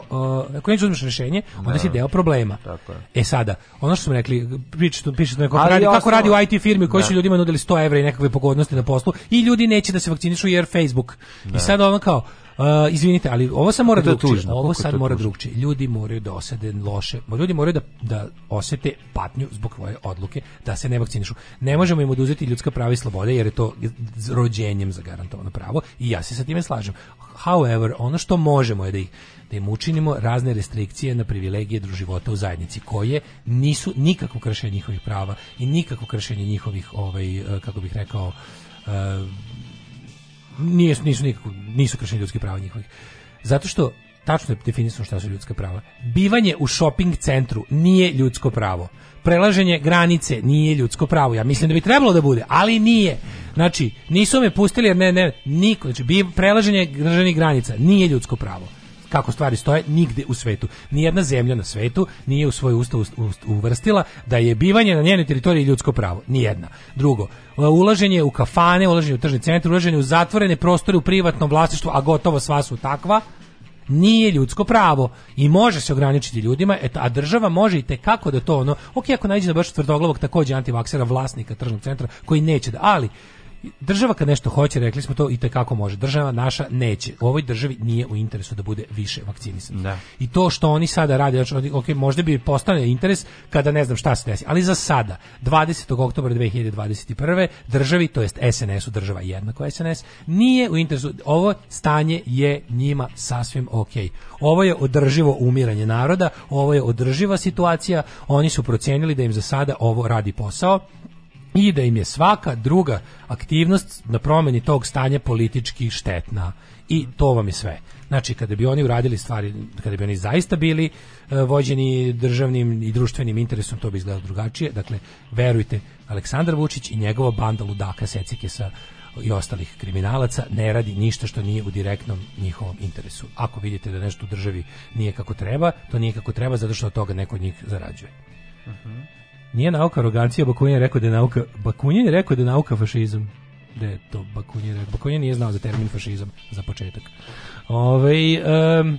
ako nećeš da uzmeš rešenje, onda ne, si da. deo problema. Tako je. E sada, ono što smo rekli, pričate, pišete neko kako radi, kako radi u IT firmi koji su da. ljudima nudili 100 evra i nekakve pogodnosti na poslu i ljudi neće da se vakcinišu jer Facebook. Ne. I sada ono kao Uh, izvinite, ali ovo sad mora drugčije. Ovo sad to mora drugčije. Ljudi moraju da osede loše. Ljudi moraju da, da osete patnju zbog svoje odluke da se ne vakcinišu. Ne možemo im oduzeti ljudska prava i slobode jer je to rođenjem zagarantovano pravo i ja se sa time slažem. However, ono što možemo je da ih da im učinimo razne restrikcije na privilegije života u zajednici koje nisu nikako kršenje njihovih prava i nikako kršenje njihovih ovaj eh, kako bih rekao eh, nije, nisu, nikako, nisu kršeni ljudski prava njihovih. Zato što tačno je definisano šta su ljudska prava. Bivanje u shopping centru nije ljudsko pravo. Prelaženje granice nije ljudsko pravo. Ja mislim da bi trebalo da bude, ali nije. Znači, nisu me pustili jer ne, ne, niko. Znači, prelaženje državnih granica nije ljudsko pravo kako stvari stoje nigde u svetu. Nijedna zemlja na svetu nije u svoj ustav uvrstila da je bivanje na njenoj teritoriji ljudsko pravo. Nijedna. Drugo, ulaženje u kafane, ulaženje u tržni centar, ulaženje u zatvorene prostore u privatnom vlasništvu, a gotovo sva su takva, nije ljudsko pravo i može se ograničiti ljudima, eto, a država može i te kako da to ono, ok, ako nađe na baš tvrdoglavog takođe antivaksera vlasnika tržnog centra koji neće da, ali država kad nešto hoće, rekli smo to i te kako može. Država naša neće. U ovoj državi nije u interesu da bude više vakcinisan. Da. I to što oni sada rade, znači, ok, možda bi postane interes kada ne znam šta se desi. Ali za sada, 20. oktobra 2021. državi, to jest SNS-u, država jednako SNS, nije u interesu. Ovo stanje je njima sasvim ok. Ovo je održivo umiranje naroda, ovo je održiva situacija, oni su procenili da im za sada ovo radi posao i da im je svaka druga aktivnost na promeni tog stanja politički štetna i to vam je sve. Znači, kada bi oni uradili stvari, kada bi oni zaista bili e, vođeni državnim i društvenim interesom, to bi izgledalo drugačije. Dakle, verujte, Aleksandar Vučić i njegova banda ludaka secike sa i ostalih kriminalaca ne radi ništa što nije u direktnom njihovom interesu. Ako vidite da nešto u državi nije kako treba, to nije kako treba zato što od toga neko od njih zarađuje. Uh mhm. -huh. Nije nauka arogancija, Bakunin je rekao da je nauka... Bakunin je rekao da je nauka fašizam. Da je to Bakunin je rekao. Bakunin nije znao za termin fašizam, za početak. Ovaj um,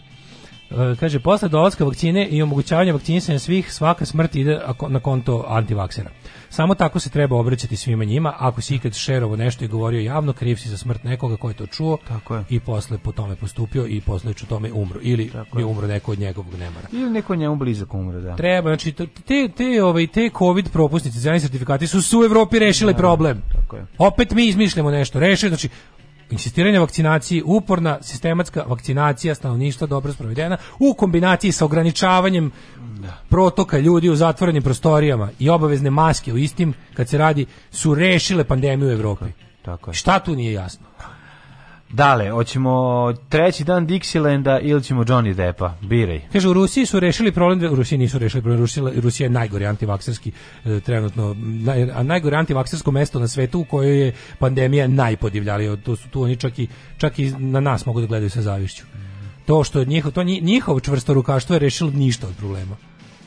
E, kaže, posle dolaska vakcine i omogućavanja vakcinisanja svih, svaka smrt ide na konto antivaksera. Samo tako se treba obraćati svima njima, ako si ikad šerovo nešto i govorio javno, kriv si za smrt nekoga ko je to čuo tako je. i posle po tome postupio i posle u tome umro. Ili tako je umro neko od njegovog nemara. Ili neko od njemu blizak umro, da. Treba, znači, te, te, ovaj, te COVID propusnice, zeleni sertifikati su su u Evropi rešili problem. Tako je. Opet mi izmišljamo nešto, rešili, znači, Insistiranje vakcinaciji, uporna sistematska vakcinacija stanovništva dobro sprovedena u kombinaciji sa ograničavanjem da. protoka ljudi u zatvorenim prostorijama i obavezne maske u istim kad se radi su rešile pandemiju u Evropi. Tako je. Šta tu nije jasno? Dale, hoćemo treći dan Dixilenda ili ćemo Johnny Deppa? Biraj. Kaže, u Rusiji su rešili problem, u Rusiji nisu rešili problem, Rusija, Rusija je najgori antivakserski e, trenutno, naj, a najgori antivaksersko mesto na svetu u kojoj je pandemija najpodivljalija. to su, tu oni čak i, čak i na nas mogu da gledaju sa zavišću. To što njihovo, to njihovo čvrsto rukaštvo je rešilo ništa od problema.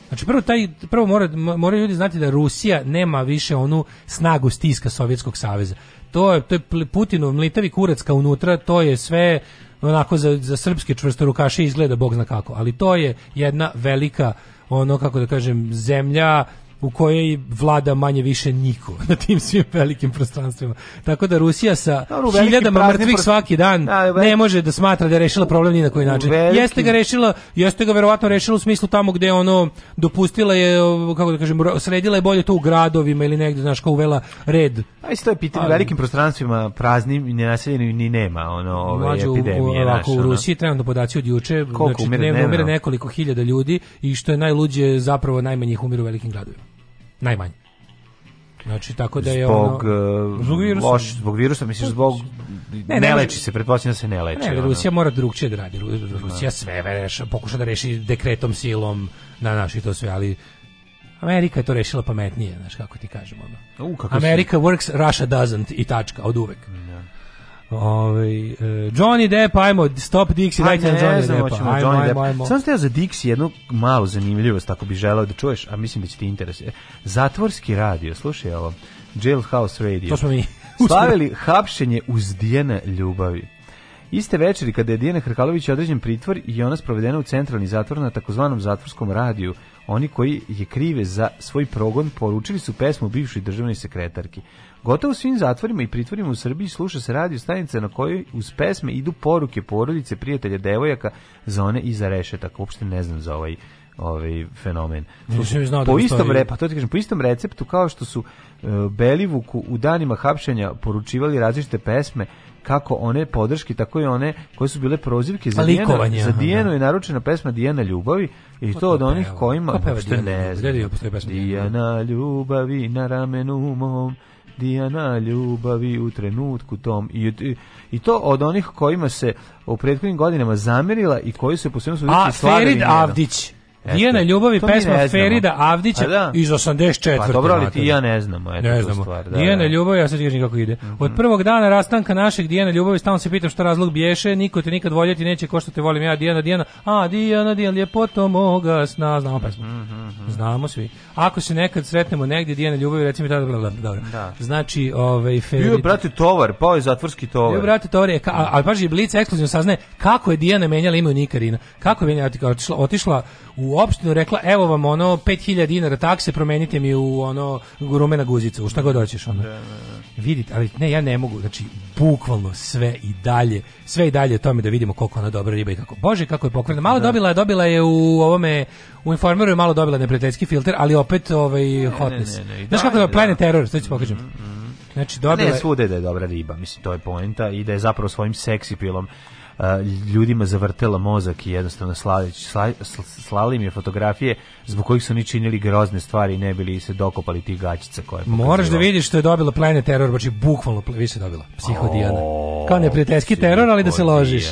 Znači prvo taj prvo mora mora ljudi znati da Rusija nema više onu snagu stiska Sovjetskog saveza to je, to je Putinov mlitavi kurac kao unutra, to je sve onako za, za srpske čvrste čvrstorukaše izgleda bog zna kako, ali to je jedna velika ono kako da kažem zemlja u kojoj vlada manje više niko na tim svim velikim prostranstvima. Tako da Rusija sa Dobro, da, hiljadama mrtvih prost... svaki dan da, ne može da smatra da je rešila problem ni na koji način. Veliki... Jeste ga rešila, jeste ga verovatno rešila u smislu tamo gde ono dopustila je kako da kažem, sredila je bolje to u gradovima ili negde znaš kao uvela red. A isto je pitanje Ali... velikim prostranstvima praznim i nenaseljenim ni nema ono ove Mlađu, epidemije. Ovako, u Rusiji trenutno podaci od juče, Koliko znači umire, dnevno umire nekoliko hiljada ljudi i što je najluđe zapravo najmanje umiru u velikim gradovima najmanje. Znači tako da je zbog, ono e, zbog virusa, loš, zbog virusa misliš pa, zbog ne, ne, ne leči se, pretpostavljam da se ne leči. Ne, ne Rusija mora drugčije da radi. Rusija da. sve reša, pokuša da reši dekretom silom na da, naši to sve, ali Amerika je to rešila pametnije, znaš kako ti kažem ono. U, kako Amerika si... works, Russia doesn't i tačka od uvek. Mm. Ove, ovaj, Johnny Depp, ajmo, stop Dixie, dajte nam Johnny Deppa. Ajmo, Johnny ajmo, Depp. ajmo, ajmo. Sam ste za Dixie jednu malu zanimljivost, ako bi želeo da čuješ, a mislim da će ti interesuje. Zatvorski radio, slušaj ovo, Jailhouse Radio. To smo mi. Slavili hapšenje uz dijene ljubavi. Iste večeri kada je Dijana Hrkalović određen pritvor i ona sprovedena u centralni zatvor na takozvanom zatvorskom radiju, oni koji je krive za svoj progon poručili su pesmu bivšoj državnoj sekretarki. Gotovo svim zatvorima i pritvorima u Srbiji sluša se radio stanice na kojoj uz pesme idu poruke porodice, prijatelja, devojaka za one iza rešetaka. Uopšte ne znam za ovaj ovaj fenomen. Znao da po da istom re, pa to ti kažem, po istom receptu kao što su uh, Belivuku u danima hapšenja poručivali različite pesme kako one podrške, tako i one koje su bile prozivke za Dijenu. Za Dijenu da. je naručena pesma Dijena ljubavi i pa to, to od onih peva. kojima... Ko pa peva Dijena? Da Dijana ljubavi na ramenu mom Dijana ljubavi u trenutku tom i, i, to od onih kojima se u prethodnim godinama zamerila i koji se po svemu su A Ferid Avdić Nijena ljubavi, pesma Ferida Avdića da. iz 84. Pa dobro, ali ti ja ne znamo. Eto, ne znamo. Stvar, da, Dijana da. ljubavi, ja sad ti kako ide. Mm -hmm. Od prvog dana rastanka našeg Dijana ljubavi, stalno se pitam šta razlog biješe, niko te nikad voljeti neće, ko što te volim ja, Dijana, Dijana. A, Dijana, Dijana, ljepoto moga sna, znamo pesmu. Mm -hmm. Znamo svi. Ako se nekad sretnemo negdje, Dijana ljubavi, recimo tada, bla, bla, dobro. Da. Znači, ovaj, Ferida. Bio je, brate, tovar, pao je zatvorski tovar. Bio je, brate, tovar, je, ali paži, Blic ekskluzivno saznaje kako je Dijana menjala ime u Nikarina. Kako je menjala, otišla, otišla u u opštinu rekla evo vam ono 5000 dinara takse promenite mi u ono rumena guzica, u šta god hoćeš ono. Da, da, da. Vidite, ali ne ja ne mogu, znači bukvalno sve i dalje, sve i dalje tome da vidimo koliko ona dobra riba i kako. Bože kako je pokvarena. Malo dobila je, dobila je u ovome u informeru je malo dobila neprijateljski filter, ali opet ovaj hotness. Ne, ne, ne, Znaš kako je Planet Terror, to ću pokažem. Mm, mm, mm. Znači, dobila... Ne svude da je dobra riba, mislim, to je poenta i da je zapravo svojim seksipilom ljudima zavrtela mozak i jednostavno slavić, slali, slali mi je fotografije zbog kojih su oni činili grozne stvari i ne bili se dokopali tih gaćica koje Moraš da vidiš što je dobila Planet Terror, baš bukvalno više dobila. Psihodijana. Kao neprijateljski teror, ali da se ložiš.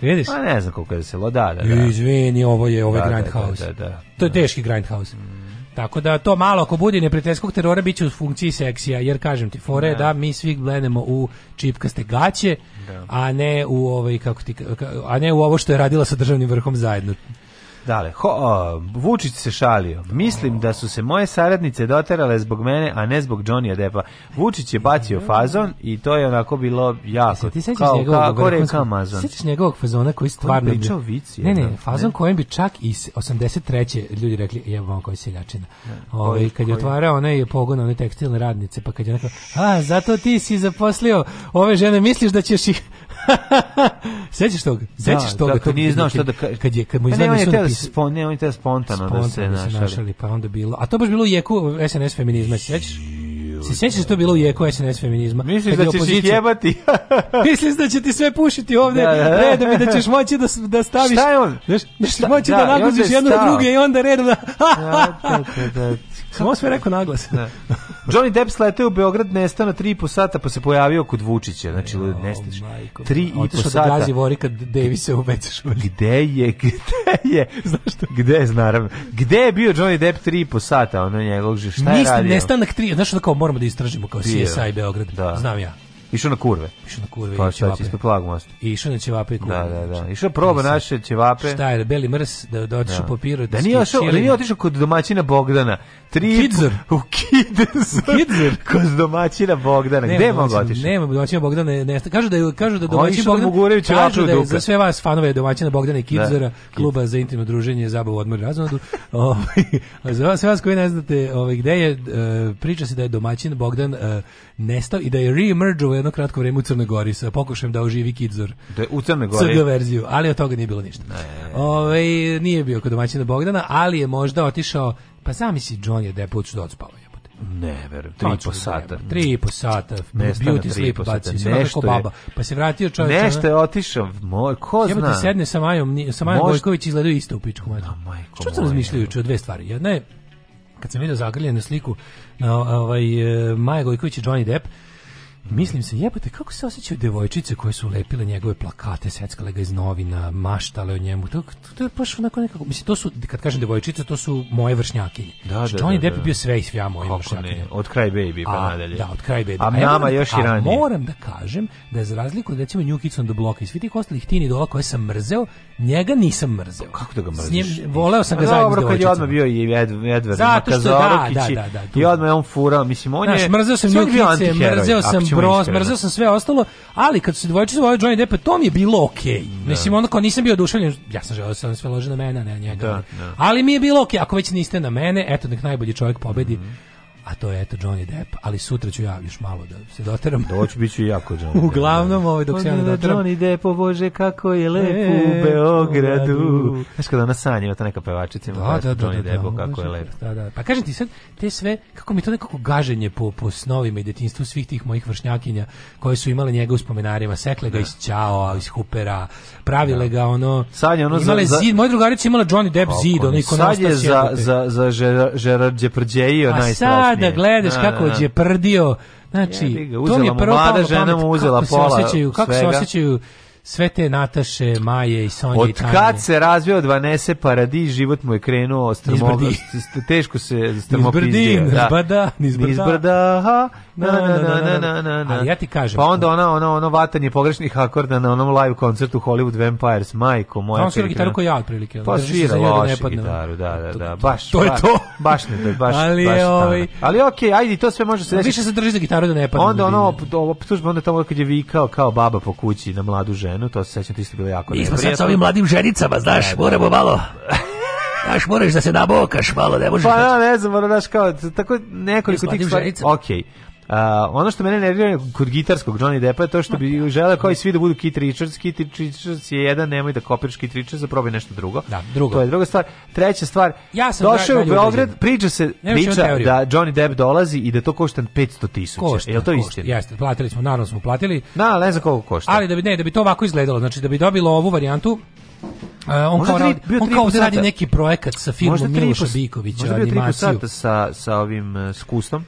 Vidiš? Pa ne znam koliko da se loda, da, da. Izvini, ovo je ovaj Grindhouse. Da, To je teški Grindhouse. Mm. Tako da to malo ako bude neprijateljskog terora biće u funkciji seksija, jer kažem ti fore ne. Da. da mi svi gledamo u čipkaste gaće, da. a ne u ovaj kako ti a ne u ovo što je radila sa državnim vrhom zajedno. Dale, ho, o, Vučić se šalio. Mislim da su se moje saradnice doterale zbog mene, a ne zbog Johnnyja Deppa. Vučić je bacio fazon i to je onako bilo jako. Ti sećaš kao, njegovog, kao, reka Amazon. Sećaš njegovog fazona koji stvarno... Koji pričao vici. Ne, ne, fazon ne. kojem bi čak i 83. ljudi rekli, je vam ovaj, koji seljačina. Ovaj kad je otvarao je pogon, one tekstilne radnice, pa kad je onako, a, zato ti si zaposlio ove žene, misliš da ćeš ih Sećaš toga? Sećaš da, toga? Da, kad nije znao šta da kaže. Kad je kad mu iznenadio su Pa da ne, on je te spontano, da spontano da se našali. Pa onda bilo. A to baš bilo u jeku SNS feminizma, sećaš? Se sjećaš što da je bilo u jeku SNS feminizma? Misliš da ćeš opozicija... ih jebati? Misliš da će ti sve pušiti ovde da, da, da. redom i da ćeš moći da, da staviš... Šta je on? Da, ćeš moći da, da naguziš jedno na druge i onda redom da... da, da, da, da. Samo sve rekao naglas. Ne. Da. Johnny Depp sleteo u Beograd, nestao na 3,5 sata, pa se pojavio kod Vučića. Znači, no, nestaš. 3,5 sata. Otišao da gazi Vorika Davisa u Vecešvalju. Gde je, gde je? Znaš što? Gde je, naravno. Gde je bio Johnny Depp 3,5 sata? Ono njegovog, šta je Nis, radio? Nestanak 3, znaš što kao moramo da istražimo kao CSI Beograd. Da. Znam ja. Išao na kurve. Išao na kurve. Pa šta će ispred plag most. Išao na ćevape kurve. Da, da, da. Išao proba Nisam. naše ćevape. Šta je, beli mrs, da, da otišao da. po Da, da nije otišao, da nije otišao kod domaćina Bogdana. Tri, u Kidzer. U Kidzer. Kidzer. kod domaćina Bogdana. Nema Gde mogu otišao? Nema domaćina Bogdana. Ne, kažu da, je, kažu da domaćin Bogdan... Oni išao Kažu da za sve vas fanove domaćina Bogdana i da, Kidzera, kluba za intimno druženje, zabavu, odmor, razvodu. Ovaj, za vas, sve vas koji ne znate ovaj, gde je, e, priča se da je domaćin Bogdan e, nestao i da je re-emerge jedno kratko vreme u Crnoj Gori sa pokušajem da oživi Kidzor. Da u Crnoj Gori. CG verziju, ali od toga nije bilo ništa. Ne. Ove, nije bio kod domaćina Bogdana, ali je možda otišao, pa zamisli John je deput što da odspao je. Ne, verujem, tri i po sata. Tri i po sata, Nestane beauty sleep baci, sve nešto baba. Pa se vratio čovjek. Nešto je otišao, moj, ko zna. Jebate sedne sa Majom, sa Majom Možda... Gojković izgledaju isto u pičku. Majom. No, majko Što sam razmišljao o dve stvari? Jedna je, kad sam vidio zagrljenu sliku na ovaj, eh, Maja Gojković i Johnny Depp, Mislim se, jebate, kako se osjećaju devojčice koje su lepile njegove plakate, seckale ga iz novina, maštale o njemu. To, to je baš onako nekako, mislim, to su, kad kažem devojčice, to su moje vršnjakinje. Da, da, Što on je da, da. bio sve i svja moje vršnjakinje. od kraj baby pa nadalje. Da, od kraj baby. A, a nama još i ranije. moram da kažem da je za razliku od recimo New Kids on the Block i svi tih ostalih tini dola koje sam mrzeo, njega nisam mrzeo. Kako da ga mrziš? S njim, voleo sam ga zajedno Dobro, kad je odmah bio i Edvard Zato što, da, da, da, da, i odmah je on furao, mislim, on je... Znaš, mrzeo sam New Kids, mrzeo sam ćemo Bros, mrzeo sam sve ostalo, ali kad su dvojčice vole Johnny Deppa, to mi je bilo okej. Okay. Da. Mislim, onda kao nisam bio oduševljen, ja sam želeo da se on sve loži na mene, a ne na njega. Da, da. Ali mi je bilo okej, okay. ako već niste na mene, eto, nek najbolji čovjek pobedi. Mm -hmm a to je eto Johnny Depp, ali sutra ću ja još malo da se doteram. Doći da, biću i jako Johnny Depp. Uglavnom, ovaj, dok se ja ne doteram. Johnny Depp, o Bože, kako je lepo e, u Beogradu. Znaš kada ona sanja, ta neka pevačica ima da, da, da, da, Johnny da, Depp, kako je lepo. Da, da. Pa kažem ti sad, te sve, kako mi to nekako gaženje po, po snovima i detinstvu svih tih mojih vršnjakinja koje su imale njega u spomenarima, sekle ga iz Ćao, iz Hupera, pravile ga ono... Sanja, ono imale za, zid, moja drugarica imala Johnny Depp zid, ono i Sad je za, za, za Gerard Djeprđeji, onaj da gledaš da, kako da, da. je prdio. Znači, ga, to mi je prvo mlada žena mu uzela pola. Kako se osjećaju, kako se osjećaju sve te Nataše, Maje i Sonje Od Od kad se razvio 12 Vanese život mu je krenuo strmoga, teško se strmopizdje. Nizbrdi, da. nizbrda, nizbrda. Na, na, na, na, na, Ali ja ti kažem. Pa onda ona, ona, ono vatanje pogrešnih akorda na onom live koncertu Hollywood Vampires, majko moja. On svira gitaru koja ja otprilike. Pa da svira loše gitaru, da, da, da. Baš, to je to. Baš ne, to baš, ali, baš ovaj, Ali okej, ajde, to sve može se reći. Više se drži za gitaru da ne padne. Onda ono, ovo, tužba, onda tamo kad je vikao kao baba po kući na mladu ženu ženu, to se sećam, ti ste bilo jako neprijatno. Isto sad sa ovim mladim ženicama, znaš, ne, moramo malo... Znaš, moraš da se nabokaš malo, ne možeš... Pa da ja, ne znam, ono, znaš, kao, tako nekoliko tih stvari... Okej, okay. Uh, ono što mene nervira kod gitarskog Johnny Deppa je to što bi želeo kao i svi da budu Keith Richards, Keith Richards je jedan, nemoj da kopiraš Keith Richards, zaprobaj da nešto drugo. Da, drugo. To je druga stvar. Treća stvar, ja sam došao u Beograd, priča se, priča da Johnny Depp dolazi i da to košta 500 tisuća. Je li to istina? Jeste, platili smo, naravno smo platili. Da, ne znam koliko košta. Ali da bi, ne, da bi to ovako izgledalo, znači da bi dobilo ovu varijantu, Uh, on kao, tri, radi, on kao da radi neki projekat sa filmom Miloša Bikovića možda bio animaciju. Možda bio sata sa, sa ovim uh, e, skustom.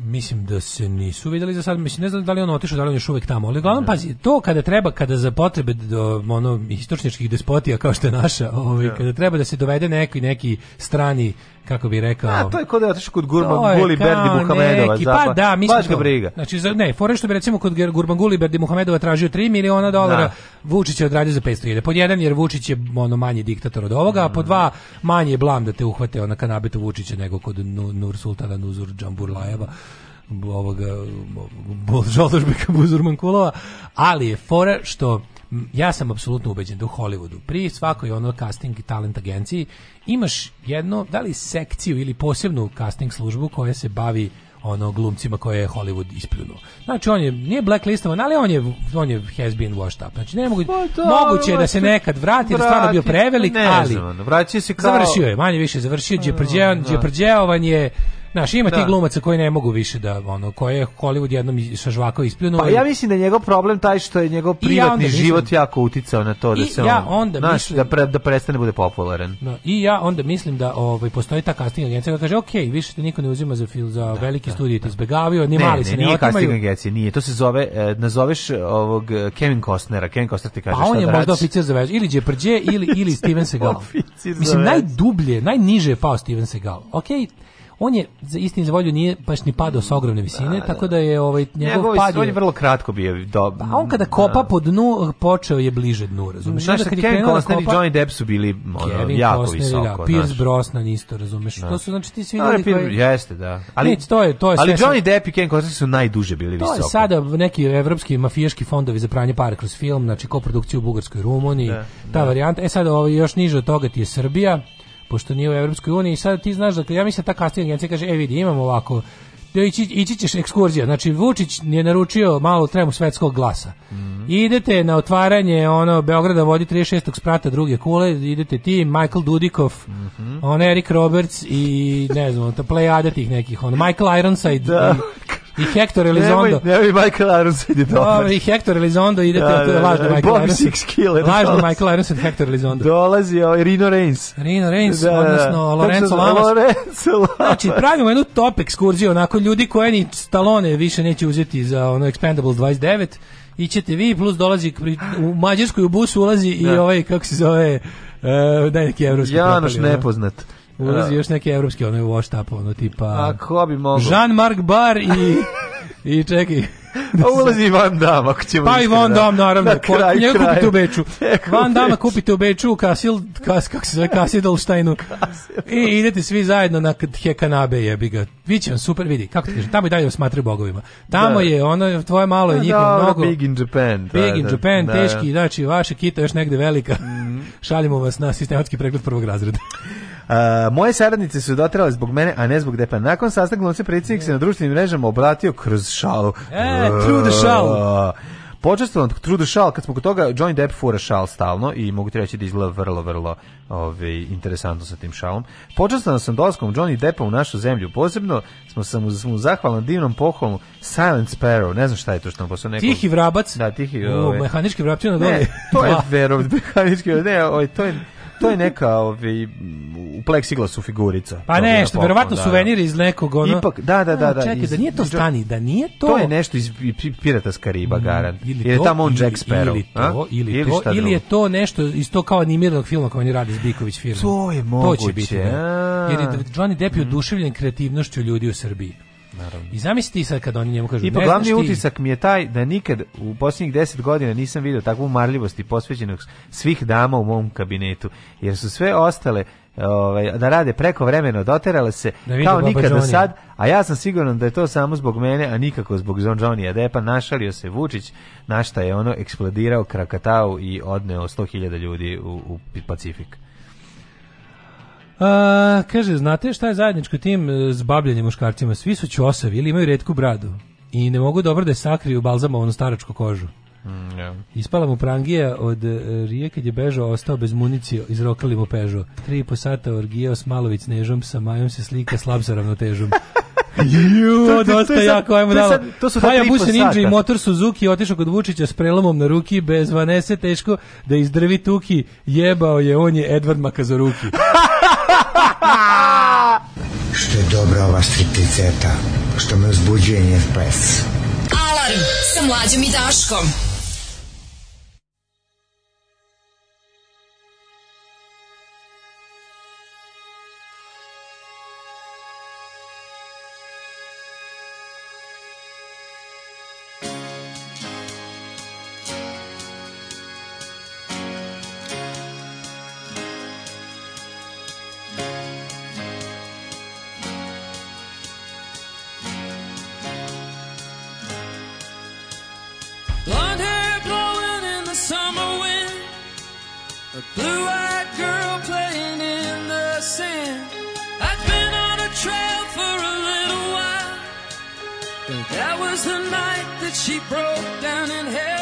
Mislim da se nisu videli za sad, mislim ne znam da li on otišao, da li on još uvek tamo, ali uglavnom da. pazi, to kada treba, kada za potrebe do, ono, istočničkih despotija kao što je naša, ovaj, da. kada treba da se dovede neki, neki strani kako bi rekao. A to je kod da otišao kod Gurmanguli Berdi Muhamedova, zapad. Pa da, mislim baš ga briga. Znači za ne, fore što bi recimo kod Gurmanguli Berdi Muhamedova tražio 3 miliona dolara, da. Vučić je odradio za 500.000. Pod jedan jer Vučić je ono manji diktator od ovoga, mm. a pod dva manje je blam da te uhvate ona kanabetu Vučića nego kod Nur Sultana Nuzur Džamburlajeva ovoga Bozžaldožbeka Buzurmankulova, ali je fora što ja sam apsolutno ubeđen da u Hollywoodu, pri svakoj ono casting i talent agenciji, imaš jedno, da li sekciju ili posebnu casting službu koja se bavi ono glumcima koje je Hollywood ispljunuo. Znači on je nije blacklistovan, ali on je on je has been washed up. Znači ne mogu pa, da, moguće da se nekad vrati, vrati da stvarno bio prevelik, ne ali znam, vraća se kao završio je, manje više završio, je prđeovan da. je Znaš, ima da. ti glumaca koji ne mogu više da, ono, koje je Hollywood jednom sa žvakao ispljunuo. Pa ja mislim da je njegov problem taj što je njegov privatni ja život mislim, jako uticao na to da se ja on, onda znaš, mislim, da, pre, da prestane da bude popularan. No, da, I ja onda mislim da ovaj, postoji ta casting agencija koja kaže, ok, više te niko ne uzima za, film, za da, da, veliki da, studij, ti izbegavio, ni ne, mali se ne, nije otimaju. casting agencija, nije, to se zove, eh, nazoveš e, ovog e, Kevin Costnera, Kevin Costner ti pa kaže pa šta on je da možda oficir za vežu, ili Džeprđe, ili, ili Steven Seagal. Mislim, najdublje, najniže je pao Steven Seagal. Okej, okay, on je za istini za nije baš ni padao sa ogromne visine, da, tako da, da je da. ovaj njegov, njegov pad je, vrlo kratko bio do. A pa on kada da. kopa po dnu počeo je bliže dnu, razumeš? Znaš, kad je Kevin Costner i Johnny Depp su bili ono, jako Costner, visoko, da, Pierce Brosnan isto, razumeš? Da. To su znači ti svi ljudi koji jeste, da. Ali ne, to je to je Ali Johnny Depp i Kevin Costner su najduže bili visoko. To je sada neki evropski mafijaški fondovi za pranje para kroz film, znači koprodukciju u Bugarskoj i Rumuniji, ta varijanta. E sad ovaj još niže od toga ti je Srbija, pošto nije u Evropskoj uniji i sad ti znaš da ja mislim da ta casting agencija kaže e vidi imamo ovako da ići, ići ćeš ekskurzija. Znači, Vučić je naručio malo tremu svetskog glasa. Mm -hmm. Idete na otvaranje ono Beograda vodi 36. sprata druge kule, idete ti, Michael Dudikov, mm -hmm. on Erik Roberts i ne znam, ta plejada tih nekih, on Michael Ironside da. i, i Hector Elizondo. Nemoj, nemoj Michael Irons ide da, dobro. I Hector Elizondo idete da, da, da, lažno da, Michael Irons. Lažno Michael Irons i Hector Elizondo. Dolazi ovaj Rino Reigns. Rino Reigns, da, da, da. odnosno Lorenzo Lamas. Lorenzo Lamas. Znači, pravimo jednu top ekskurziju, onako ljudi koje ni Stallone više neće uzeti za ono Expendables 29 ićete vi plus dolazi u Mađarskoj u busu ulazi i ovaj kako se zove Uh, daj neki evropski Janoš nepoznat. Ulazi da. još neki evropski, ono je washtap, ono tipa... A ko bi mogo? Jean-Marc Bar i... I čekaj... Da pa se... ulazi Van Damme, ako ćemo... Pa i Van da. Damme, naravno. Na kraj, Njega kraj. kupite u Beču. Van Dama kupite u Beču, Kasil, kas, kako se zove, Kasidelštajnu. I idete svi zajedno na Hekanabe, jebi ga. Biće vam super, vidi, kako ti kažem, tamo i dalje smatri bogovima. Tamo da. je ono, tvoje malo je njihovo da, da mnogo. Big in Japan. Big in Japan, da, teški, da, znači, vaša kita još negde velika. Mm. Šaljimo vas na sistematski pregled prvog razreda moje saradnice su dotrale zbog mene, a ne zbog depa. Nakon sastanka se predsjednik se na društvenim mrežama obratio kroz šalu. E, through the šalu. Počestvo True the Shall, kad smo kod toga, Johnny Depp fura šal stalno i mogu ti reći da izgleda vrlo, vrlo ovaj, interesantno sa tim šalom. Počestvo sam dolazkom Johnny Deppa u našu zemlju. Posebno smo, sam, mu zahvalan divnom pohvalom Silent Sparrow. Ne znam šta je to što nam posao neko... Tihi vrabac? Da, tihi... Ovaj... U, mehanički vrapci na dole. Ne, to je verov, mehanički ne, ove, ovaj, to je to je neka ovi, ovaj, u pleksiglasu figurica. Pa nešto, verovatno da, suvenir iz da. nekog ono. Ipak, da, da, da, da. Čekaj, da iz, da nije to stani, da nije to. To je nešto iz Pirata s Kariba, mm, garant. Ili je tamo on Jack Sparrow, ili to, ili, ili to, ili je to nešto iz to kao animiranog filma koji oni rade iz Biković firme. To je moguće. To će biti. Jer Johnny Depp je oduševljen kreativnošću ljudi u Srbiji. Naravno. I zamisliti sad kad oni njemu kažu I pa glavni utisak mi je taj da nikad u posljednjih deset godina nisam video takvu marljivost i posvećenost svih dama u mom kabinetu, jer su sve ostale ovaj, da rade preko vremena, doterale se da kao nikad do sad, a ja sam siguran da je to samo zbog mene, a nikako zbog John Johnny, da je pa našalio se Vučić, našta je ono eksplodirao Krakatau i odneo 100.000 ljudi u, u Pacifik. A, kaže, znate šta je zajedničko tim e, s babljenim muškarcima? Svi su ćosavi ili imaju redku bradu i ne mogu dobro da je sakriju balzamovanu staračku kožu. Mm, yeah. Ispala mu prangija od e, Rije kad je bežao, ostao bez municije, izrokali mu pežo. Tri i po sata orgijao s Malovic nežom, sa Majom se slika slab sa ravnotežom. Ju, to, dosta jako, ajmo dalo. to su Haja Busen Ninja i motor Suzuki otišao kod Vučića s prelomom na ruki, bez vanese, teško da izdrvi tuki, jebao je, on je Edvard Makazoruki. što je dobra ova stripticeta, što me uzbuđuje njen pes. Alarm sa mlađom i Daškom. A blue-eyed girl playing in the sand. I'd been on a trail for a little while. but That was the night that she broke down in hell.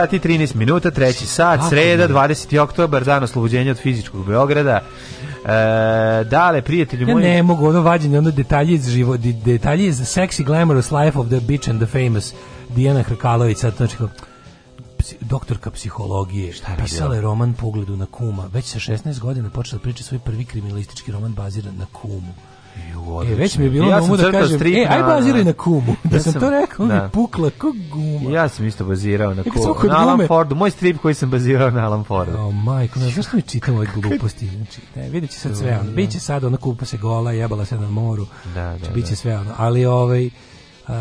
sat i 13 minuta, treći sat, sreda, 20. oktobar, dan oslobođenja od fizičkog Beograda. E, dale, prijatelju ja moji... ne mogu, ono vađenje, ono detalje iz života, detalje iz Sexy Glamorous Life of the Bitch and the Famous, Dijana Hrkalović, sad znači doktorka psihologije, Šta je pisala je roman Pogledu na kuma. Već sa 16 godina počela da pričati svoj prvi kriminalistički roman baziran na kumu. E, već mi je bilo ja da kažem, strip, e, aj baziraj na kumu. Da ja sam, to rekao, da. pukla ko guma. Ja sam isto bazirao na kumu. E, na Alan Fordu, moj strip koji sam bazirao na Alan Fordu. O, oh, majko, ne, zašto mi čitam ove gluposti? Znači, ne, vidjet će sad sve, ono, da. biće sad, ona kupa se gola, jebala se na moru, da, da, znači, biće da. sve, ono, ali ovaj... Uh,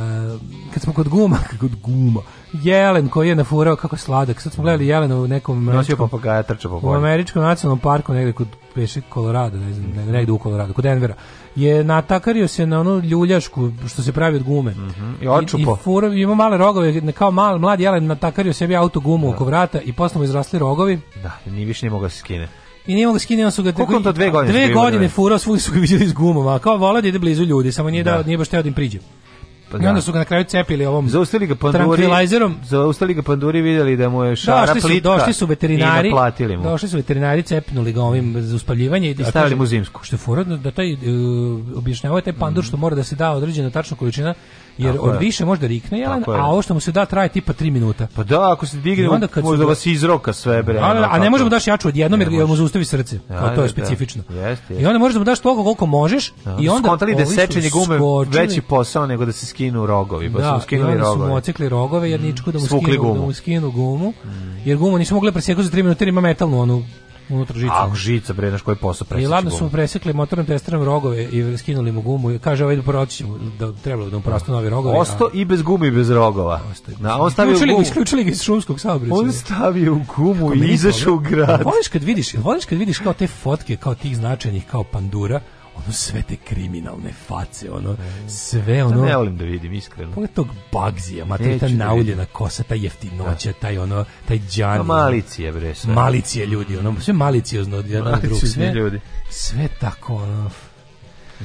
kad smo kod guma, kod guma, jelen koji je nafurao kako sladak. Sad smo gledali jelena u nekom američkom, papagaja, trče po U američkom nacionalnom parku negde kod Peše Kolorado, ne znam, negde u Kolorado, kod Denvera je natakario se na onu ljuljašku što se pravi od gume. Mm -hmm. I očupo. I, i furo, ima male rogove, kao mal, mladi jelen natakario sebi auto gumu da. oko vrata i posle mu izrasli rogovi. Da, ni više nije mogao da se skine. I nije mogu da skine, on su ga Koliko to dve godine? Dve godine furao, svugdje su ga viđeli s gumom, a kao vola da ide blizu ljudi, samo nije, da. dao, nije baš teo da im priđe. Pa da. I onda da. su ga na kraju cepili ovom zaustali ga panduri, tranquilizerom. ga panduri videli da mu je šara došli su, plitka došli su veterinari, platili mu. Došli su veterinari, cepnuli ga ovim za uspaljivanje. I, da stavili mu zimsku. Što je furodno da-, da taj, uh, objašnjavao taj pandur mm. što mora da se da određena tačna količina jer Tako od je. više možda rikne Jelen, Tako je. a ovo što mu se da traje tipa 3 minuta. Pa da, ako se digne, onda kad možda su... Da- vas izroka sve bre. A, da, da, a, ne možemo daš jaču od jednom jer, jer mu zaustavi srce. Ja, to je specifično. Jeste, jeste. I onda možeš da mu daš toliko koliko možeš ja. i onda skontali da sečenje gume skočili. veći posao nego da se skinu rogovi, pa da, su skinuli rogove. Da, su mu ocikli rogove jer ničko da mu skinu, da mu skinu gumu. Jer gumu nisu mogli presjeku za 3 minuta jer ima metalnu onu unutra žica. Ako žica, bre, znaš koji posao presjeći I ladno su mu presekli motornim testerom rogove i skinuli mu gumu. kaže, ovaj proći ćemo, da trebalo da mu prosto novi rogovi. Osto i bez gume i bez rogova. Osto i bez... Na, on stavio isključili, gumu. Isključili ga iz šumskog saobraćaja. On stavio gumu i izašao u grad. Voliš kad vidiš, voliš kad vidiš kao te fotke, kao tih značajnih, kao pandura, ono sve te kriminalne face, ono, e. sve da ono... ne volim da vidim, iskreno. Pogled tog Bagzija, materi, ta da nauljena kosa, ta jeftinoća, da. taj ono, taj džan. Pa malicije, bre, sve. Malicije ljudi, ono, sve maliciozno od jedan drug, sve, ljudi. sve tako, ono,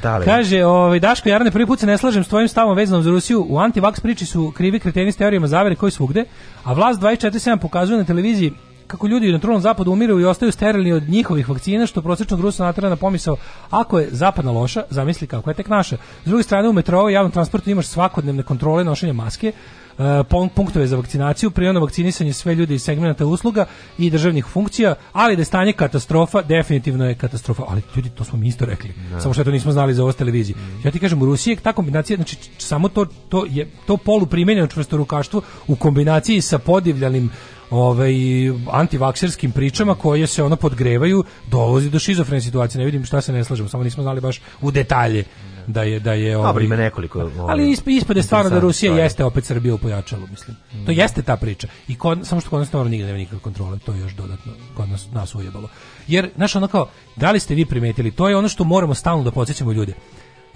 Dale. Kaže, ovaj Daško Jarne prvi put se ne slažem s tvojim stavom vezanom za Rusiju. U antivaks priči su krivi kreteni s teorijama zavere koji svugde, a vlast 247 pokazuje na televiziji kako ljudi na trulom zapadu umiru i ostaju sterilni od njihovih vakcina, što prosječnog Rusa natara na pomisao, ako je zapadna loša, zamisli kako je tek naša. S druge strane, u metrou i javnom transportu imaš svakodnevne kontrole nošenja maske, e, punktove za vakcinaciju, prijon vakcinisanje sve ljudi iz segmenta usluga i državnih funkcija, ali da je stanje katastrofa, definitivno je katastrofa. Ali ljudi, to smo mi isto rekli. Ne. Da. Samo što to nismo znali za ovo televizije. Mm. Ja ti kažem, u Rusiji ta kombinacija, znači samo to, to je to polu primenjeno čvrstorukaštvo u kombinaciji sa podivljanim ovaj, antivakserskim pričama koje se ono podgrevaju, dolazi do šizofrene situacije. Ne vidim šta se ne slažemo, samo nismo znali baš u detalje da je da je ovaj ima nekoliko ovaj, ali isp, ispade stvarno da Rusija stvari. jeste opet Srbiju pojačalo mislim mm. to jeste ta priča i kon, samo što kod nas stvarno nigde nema nikakve kontrole to je još dodatno kod nas nas ujebalo jer naša ono kao da li ste vi primetili to je ono što moramo stalno da podsećamo ljude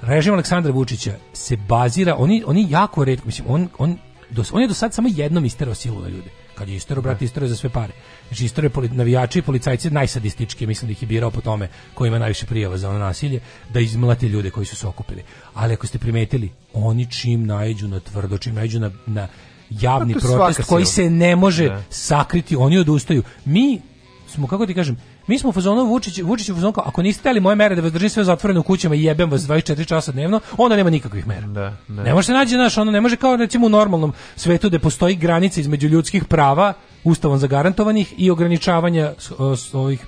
režim Aleksandra Vučića se bazira oni oni jako retko mislim on on dos, on je do sad samo jednom isterao silu na ljude kad je istero, brate, istero za sve pare. Znači, istero je navijači i policajci najsadistički, mislim da ih je birao po tome ko ima najviše prijava za ono nasilje, da izmlate ljude koji su se okupili. Ali ako ste primetili, oni čim najđu na tvrdo, čim najđu na, na javni pa protest koji se ne može ne. Da. sakriti, oni odustaju. Mi smo, kako ti kažem, Mi smo u fazonu Vučić, Vučić u fazonu kao, ako niste teli moje mere da vas držim sve zatvoreno u kućama i jebem vas 24 časa dnevno, onda nema nikakvih mera. Da, da. Ne može se naći naš, ono ne može kao recimo u normalnom svetu da postoji granica između ljudskih prava ustavom zagarantovanih i ograničavanja ovih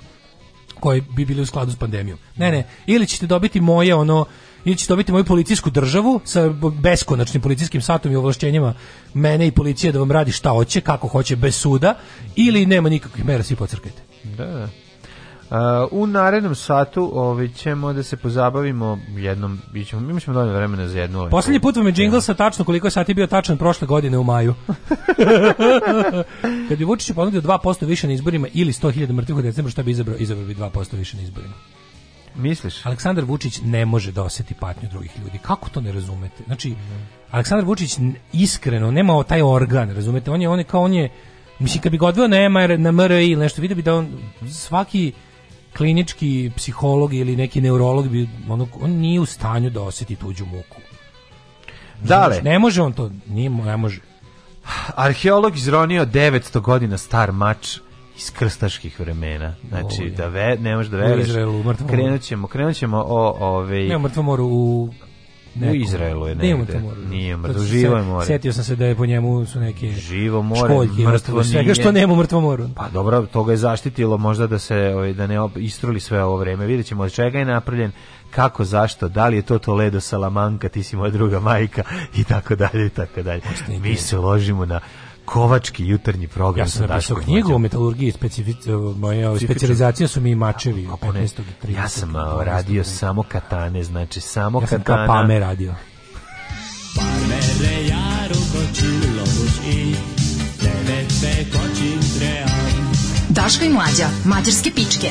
koji bi bili u skladu s pandemijom. Ne, ne, ili ćete dobiti moje ono ili ćete dobiti moju policijsku državu sa beskonačnim policijskim satom i ovlašćenjima mene i policije da vam radi šta hoće, kako hoće, bez suda, ili nema nikakvih mera, svi pocrkajte. Da, da. Uh, u narednom satu ovaj, ćemo da se pozabavimo jednom, bićemo, imaćemo dovoljno vremena za jednu. Ovaj Poslednji put vam je jingle sa tačno koliko sati bio tačan prošle godine u maju. Kad bi Vučić ponudio 2% više na izborima ili 100.000 mrtvih u decembru, šta bi izabrao? Izabrao bi 2% više na izborima. Misliš? Aleksandar Vučić ne može da oseti patnju drugih ljudi. Kako to ne razumete? Znači, Aleksandar Vučić iskreno nema taj organ, razumete? On je, on je kao on je Mislim, kad bi ga odveo na, MR, na MRI ili nešto, vidio bi da on svaki, klinički psiholog ili neki neurolog bi ono, on nije u stanju da oseti tuđu muku. Da Dale. Ne može on to, nije, ne može. Arheolog izronio 900 godina star mač iz krstaških vremena. Znači, da ve, ne možeš da veruješ. U Izraelu, u mrtvom moru. Krenut ćemo, krenut ćemo o... Ove, ovaj- ne, u mrtvom moru, u Nekom. U Izraelu je negde. Nije tamo. Nije mrtvo, živo je more. Setio sam se da je po njemu su neke živo more, školjke, mrtvo svega što nema mrtvo mrtvom moru. Pa dobro, to ga je zaštitilo možda da se ovaj, da ne istruli sve ovo vreme. Videćemo od čega je napravljen kako, zašto, da li je to Toledo Salamanca, ti si moja druga majka i tako dalje i tako dalje. Mi se ložimo na Kovački jutarnji program. Ja sam napisao knjigu o metalurgiji, e, specializacija su mi i mačevi. Ja, 15. Ja sam radio samo katane, znači samo ja katana. Ja sam kapame radio. Parmere jaru kočilo i devete kočin trean. Daška i mlađa, mađarske pičke.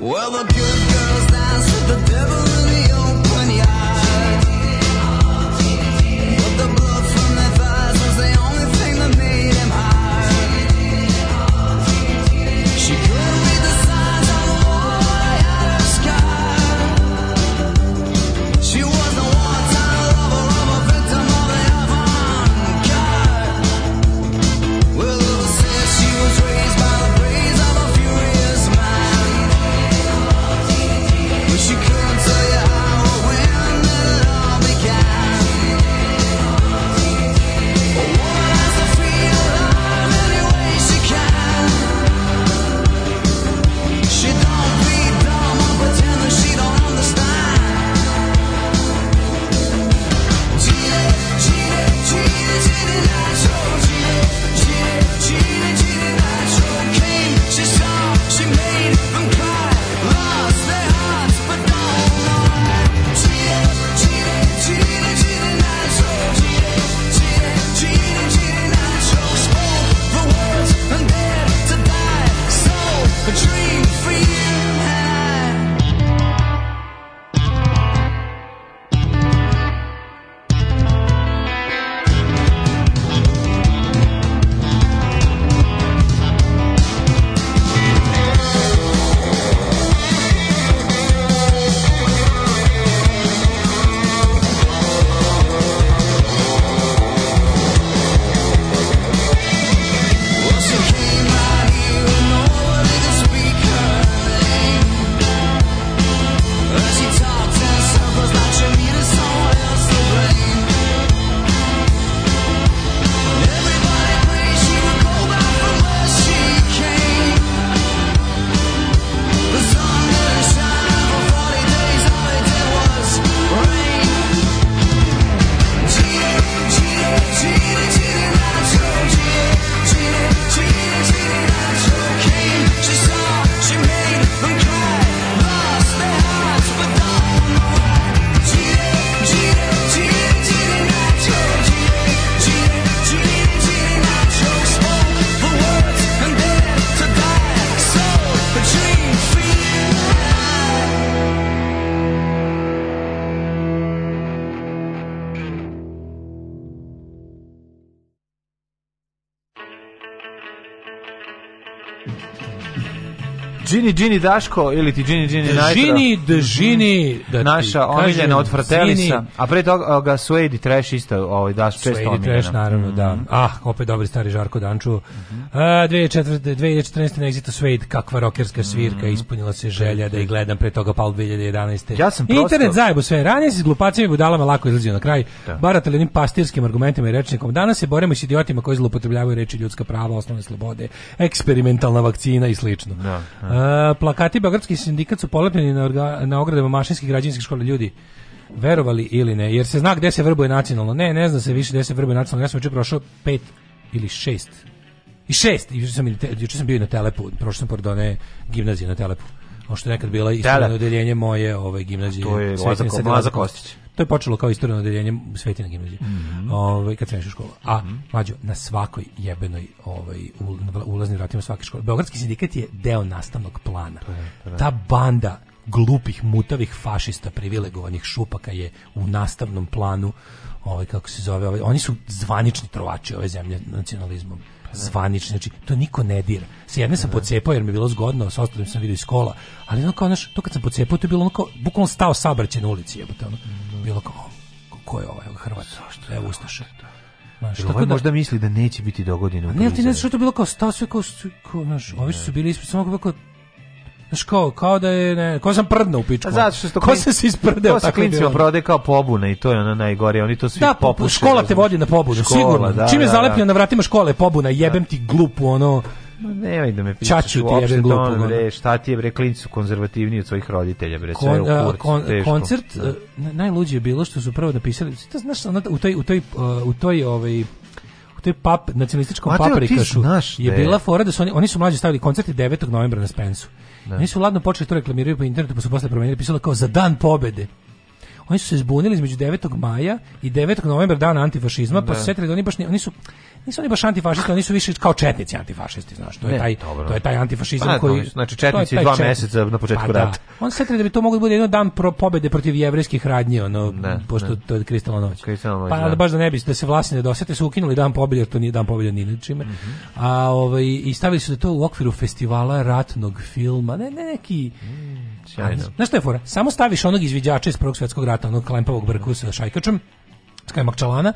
Well, the good Džini Džini Daško ili ti Džini Džini Najtra. Džini Džini mhm. da naša omiljena od Fratelisa, a pre toga ga Suedi Trash isto ovaj Daško često omiljena. Suedi Trash naravno, mm -hmm. da. Mhm. Ah, opet dobri stari Žarko Danču. Mm -hmm. A, 2004, 2014. na Exitu Suede, kakva rokerska svirka, mm. ispunila se želja da ih gledam, pre toga pal 2011. Ja sam prosto... Internet zajebu sve, ranije se s glupacima i budalama lako izlazio na kraj, da. baratali onim pastirskim argumentima i rečnikom. Danas se borimo s idiotima koji zloupotrebljavaju reči ljudska prava, osnovne slobode, eksperimentalna vakcina i slično. Da, da. A, plakati Beogradski sindikat su polepljeni na, orga, na ogradama mašinskih građanskih škola ljudi verovali ili ne, jer se zna gde se vrbuje nacionalno. Ne, ne zna se više gde se vrbuje nacionalno. Ja sam učin prošao pet ili šest I šest, juče sam, juče sam bio na Telepu, prošao sam pored one gimnazije na Telepu. Ono što je nekad bila istorno odeljenje moje ove ovaj, gimnazije. To je Laza Kostić. To je počelo kao istorno odeljenje Svetina gimnazije. Mm -hmm. ovaj, kad sam u školu. A, mm -hmm. mađo, na svakoj jebenoj ovaj, ulazni vratima svake škole. Beogradski sindikat je deo nastavnog plana. Ta banda glupih, mutavih fašista privilegovanih šupaka je u nastavnom planu ovaj kako se zove, ovaj, oni su zvanični trovači ove zemlje nacionalizmom zvanični, znači to niko ne dira. S jedne sam pocepao jer mi je bilo zgodno, sa ostalim sam vidio iz kola, ali ono kao, znaš, to kad sam pocepao, to je bilo ono kao, bukvalno stao sabrće na ulici, jebote, ono, bilo kao, ko je ovaj, Hrvat, što je Ustaše. Znaš, ovaj da, možda misli da neće biti do godine. Ne, ti ne znaš što je to bilo kao stao sve kao, kao, znaš, ovi su bili ispred, samo kao, Znaš kao, kao da je, ne, kao sam prdno u pičku. A zato što sto ko klin... sam se isprdeo ko tako. Ko se klincima prode kao pobuna i to je ono najgore, oni to svi da, popuše. škola te vodi na pobunu, škola, sigurno. Da, Čim je da, da. zalepljeno da. na vratima škole pobuna, da. jebem ti glupu, ono, Ma nemoj da me pričaš Čaču ti jebem glupu. Ono, bre, šta ti je bre, klinci su konzervativniji od svojih roditelja, bre, Kon, sve u kurcu, kon, Koncert, da. E, najluđe je bilo što su prvo napisali, to, znaš, ono, u toj, u toj, e, u toj, ovaj, u toj pap, nacionalističkom paprikašu je bila fora da su oni, oni su mlađi stavili koncert 9. novembra na Spensu. Nisu ladno počeli to reklamiraju po internetu, pa su posle promenili, pisalo kao za dan pobede. Oni su se zbunili između 9. maja i 9. novembra dana antifašizma, pa da. pa su setili da oni baš oni nisu nisu oni baš antifašisti, oni su više kao četnici antifašisti, znaš, to je taj to je taj antifašizam pa, da, koji znači četnici dva četnici. meseca na početku pa, da. rata. Da. On se setili da bi to moglo da biti jedan dan pro pobede protiv jevrejskih radnji, ono ne, pošto ne. to je kristalna noć. Kristalna pa ali baš da ne bi da se vlasti ne dosete, su ukinuli dan pobede, jer to nije dan pobede ni ničime. Mm -hmm. A ovaj i stavili su da to u okviru festivala ratnog filma, ne, ne neki mm Sjajno. Znaš što je fora? Samo staviš onog izviđača iz Prvog svjetskog rata, onog klempovog brku sa šajkačom, skaj makčalana,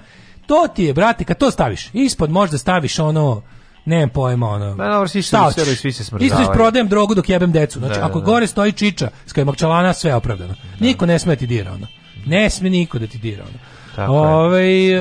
to ti je, brate, kad to staviš, ispod možda staviš ono, nemam pojma, ono... Ma dobro, svi se useli, svi se smrzavaju. Isto prodajem drogu dok jebem decu. Znači, da, ako da, da. gore stoji čiča, skaj makčalana, sve je opravdano. Da. Niko ne smije ti dira, ono. Ne smije niko da ti dira, ono. Tako Ove, ovaj,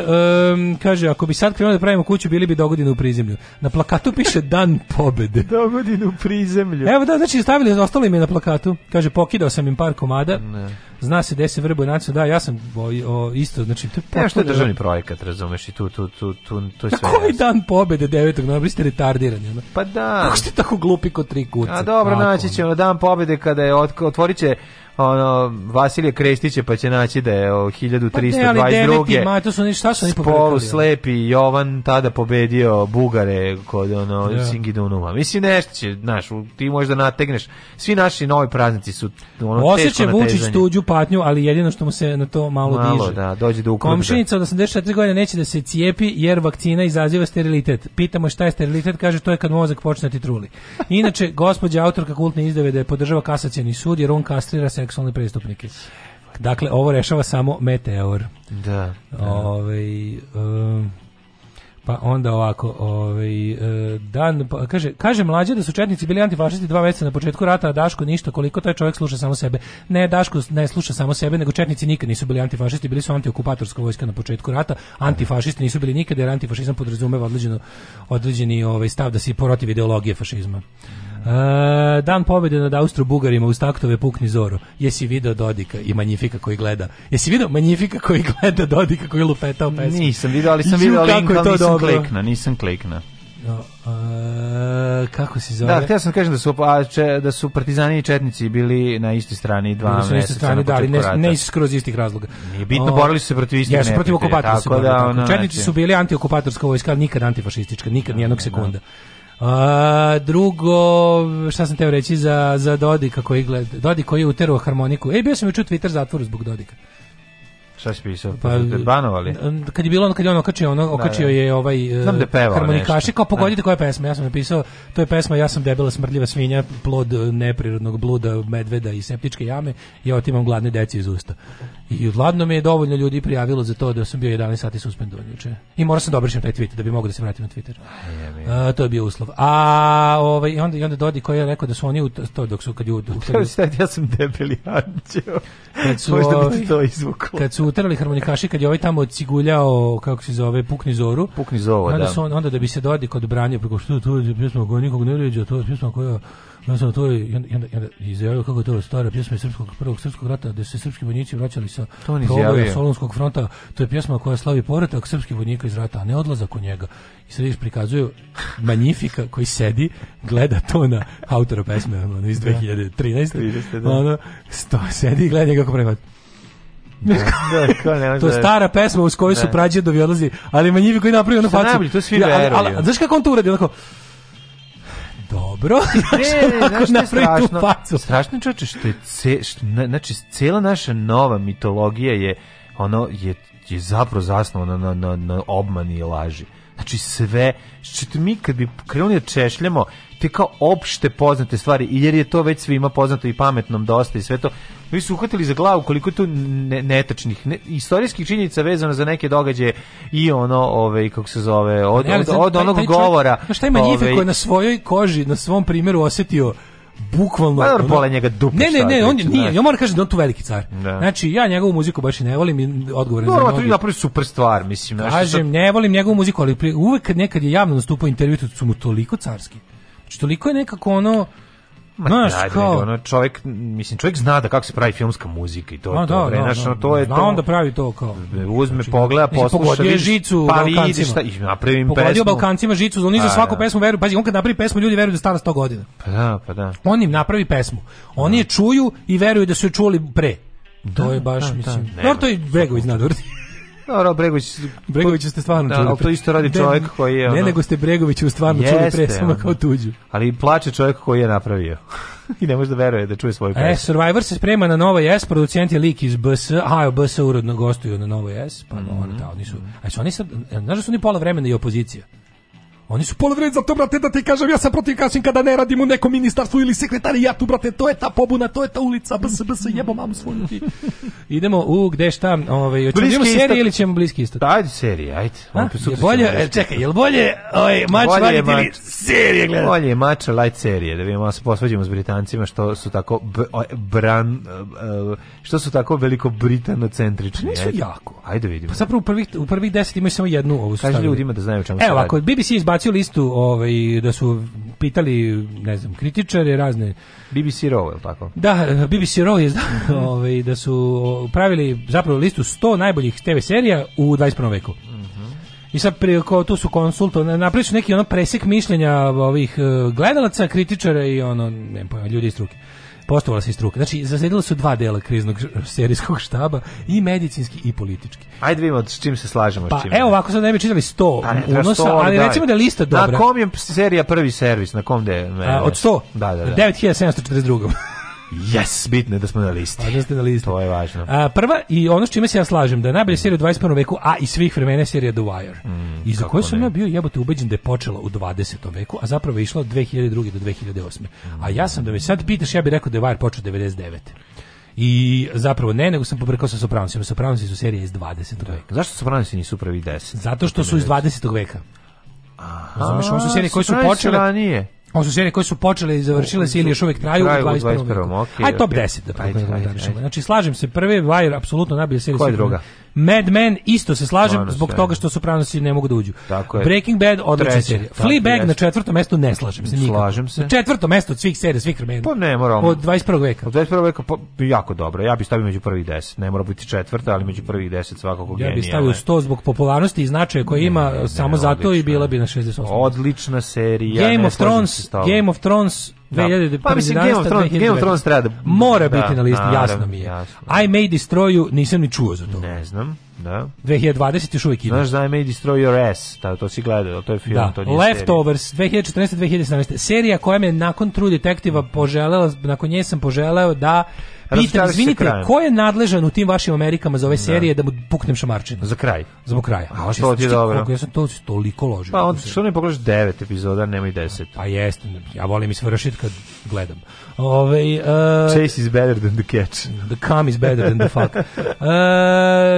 um, kaže, ako bi sad krenuli da pravimo kuću, bili bi dogodine u prizemlju. Na plakatu piše dan pobede. dogodine u prizemlju. Evo da, znači stavili, ostali im je na plakatu. Kaže, pokidao sam im par komada. Ne zna se gde se vrbuje nacionalno, da, ja sam o, o, isto, znači, to je potpuno... Ja, što je državni projekat, razumeš, i tu, tu, tu, tu, to je sve... Na koji dan pobede 9. novembra, ste retardirani, ono? Pa da. Kako ste tako glupi kod tri kurca? A dobro, Tako, naći ćemo dan pobede kada je, otvorit će ono Vasilije Krestiće pa će naći da je 1322. Pa to su oni šta su oni slepi Jovan tada pobedio Bugare kod ono yeah. Da. Singidunuma. Mislim nešto će, znaš, ti možda nategneš. Svi naši novi praznici su ono Osjeće teško Vučić tuđu patnju, ali jedino što mu se na to malo, malo diže. Da, dođe do ukrbe. Komšinica od 84 godine neće da se cijepi jer vakcina izaziva sterilitet. Pitamo šta je sterilitet, kaže to je kad mozak počne da ti truli. Inače, gospođa autorka kultne izdave da je podržava kasacijani sud jer on kastrira seksualne prestupnike. Dakle, ovo rešava samo meteor. Da. da. Ove, ovaj, um, Pa onda ovako, ovaj, e, dan, pa, kaže, kaže mlađe da su četnici bili antifašisti dva meseca na početku rata, a Daško ništa, koliko taj čovjek sluša samo sebe. Ne, Daško ne sluša samo sebe, nego četnici nikad nisu bili antifašisti, bili su antiokupatorska vojska na početku rata, antifašisti nisu bili nikada, jer antifašizam podrazumeva određeno, određeni ovaj, stav da si protiv ideologije fašizma. E, dan pobjede nad Austro-Bugarima u staktove pukni zoru. Jesi video Dodika i Manjifika koji gleda? Jesi video Manjifika koji gleda Dodika koji lupeta u pesmu? Nisam video, ali sam video link, ali nisam klikna, nisam klikna. No, a, e, kako se zove? Da, htio sam da kažem da su a, če, da su partizani i četnici bili na istoj strani dva meseca. Na istoj strani, da, ali ne, ne iskroz istih razloga. Nije bitno, o, borili su se protiv istih neprijatelja. protiv okupatora se borili. Da, četnici znači. su bili antiokupatorska vojska, nikad antifašistička, nikad no, nijednog da, da. sekunda. No. A, drugo, šta sam teo reći za, za Dodika koji gleda, Dodik koji je uterao harmoniku. Ej, bio sam juče u Twitter zatvoru zbog Dodika. Šta si pisao? Pa, banovali? Kad je bilo ono, kad je on okačio, ono, da, okačio da, da. je ovaj e, Znam da pevao harmonikaši, kao pogodite da. koja je pesma. Ja sam napisao, to je pesma Ja sam debela smrdljiva svinja, plod neprirodnog bluda, medveda i septičke jame, ja otimam gladne deci iz usta. I vladno mi je dovoljno ljudi prijavilo za to da sam bio 11 sati suspendovan juče. I morao sam da obrišem taj tweet da bi mogao da se vratim na Twitter. uh, to je bio uslov. A ovaj onda i onda Dodi koji je rekao da su oni u to dok su kad ju ja sam debeli anđeo. Kad su Možda to izvuklo. Kad su utrali harmonikaši kad je ovaj tamo ciguljao kako se zove Puknizoru. Puknizova, onda da. Su onda da bi se Dodi kod branio preko što tu pjesma koja nikog ne ređa, to je pjesma koja Ja sam to je onda, onda, onda izjavio kako je to stara pjesma iz srpskog, prvog srpskog rata gde se srpski vojnici vraćali sa proboja Solonskog fronta. To je pjesma koja slavi poretak srpskih vojnika iz rata, a ne odlazak u njega. I sad viš prikazuju Manjifika koji sedi, gleda to na autora pesme ono, iz 2013. Da. 30, da. Ono, sto, sedi i gleda kako prema da, da, to je da- stara pesma uz koju su da. prađedovi odlazi, ali manjivi koji napravio na facu. Najbolje, to svi veruju. Ali, znaš kako on to uradi? Onako, dobro. Bre, znaš što strašno? Facu. Strašno čoče što je, ce, što, znači, cela naša nova mitologija je, ono, je, je zapravo zasnovana na, na, na obmani i laži. Znači sve, što mi kad bi krenuli da češljamo, te kao opšte poznate stvari, jer je to već svima poznato i pametnom dosta i sve to, vi su uhvatili za glavu koliko je tu ne, netačnih, ne, istorijskih činjenica vezano za neke događaje i ono, ove, ovaj, kako se zove, pa od, od, od, onog taj, taj govora. Čovjek, šta ima njife ovaj, koji na svojoj koži, na svom primjeru osetio bukvalno... Pa dobro, njega dupe. Ne, ne, ne, on je, znači, nije, ja moram kažem da on tu veliki car. Da. Znači, ja njegovu muziku baš i ne volim i odgovoran no, za mnogi. Dobro, napravi super stvar, mislim. znači. Kažem, sad... ne volim njegovu muziku, ali uvek kad nekad je javno nastupao intervju, su mu toliko carski. Znači, toliko je nekako ono Znaš, no, kao... Ono, čovjek, mislim, čovjek zna da kako se pravi filmska muzika i to, no, to, da, da, znaš, to je to. da, da, da. pravi to kao. Uzme, znači, pogleda, posluša, vidi, žicu pa vidi šta, i napravim pogodio pesmu. Pogodio Balkancima žicu, oni pa, za svaku da. pesmu veruju, pazi, on kad napravi pesmu, ljudi veruju da je stara 100 godina. Pa da, pa da. On im napravi pesmu. Oni je čuju i veruju da su je čuli pre. Da, to je baš, da, da. mislim. Da, to je Begović zna da Dobro, Bregović... Bregović ste stvarno da, čuli. Da, to isto radi čovjek koji je... Ono... Ne, nego ste Bregoviću stvarno jeste, čuli presama ono. kao tuđu. Ali plače čovjek koji je napravio. I ne može da veruje da čuje svoju pesmu. E, Survivor se sprema na Novoj S, producent je lik iz BS, a BS urodno gostuju na Novoj S, pa mm -hmm. oni, da, oni su... A su oni sad, znaš da su oni pola vremena i opozicija? Oni su pola za to, brate, da ti kažem, ja sam protiv kašin kada ne radim u nekom ministarstvu ili sekretarijatu, brate, to je ta pobuna, to je ta ulica, bs, bs, jebo mamu svoju ti. Idemo u gde šta, ovaj, hoćemo da serije ili ćemo bliski istok? Ajde serije, ajde. je bolje, e, čekaj, jel bolje ovaj, mač light ili serije gledati? Bolje je mač light serije, da vidimo, se posvađamo s Britancima što su tako bran, e, e, što su tako veliko britanocentrični. Pa nisu jako. Ajde da vidimo. Pa zapravo u prvih, u prvih deset imaju samo jednu ovu Kaži ljudima da znaju čemu se radi. Evo, ako BBC izbaci bacio listu ovaj, da su pitali, ne znam, kritičare razne. BBC Row, je tako? Da, BBC Row je da, ovaj, da su pravili zapravo listu 100 najboljih TV serija u 21. veku. I sad preko tu su konsulto napravili su neki ono presek mišljenja ovih eh, gledalaca, kritičara i ono ne pojma ljudi iz struke postovala se i struka. Znači, zasjedila su dva dela kriznog serijskog štaba, i medicinski i politički. Ajde vidimo s čim se slažemo. Pa, s čim evo, ovako sad ne bi čitali 100 pa, unosa, ali daj. recimo da je lista dobra. Na kom je serija prvi servis? Na kom da je? Od 100? Da, da, da. 9742. Yes, bitno je da smo na listi. Pa da ste na listi. To je važno. A, prva i ono s čime se ja slažem, da je najbolja serija u 21. veku, a i svih vremena serija The Wire. Mm, I za koju sam ja bio jebote ubeđen da je počela u 20. veku, a zapravo je išla od 2002. do 2008. Mm. A ja sam da me sad pitaš, ja bih rekao da je Wire počeo 99. I zapravo ne, nego sam pobrkao sa Sopranosima. Sopranosi su serije iz 20. Da. veka. Zašto Sopranosi nisu prvi 10? Zato što su iz 20. veka. Aha, Razumeš, su serije koje su počele... Ranije. Ovo su serije koje su počele i završile se ili još uvek traju u 21. veku. Okay, Aj top okay. 10 da pogledamo. Znači, slažem se, prve Wire apsolutno najbolje serije. Koja je druga? Mad Men isto se slažem Stvarno zbog sve. toga što sopranosi ne mogu da uđu. Tako je. Breaking Bad odlična Treća, serija. Fleabag na četvrtom mestu ne slažem se nikako. Slažem se. Na četvrtom mestu od svih serija, svih vremena. Pa ne moramo. Od 21. veka. Od 21. veka pa, jako dobro. Ja bih stavio među prvih 10. Ne mora biti četvrta, ali među prvih 10 svakako genijalno. Ja bih stavio 100 zbog popularnosti i značaja koji ima ne, ne, samo odlična. zato i bila bi na 68. Odlična serija. Game of Thrones, Game of Thrones 2011. Da. Pa mislim, Game of Thrones, treba da... Mora da, biti na listi, naravno, jasno mi je. Jasno. I May Destroy You, nisam ni čuo za to. Ne znam, da. 2020 još uvijek ide. Znaš da I May Destroy Your Ass, ta, to si gledao, to je film, da. to nije Leftovers, 2014-2017, serija koja me nakon True Detective-a poželela, nakon nje sam poželeo da Pitam, izvinite, ko je nadležan u tim vašim Amerikama za ove da. serije da, mu puknem šamarčinu? Za kraj. Zbog kraja. A što ti je dobro? Kako, ja sam to toliko ložio. Pa onda što ne pogledaš devet epizoda, nemoj deset. Pa jeste, ja volim i isvršiti kad gledam. Ove, uh, e, Chase is better than the catch. The come is better than the fuck. Uh,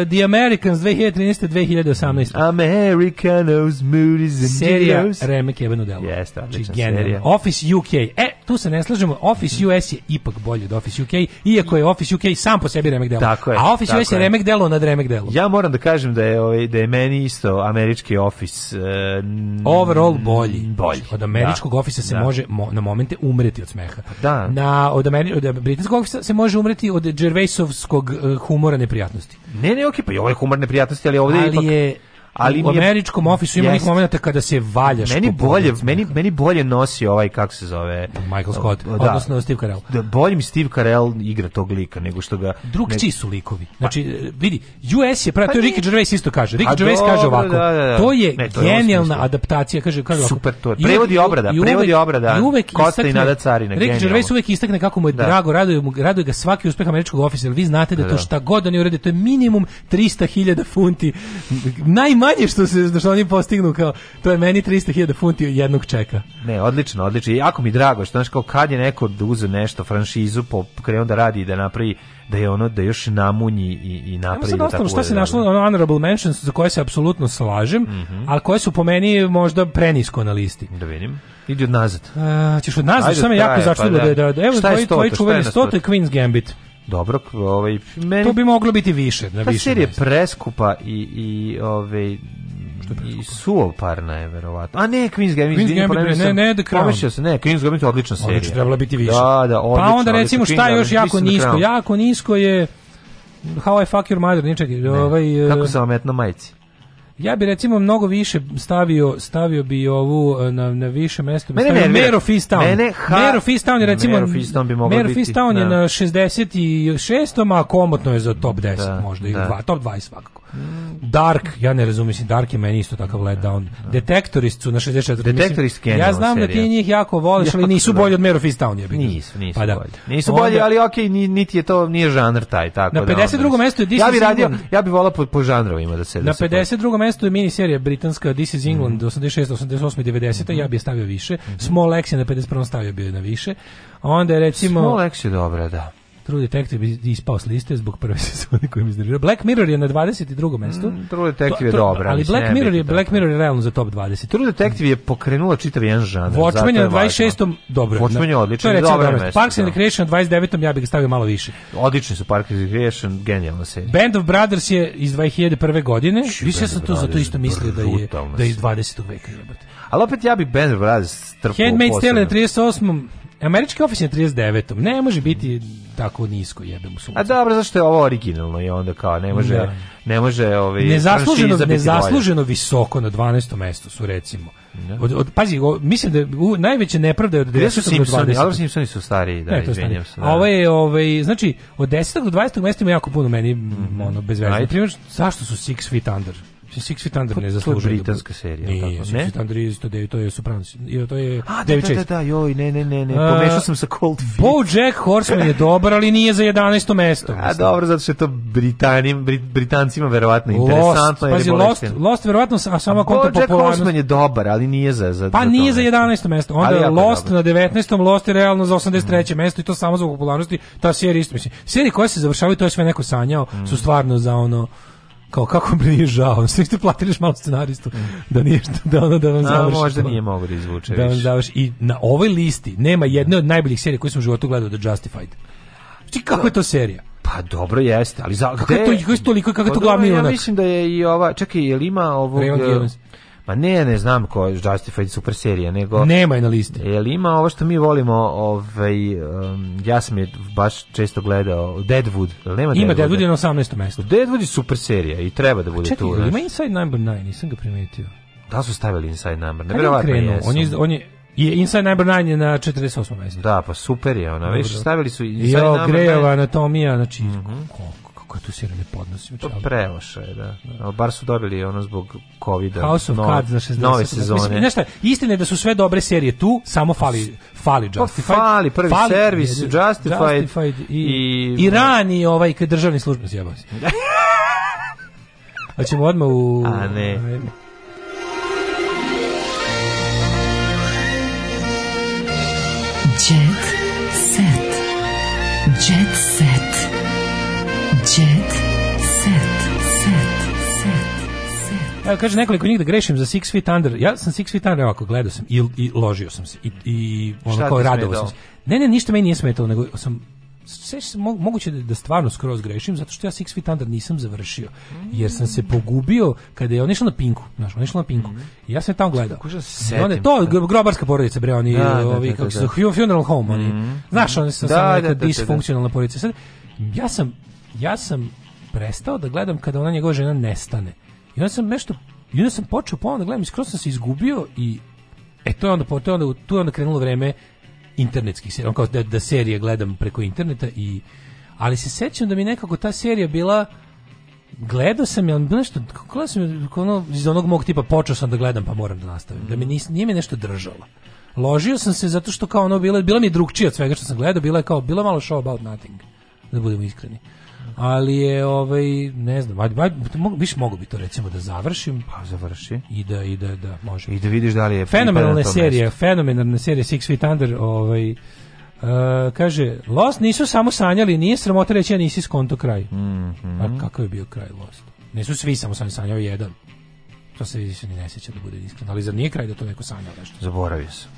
the Americans 2013-2018. Americanos, Moody's Serija Remek jebeno delo. Jeste, odlična znači, serija. Office UK. E, tu se ne slažemo, Office US je ipak bolji od Office UK, iako iako je Office UK sam po sebi remek delo. Tako je, A Office tako je remek delo nad remek delo. Ja moram da kažem da je ovaj da je meni isto američki Office uh, overall bolji. bolji. Od američkog da. Office se da. može mo, na momente umreti od smeha. Da. Na od, Ameri, od britanskog Office se može umreti od Gervaisovskog uh, humora neprijatnosti. Ne, ne, okej, okay, pa i ovaj humor neprijatnosti, ali ovdje ali ipak... je ali u američkom ofisu ima nekih momenata kada se valjaš. Meni bolje, meni meni bolje nosi ovaj kako se zove Michael Scott, da, odnosno Steve Carell. Da, bolje mi Steve Carell igra tog lika nego što ga drugčiji su likovi. Znači vidi, US je pravi, pa to je Ricky Gervais isto kaže. Ricky Gervais kaže ovako. Da, da, da. To je ne, to genijalna adaptacija, kaže kaže ovako. Super to. Je. Prevodi obrada, i uvek, prevodi obrada. I uvek Kosta istakne, i Nada Carina. Ricky Gervais uvek istakne kako mu je da. drago, raduje mu raduje ga svaki uspeh američkog ofisa. Vi znate da, da to šta god oni urede, to je minimum 300.000 funti. Naj manje što se što oni postignu kao to je meni 300.000 funti jednog čeka. Ne, odlično, odlično. I jako mi drago što znači kao kad je neko uzeo nešto franšizu, po da radi i da napravi da je ono da još namunji i i napravi da tako. ja, tako. Što se našlo ono honorable mentions za koje se apsolutno slažem, mm -hmm. ali koje su po meni možda prenisko na listi. Da vidim. Idi od nazad. Uh, ćeš od nazad, što me jako začudilo pa da, da, da, evo tvoj, tvoj čuveni 100 Queen's Gambit dobro, ovaj meni To bi moglo biti više, na više. Ta serija je preskupa i i ovaj i suoparna je verovatno. A ne, Queen's Gambit, Queen's pa Gambit ne, ne, The Crown. Pomešao se, ne, Queen's Gambit je odlična serija. Odlično, trebala biti više. Da, da, odlično. Pa onda recimo šta je još jako nisko, jako nisko je How I Fuck Your Mother, ničeg. Ovaj, kako eh, se ometno majici. Ja bi recimo mnogo više stavio stavio bi ovu eh, na, na više mesto. Mene stavio Mero Fistown. Mene ha, Mero Fistown je recimo Mero Fistown bi mogao Mero biti. Mero je da. na 66. a komotno je za top 10 da, možda i da. dva, top 20 svakako. Dark, ja ne razumem si Dark je meni isto takav letdown. Da. Detektorist su na 64. Detektorist mislim, Ja znam serija. da ti njih jako voliš, ali nisu da. bolji od Mero Fistown je. Nisu, nisu pa da. bolji. Nisu Onda, bolji, ali okej, okay, niti je to nije žanr taj tako na da. Na 52. mesto je Ja bih radio, ja bih volao po, po žanrovima da se Na 52. mesto mesto je miniserija britanska This is England mm. 86, 88, 90, mm ja bih stavio više. Mm -hmm. Small Axe na 51. stavio bi na više. onda je recimo Small Axe je dobra, da. True Detective je ispao s liste zbog prve sezone koju mi izdržao. Black Mirror je na 22. mestu. Mm, True Detective to, je dobra. Ali Black Mirror, je, Black Mirror je realno za top 20. True Detective je pokrenula čitav jedan žanr. Watchmen je na 26. Dobro. Watchmen je odličan. To dobro mesto. Parks and da. Recreation na 29. ja bih ga stavio malo više. Odlični su Parks and Recreation, genijalna serija. Band of Brothers je iz 2001. godine. Više sam to zato isto mislio da je da je iz 20. veka. Ali opet ja bih Band of Brothers strpao. Handmaid's Tale na 38. Američki ofis je na 39. Ne može biti tako nisko jebem u A dobro, zašto je ovo originalno i onda kao ne može da. ne može ovaj nezasluženo nezasluženo bolje. visoko na 12. mestu su recimo. Da. Od, od, pazi, o, mislim da u, najveće nepravde od 10. Su do 20. Ali Simpsoni su stariji, da, ne, izvinjam se. Da. ovo ovaj je, ovaj, znači, od 10. do 20. mesta ima jako puno meni, mm -hmm. ono, bez veze. primjer, zašto su Six Feet Under? Six Feet Under pa, ne zaslužuje. To je da britanska serija. Nije, tako, Six ne? Feet Under je isto, to je Sopranos. To je A, da, da, da, da, joj, ne, ne, ne, ne, pomešao sam sa Cold Feet. Jack Horseman je dobar, ali nije za 11. mesto. A dobro, zato što je to Britanim, Brit, Britancima verovatno interesantno. Lost, pazi, Lost, Lost verovatno, a sama kontra popularnost. Horseman je dobar, ali nije za... za pa nije za 11. mesto. Onda Lost na 19. Lost je realno za 83. mesto i to samo zbog popularnosti. Ta serija isto, mislim. Serije koje se završavaju, to je sve neko sanjao, mm. su stvarno za ono kao kako mi nije žao, svi ste platili malo scenaristu mm. da nije da ono da vam završi. možda nije mogu da izvuče da više. Završi. I na ovoj listi nema jedne od najboljih serija koje sam u životu gledao da Justified. Ti znači, kako je to serija? Pa dobro jeste, ali za kako je to, kako je to, kako je to glavni ja mislim da je i ova, čekaj, je li ima ovog... Raymond Givens. Uh, Pa ne, ne znam ko je Justified super serija, nego... Nema je na listi. Jel ima ovo što mi volimo, ovaj, um, ja sam je baš često gledao, Deadwood, jel nema Ima Deadwood je na 18. mesto. Deadwood je super serija i treba da bude tu. Čekaj, ima Inside Number 9, nisam ga primetio. Da su stavili Inside Number, pa ne vjerovatno jesu. On je, on je, je Inside Number 9 je na 48. mesto. Da, pa super je ona. Veš, stavili su Inside jo, Number 9. Grejeva anatomija, znači, mm -hmm kako to tu sir ne podnosim. To znači, pa preloše, da, da. Ali bar su dobili ono zbog kovida a House of Cards na 60. Nove sezone. Mislim, znaš šta, istina da su sve dobre serije tu, samo fali, fali pa Justified. Pa fali, prvi fali, servis, Justified, Justified i, i... Iran i ovaj državni služba zjebao se. A ćemo odmah u... A ne. Ajme. Jet Evo, kaže nekoliko njih da grešim za Six Feet Under. Ja sam Six Feet Under ovako gledao sam i, i ložio sam se. I, i onako radovao sam se. Ne, ne, ništa meni nije smetalo, nego sam sve moguće da, da stvarno skroz grešim zato što ja Six Feet Under nisam završio jer sam se pogubio kada je on išao na Pinku znaš on išao na Pinku i ja sam je tamo gledao on je to grobarska porodica bre oni da, da, da ovi da, da, kako se funeral home oni mhm. znaš oni su samo neka disfunkcionalna porodica sad ja sam ja sam prestao da gledam kada ona njegova žena nestane I onda sam nešto, i onda sam počeo ponovno da gledam, skroz sam se izgubio i e to je onda, to je onda, tu je onda krenulo vreme internetskih serija, kao da, da serije gledam preko interneta i ali se sećam da mi nekako ta serija bila gledao sam je, nešto, gledao sam ono, iz onog mog tipa počeo sam da gledam pa moram da nastavim, da mi nis, nije me nešto držalo. Ložio sam se zato što kao ono bilo, bila mi je drugčija od svega što sam gledao, bila je kao, bila malo show about nothing, da budemo iskreni ali je ovaj ne znam, aj bi mogu biš mogu bi to recimo da završim, pa završi. I da i da da može. I da vidiš da li je fenomenalna serija, fenomenalna serija Six Feet Under, ovaj Uh, kaže, Lost nisu samo sanjali, nije sramota reći, ja nisi skonto kraj. Mm -hmm. A pa, kakav je bio kraj Lost? Nisu svi samo sanjali, sanjao jedan. To se više ni ne sjeća da bude iskreno. Ali zar nije kraj da to neko sanjao nešto? Zaboravio sam.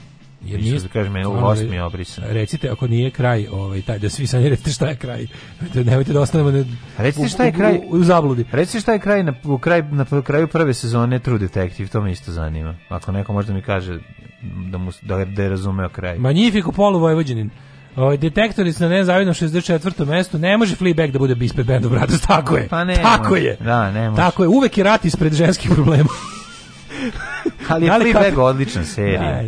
Jer nije, da kažem, je u osmi obrisan. Recite, ako nije kraj, ovaj, taj, da svi sanje šta je kraj. Nemojte da ostanemo ne, recite šta je kraj, u, u, u zabludi. Recite šta je kraj na, u kraj, na kraju prve sezone True Detective, to me isto zanima. Ako neko možda mi kaže da, mu, da, da je razumeo kraj. Magnifico polu Vojvođanin. Ovaj detektori su na nezavidnom 64. mestu. Ne može Fleabag da bude ispred Band brate, tako je. Pa ne. Tako može. je. Da, ne može. Tako je, uvek je rat ispred ženskih problema ali je da Fleabag odlična serija.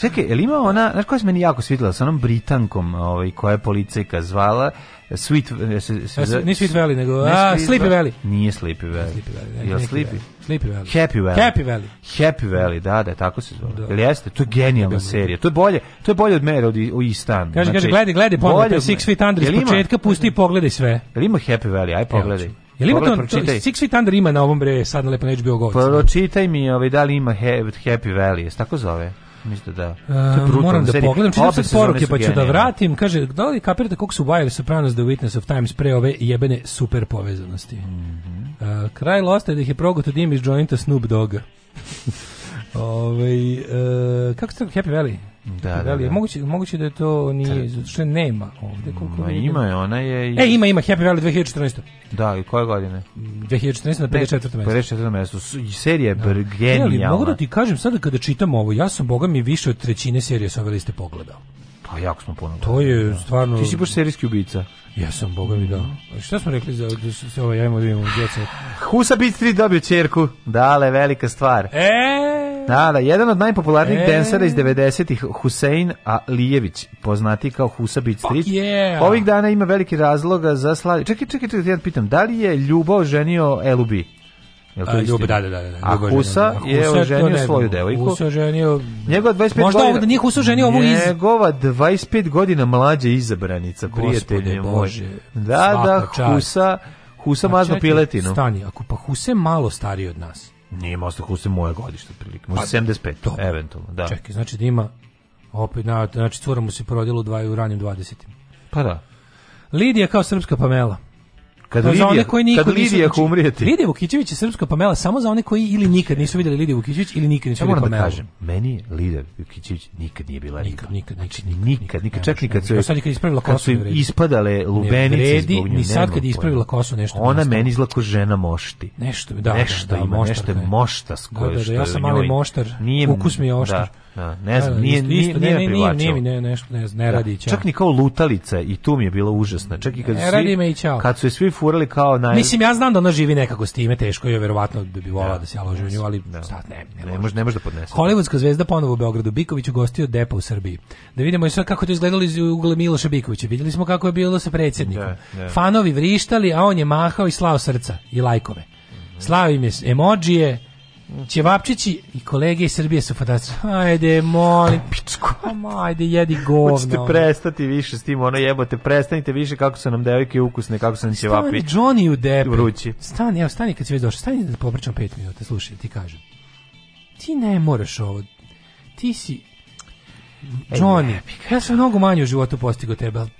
Čekaj, je li ima ona, znaš koja se meni jako svidjela, sa onom Britankom ovaj, koja je policajka zvala, Sweet, eh, se, e, ne Sweet Valley, nego ne a, Sleepy Valley. Nije Sleepy da, Valley. Sleepy Valley. Ne, da, Jel Sleepy? Sleepy Valley. Happy Valley. Happy Valley. Happy Valley, da, da, tako se zove. Da. Jel jeste? To je genijalna serija. To je bolje, to je bolje od mene od u Istan. Kaže, znači, kaže, gledaj, gledaj, pogledaj Six Feet Under iz početka, pusti i pogledaj sve. Jel ima Happy Valley? Aj pogledaj. Evo, Jel ima to, pročitaj. Six Feet Under ima na ovom bre, sad na lepo neću bio govci. Pročitaj da. mi ovaj, da li ima Happy Valley, tako zove? Mislim da. da. Uh, moram da pogledam, čitam sad poruke, pa ću da vratim. Kaže, da li kapirate koliko su Wire Sopranos The Witness of Times pre ove jebene super povezanosti? Mm -hmm. uh, kraj Losta je da ih je progoto dim iz jointa Snoop Dogga. Ove, ovaj, uh, kako se Happy Valley? Da, da, da, li je da. moguće, moguće da je to nije, zato što nema ovde. Koliko Ma, ima je, ona je... I... E, ima, ima, Happy Valley 2014. Da, i koje godine? 2014. na 54. mesto. 54. mesto. Serija je da. genijalna. ali mogu da ti kažem sada kada čitam ovo, ja sam, boga mi, više od trećine serije s ove liste pogledao. Pa jako smo puno. To je da. stvarno... Ti si baš serijski ubica. Ja sam boga mi da. Mm. Šta smo rekli za da se ovaj ajmo vidimo djeca. Husa bit 3 dobio ćerku. Dale, velika stvar. E! Da, da, jedan od najpopularnijih e... densera iz 90-ih, Husein Alijević, poznati kao Husa Beat Street. Oh, yeah. Ovih dana ima veliki razloga za slavlje. Čekaj, čekaj, čekaj, ja pitam, da li je Ljubo ženio Elubi? Jel da da da, da, da, da, da. A Husa je oženio svoju devojku. Husa oženio... Njegova 25 Možda godina... Možda nije Husa oženio ovu iz... Njegova 25 godina mlađa izabranica, prijatelje Bože. Da, da, Husa... Husa pa mazno piletinu. Stani, ako pa Huse malo stariji od nas. Nije Mosta Huse moje godište, otprilike. Možda pa, 75, dobro. eventualno, da. Čekaj, znači da ima... Opet, znači, cura mu se porodila u, dva, u ranim 20. Pa da. Lidija kao srpska Pamela. Kad no, Lidija, za koji nikad kad Lidija nisu, znači, umrijeti. Znači, Lidija Vukićević je srpska Pamela samo za one koji ili nikad nisu vidjeli Lidiju Vukićević ili nikad nisu vidjeli Pamela. Da kažem, meni je Lidija Vukićević nikad nije bila riba. Znači, nikad, nikad, nikad, nikad, nikad, nikad čak ni kad da su, kad ispravila kosu, kad su ispadale lubenice vredi, zbog Ni sad kad je ispravila kosu nešto. Ona meni izgleda ko žena mošti. Nešto, da, nešto, da, da, ima, moštar, nešto moštasko. Da, da, da, ja sam mali moštar, ukus mi je da. oštar ne znam, da, da, nije, isto, isto, nije, ne, ne, nije, mi ne, nešto, ne, ne da, radi čao. Čak ni kao lutalica i tu mi je bila užasna. Čak i kad ne, su svi, me i čao. Kad su je svi furali kao naj... Mislim, ja znam da ona živi nekako s time, teško je, verovatno da bi volala da, da se aloži u nju, ali da. sad ne, ne, ne, može, ne može da podnese. Hollywoodska zvezda ponovo u Beogradu, Biković ugostio depa u Srbiji. Da vidimo i sad kako to izgledalo iz ugla Miloša Bikovića. Vidjeli smo kako je bilo sa predsjednikom. Da, Fanovi vrištali, a on je mahao i slao srca i lajkove. Slao im je emodžije, Ćevapčići i kolege iz Srbije su fantastični. Ajde, molim, pičko. Pa, ajde, jedi govno. Hoćete prestati više s tim, ono jebote, prestanite više kako su nam devojke ukusne, kako su nam ćevapi. Stani Johnny u depi. Vrući. Stani, evo, stani kad si već došao. Stani da popričam pet minuta, slušaj, ti kažem. Ti ne moraš ovo. Ti si... E, Johnny, ja sam mnogo manje u životu postigo tebe, ali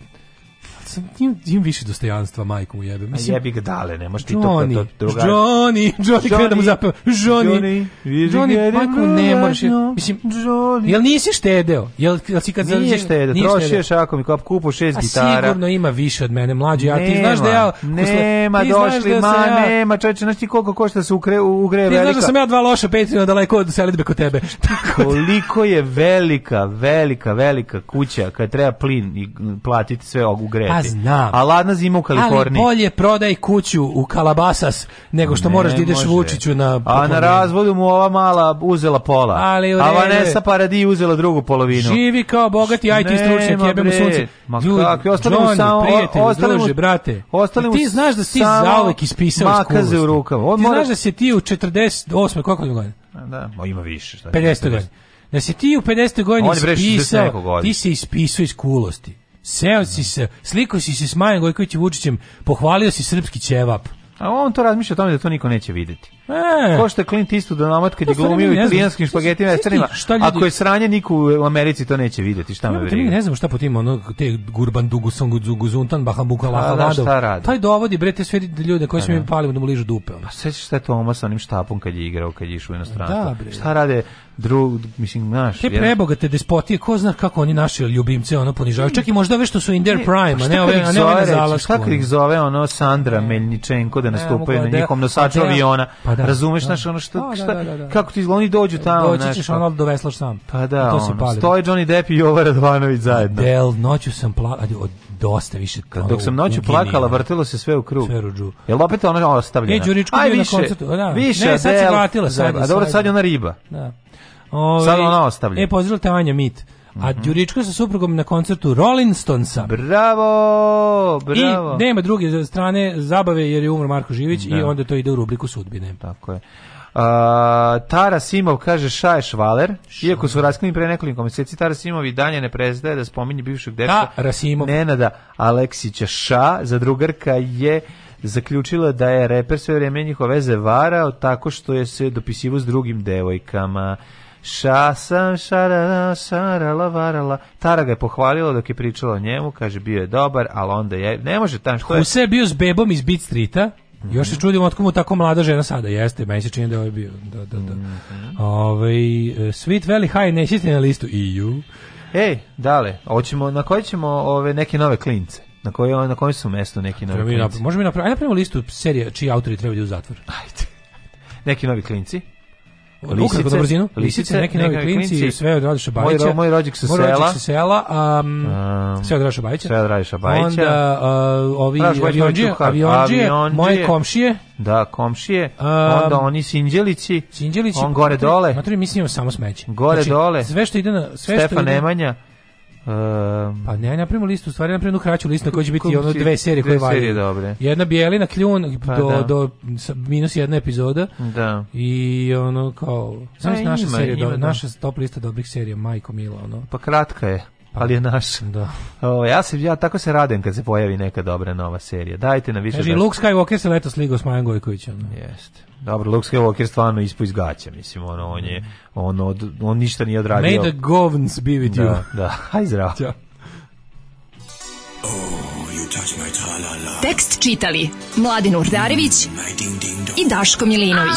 sam tim, tim više dostojanstva majku mu jebe. Mislim, A jebi ga dale, ne možeš ti to Johnny, druga... Johnny, Johnny, da Johnny, kada mu zapeva. Johnny, Johnny, Johnny majku ne možeš. Mislim, Johnny. jel nisi štedeo? Jel, jel si kad nije završi, štedeo, nije trošio šakom i kop kupu šest A gitara. sigurno ima više od mene, mlađi. Ja ti znaš da ja... Nema, došli, da ma, ja, nema, čoveče, znaš ti koliko košta se ukre, ugre velika. Ti znaš da sam ja dva loša Patreona daleko od selitbe kod tebe. Koliko je velika, velika, velika kuća kad treba plin i platiti sve ogugre. Pa znam. A ladna zima u Kaliforniji. Ali bolje prodaj kuću u Kalabasas nego što ne moraš da ideš može. Vučiću na... A na razvodu mu ova mala uzela pola. Ali u A Vanessa Paradis uzela drugu polovinu. Živi kao bogati IT stručnjak, jebe mu sunce. Ma Ljudi, kakvi, ostali mu samo... Ostali druže, brate. Ostali ti znaš da si zauvek ispisao iz kulosti. u rukama. On ti mora... znaš da si ti u 48. koliko godina? Da, ima više. Šta 50 godina. Da si ti u 50. godini ispisao, ti si ispisao iz kulosti. Seo si se, sliko si se s Majem Gojković i Vučićem, pohvalio si srpski ćevap. A on to razmišlja o tome da to niko neće videti. E. Ko što je Clint Eastwood donamat kad je glumio u italijanskim špagetima crnima. Ako je sranje, niko u Americi to neće videti. Šta me briga? Ne znam šta po tim, ono, te Gurban dugu Dugusongu, Zuntan, Bahambuka, pa Lahavadov. Da, Taj dovodi, bre, te sve ljude koji pa su mi da. palimo da mu ližu dupe. Pa sećaš šta je Tomas onim štapom kad je igrao, kad je išao u inostranstvo. Da, bre. Šta rade drug, mislim, naš. Te prebogate despotije, ko zna kako oni naše ljubimce ono ponižavaju. Čak i možda ove što su in their prime, a pa ne ove, a ne ove na zalasku. Šta kad ih zove ono Sandra Melničenko da nastupaju na da- njihovom nosaču pa da- aviona? Pa da, Razumeš, da. znaš, ono što, šta, kako ti oni dođu tamo, znaš. Doći ćeš ono doveslaš sam. Pa da, to se pali. Stoje Johnny Depp i Jovan Radovanović zajedno. Del, noću sam plakao, dosta više kad dok sam noću plakala vrtilo se sve u krug sve ruđu jel opet ona ostavljena e, je Đuričko na koncertu da više ne sad se vratila sad a dobro sad je ona riba da Ove, ovaj, Sad ona ostavlja. E, pozdravljate Anja Mit. A mhm. Đurička sa suprugom na koncertu Rolling Stonesa. Bravo, bravo. I nema druge strane zabave jer je umro Marko Živić da. i onda to ide u rubriku sudbine. Tako je. Uh, Tara Simov kaže Šaje Švaler, iako su raskinuli pre nekoliko meseci, Tara Simov i dalje ne prestaje da spominje bivšeg dečka Nenada Aleksića Ša, za drugarka je zaključila da je reper sve vrijeme njihove veze varao tako što je se dopisivo s drugim devojkama. Šasa, šarara, šarala, varala. Tara ga je pohvalila dok je pričala o njemu, kaže bio je dobar, ali onda je, ne može tam što je... Huse bio s bebom iz Beat Streeta, Mm Još se čudim otko mu tako mlada žena sada jeste, meni se čini da je ovaj bio. Da, da, da. Mm Sweet Valley High nećete na listu EU. Ej, dale, hoćemo, na koje ćemo ove neke nove klince? Na koje, na koje su mesto neki novi klinci? Možemo mi napraviti, ajde napravimo listu serija čiji autori trebaju da biti u zatvor. Ajde. Neki novi klinci? Lisice, na brzinu, lisice, neki novi klinci, sve od Radiša Bajića. Moj, moj rođak sa sela. Sa sela um, um, sve od Radiša Bajića. Sve od Radiša Bajića. Onda uh, ovi avionđije, avionđije, moje komšije. Da, komšije. Um, onda oni sinđelici. Sinđelici. On gore dole. Matri, mislim samo smeće. Gore znači, dole. Sve što ide na... Sve Stefan Nemanja. Um, pa ne, napravimo listu, u stvari napravimo kraću listu na kojoj će biti ono dve serije koje valjaju. Serije dobre. Jedna bijelina kljun pa, do, da. do minus jedna epizoda. Da. I ono kao, samo e, naša serija, ima, do, da. naša top lista dobrih serija, Majko Mila, ono. Pa kratka je ali je naš. Da. O, ja se ja tako se radem kad se pojavi neka dobra nova serija. Dajte na više. Kaže da... Luke Skywalker se letos ligao s Majan Gojkovićem. Jeste. Dobro, Luke Skywalker stvarno ispo iz gaća, mislim, ono, on je, on, od, on ništa nije odradio. May the govns be with da, you. Da, haj zdravo. Ćao. Oh, Tekst čitali Mladin Urdarević i Daško Milinović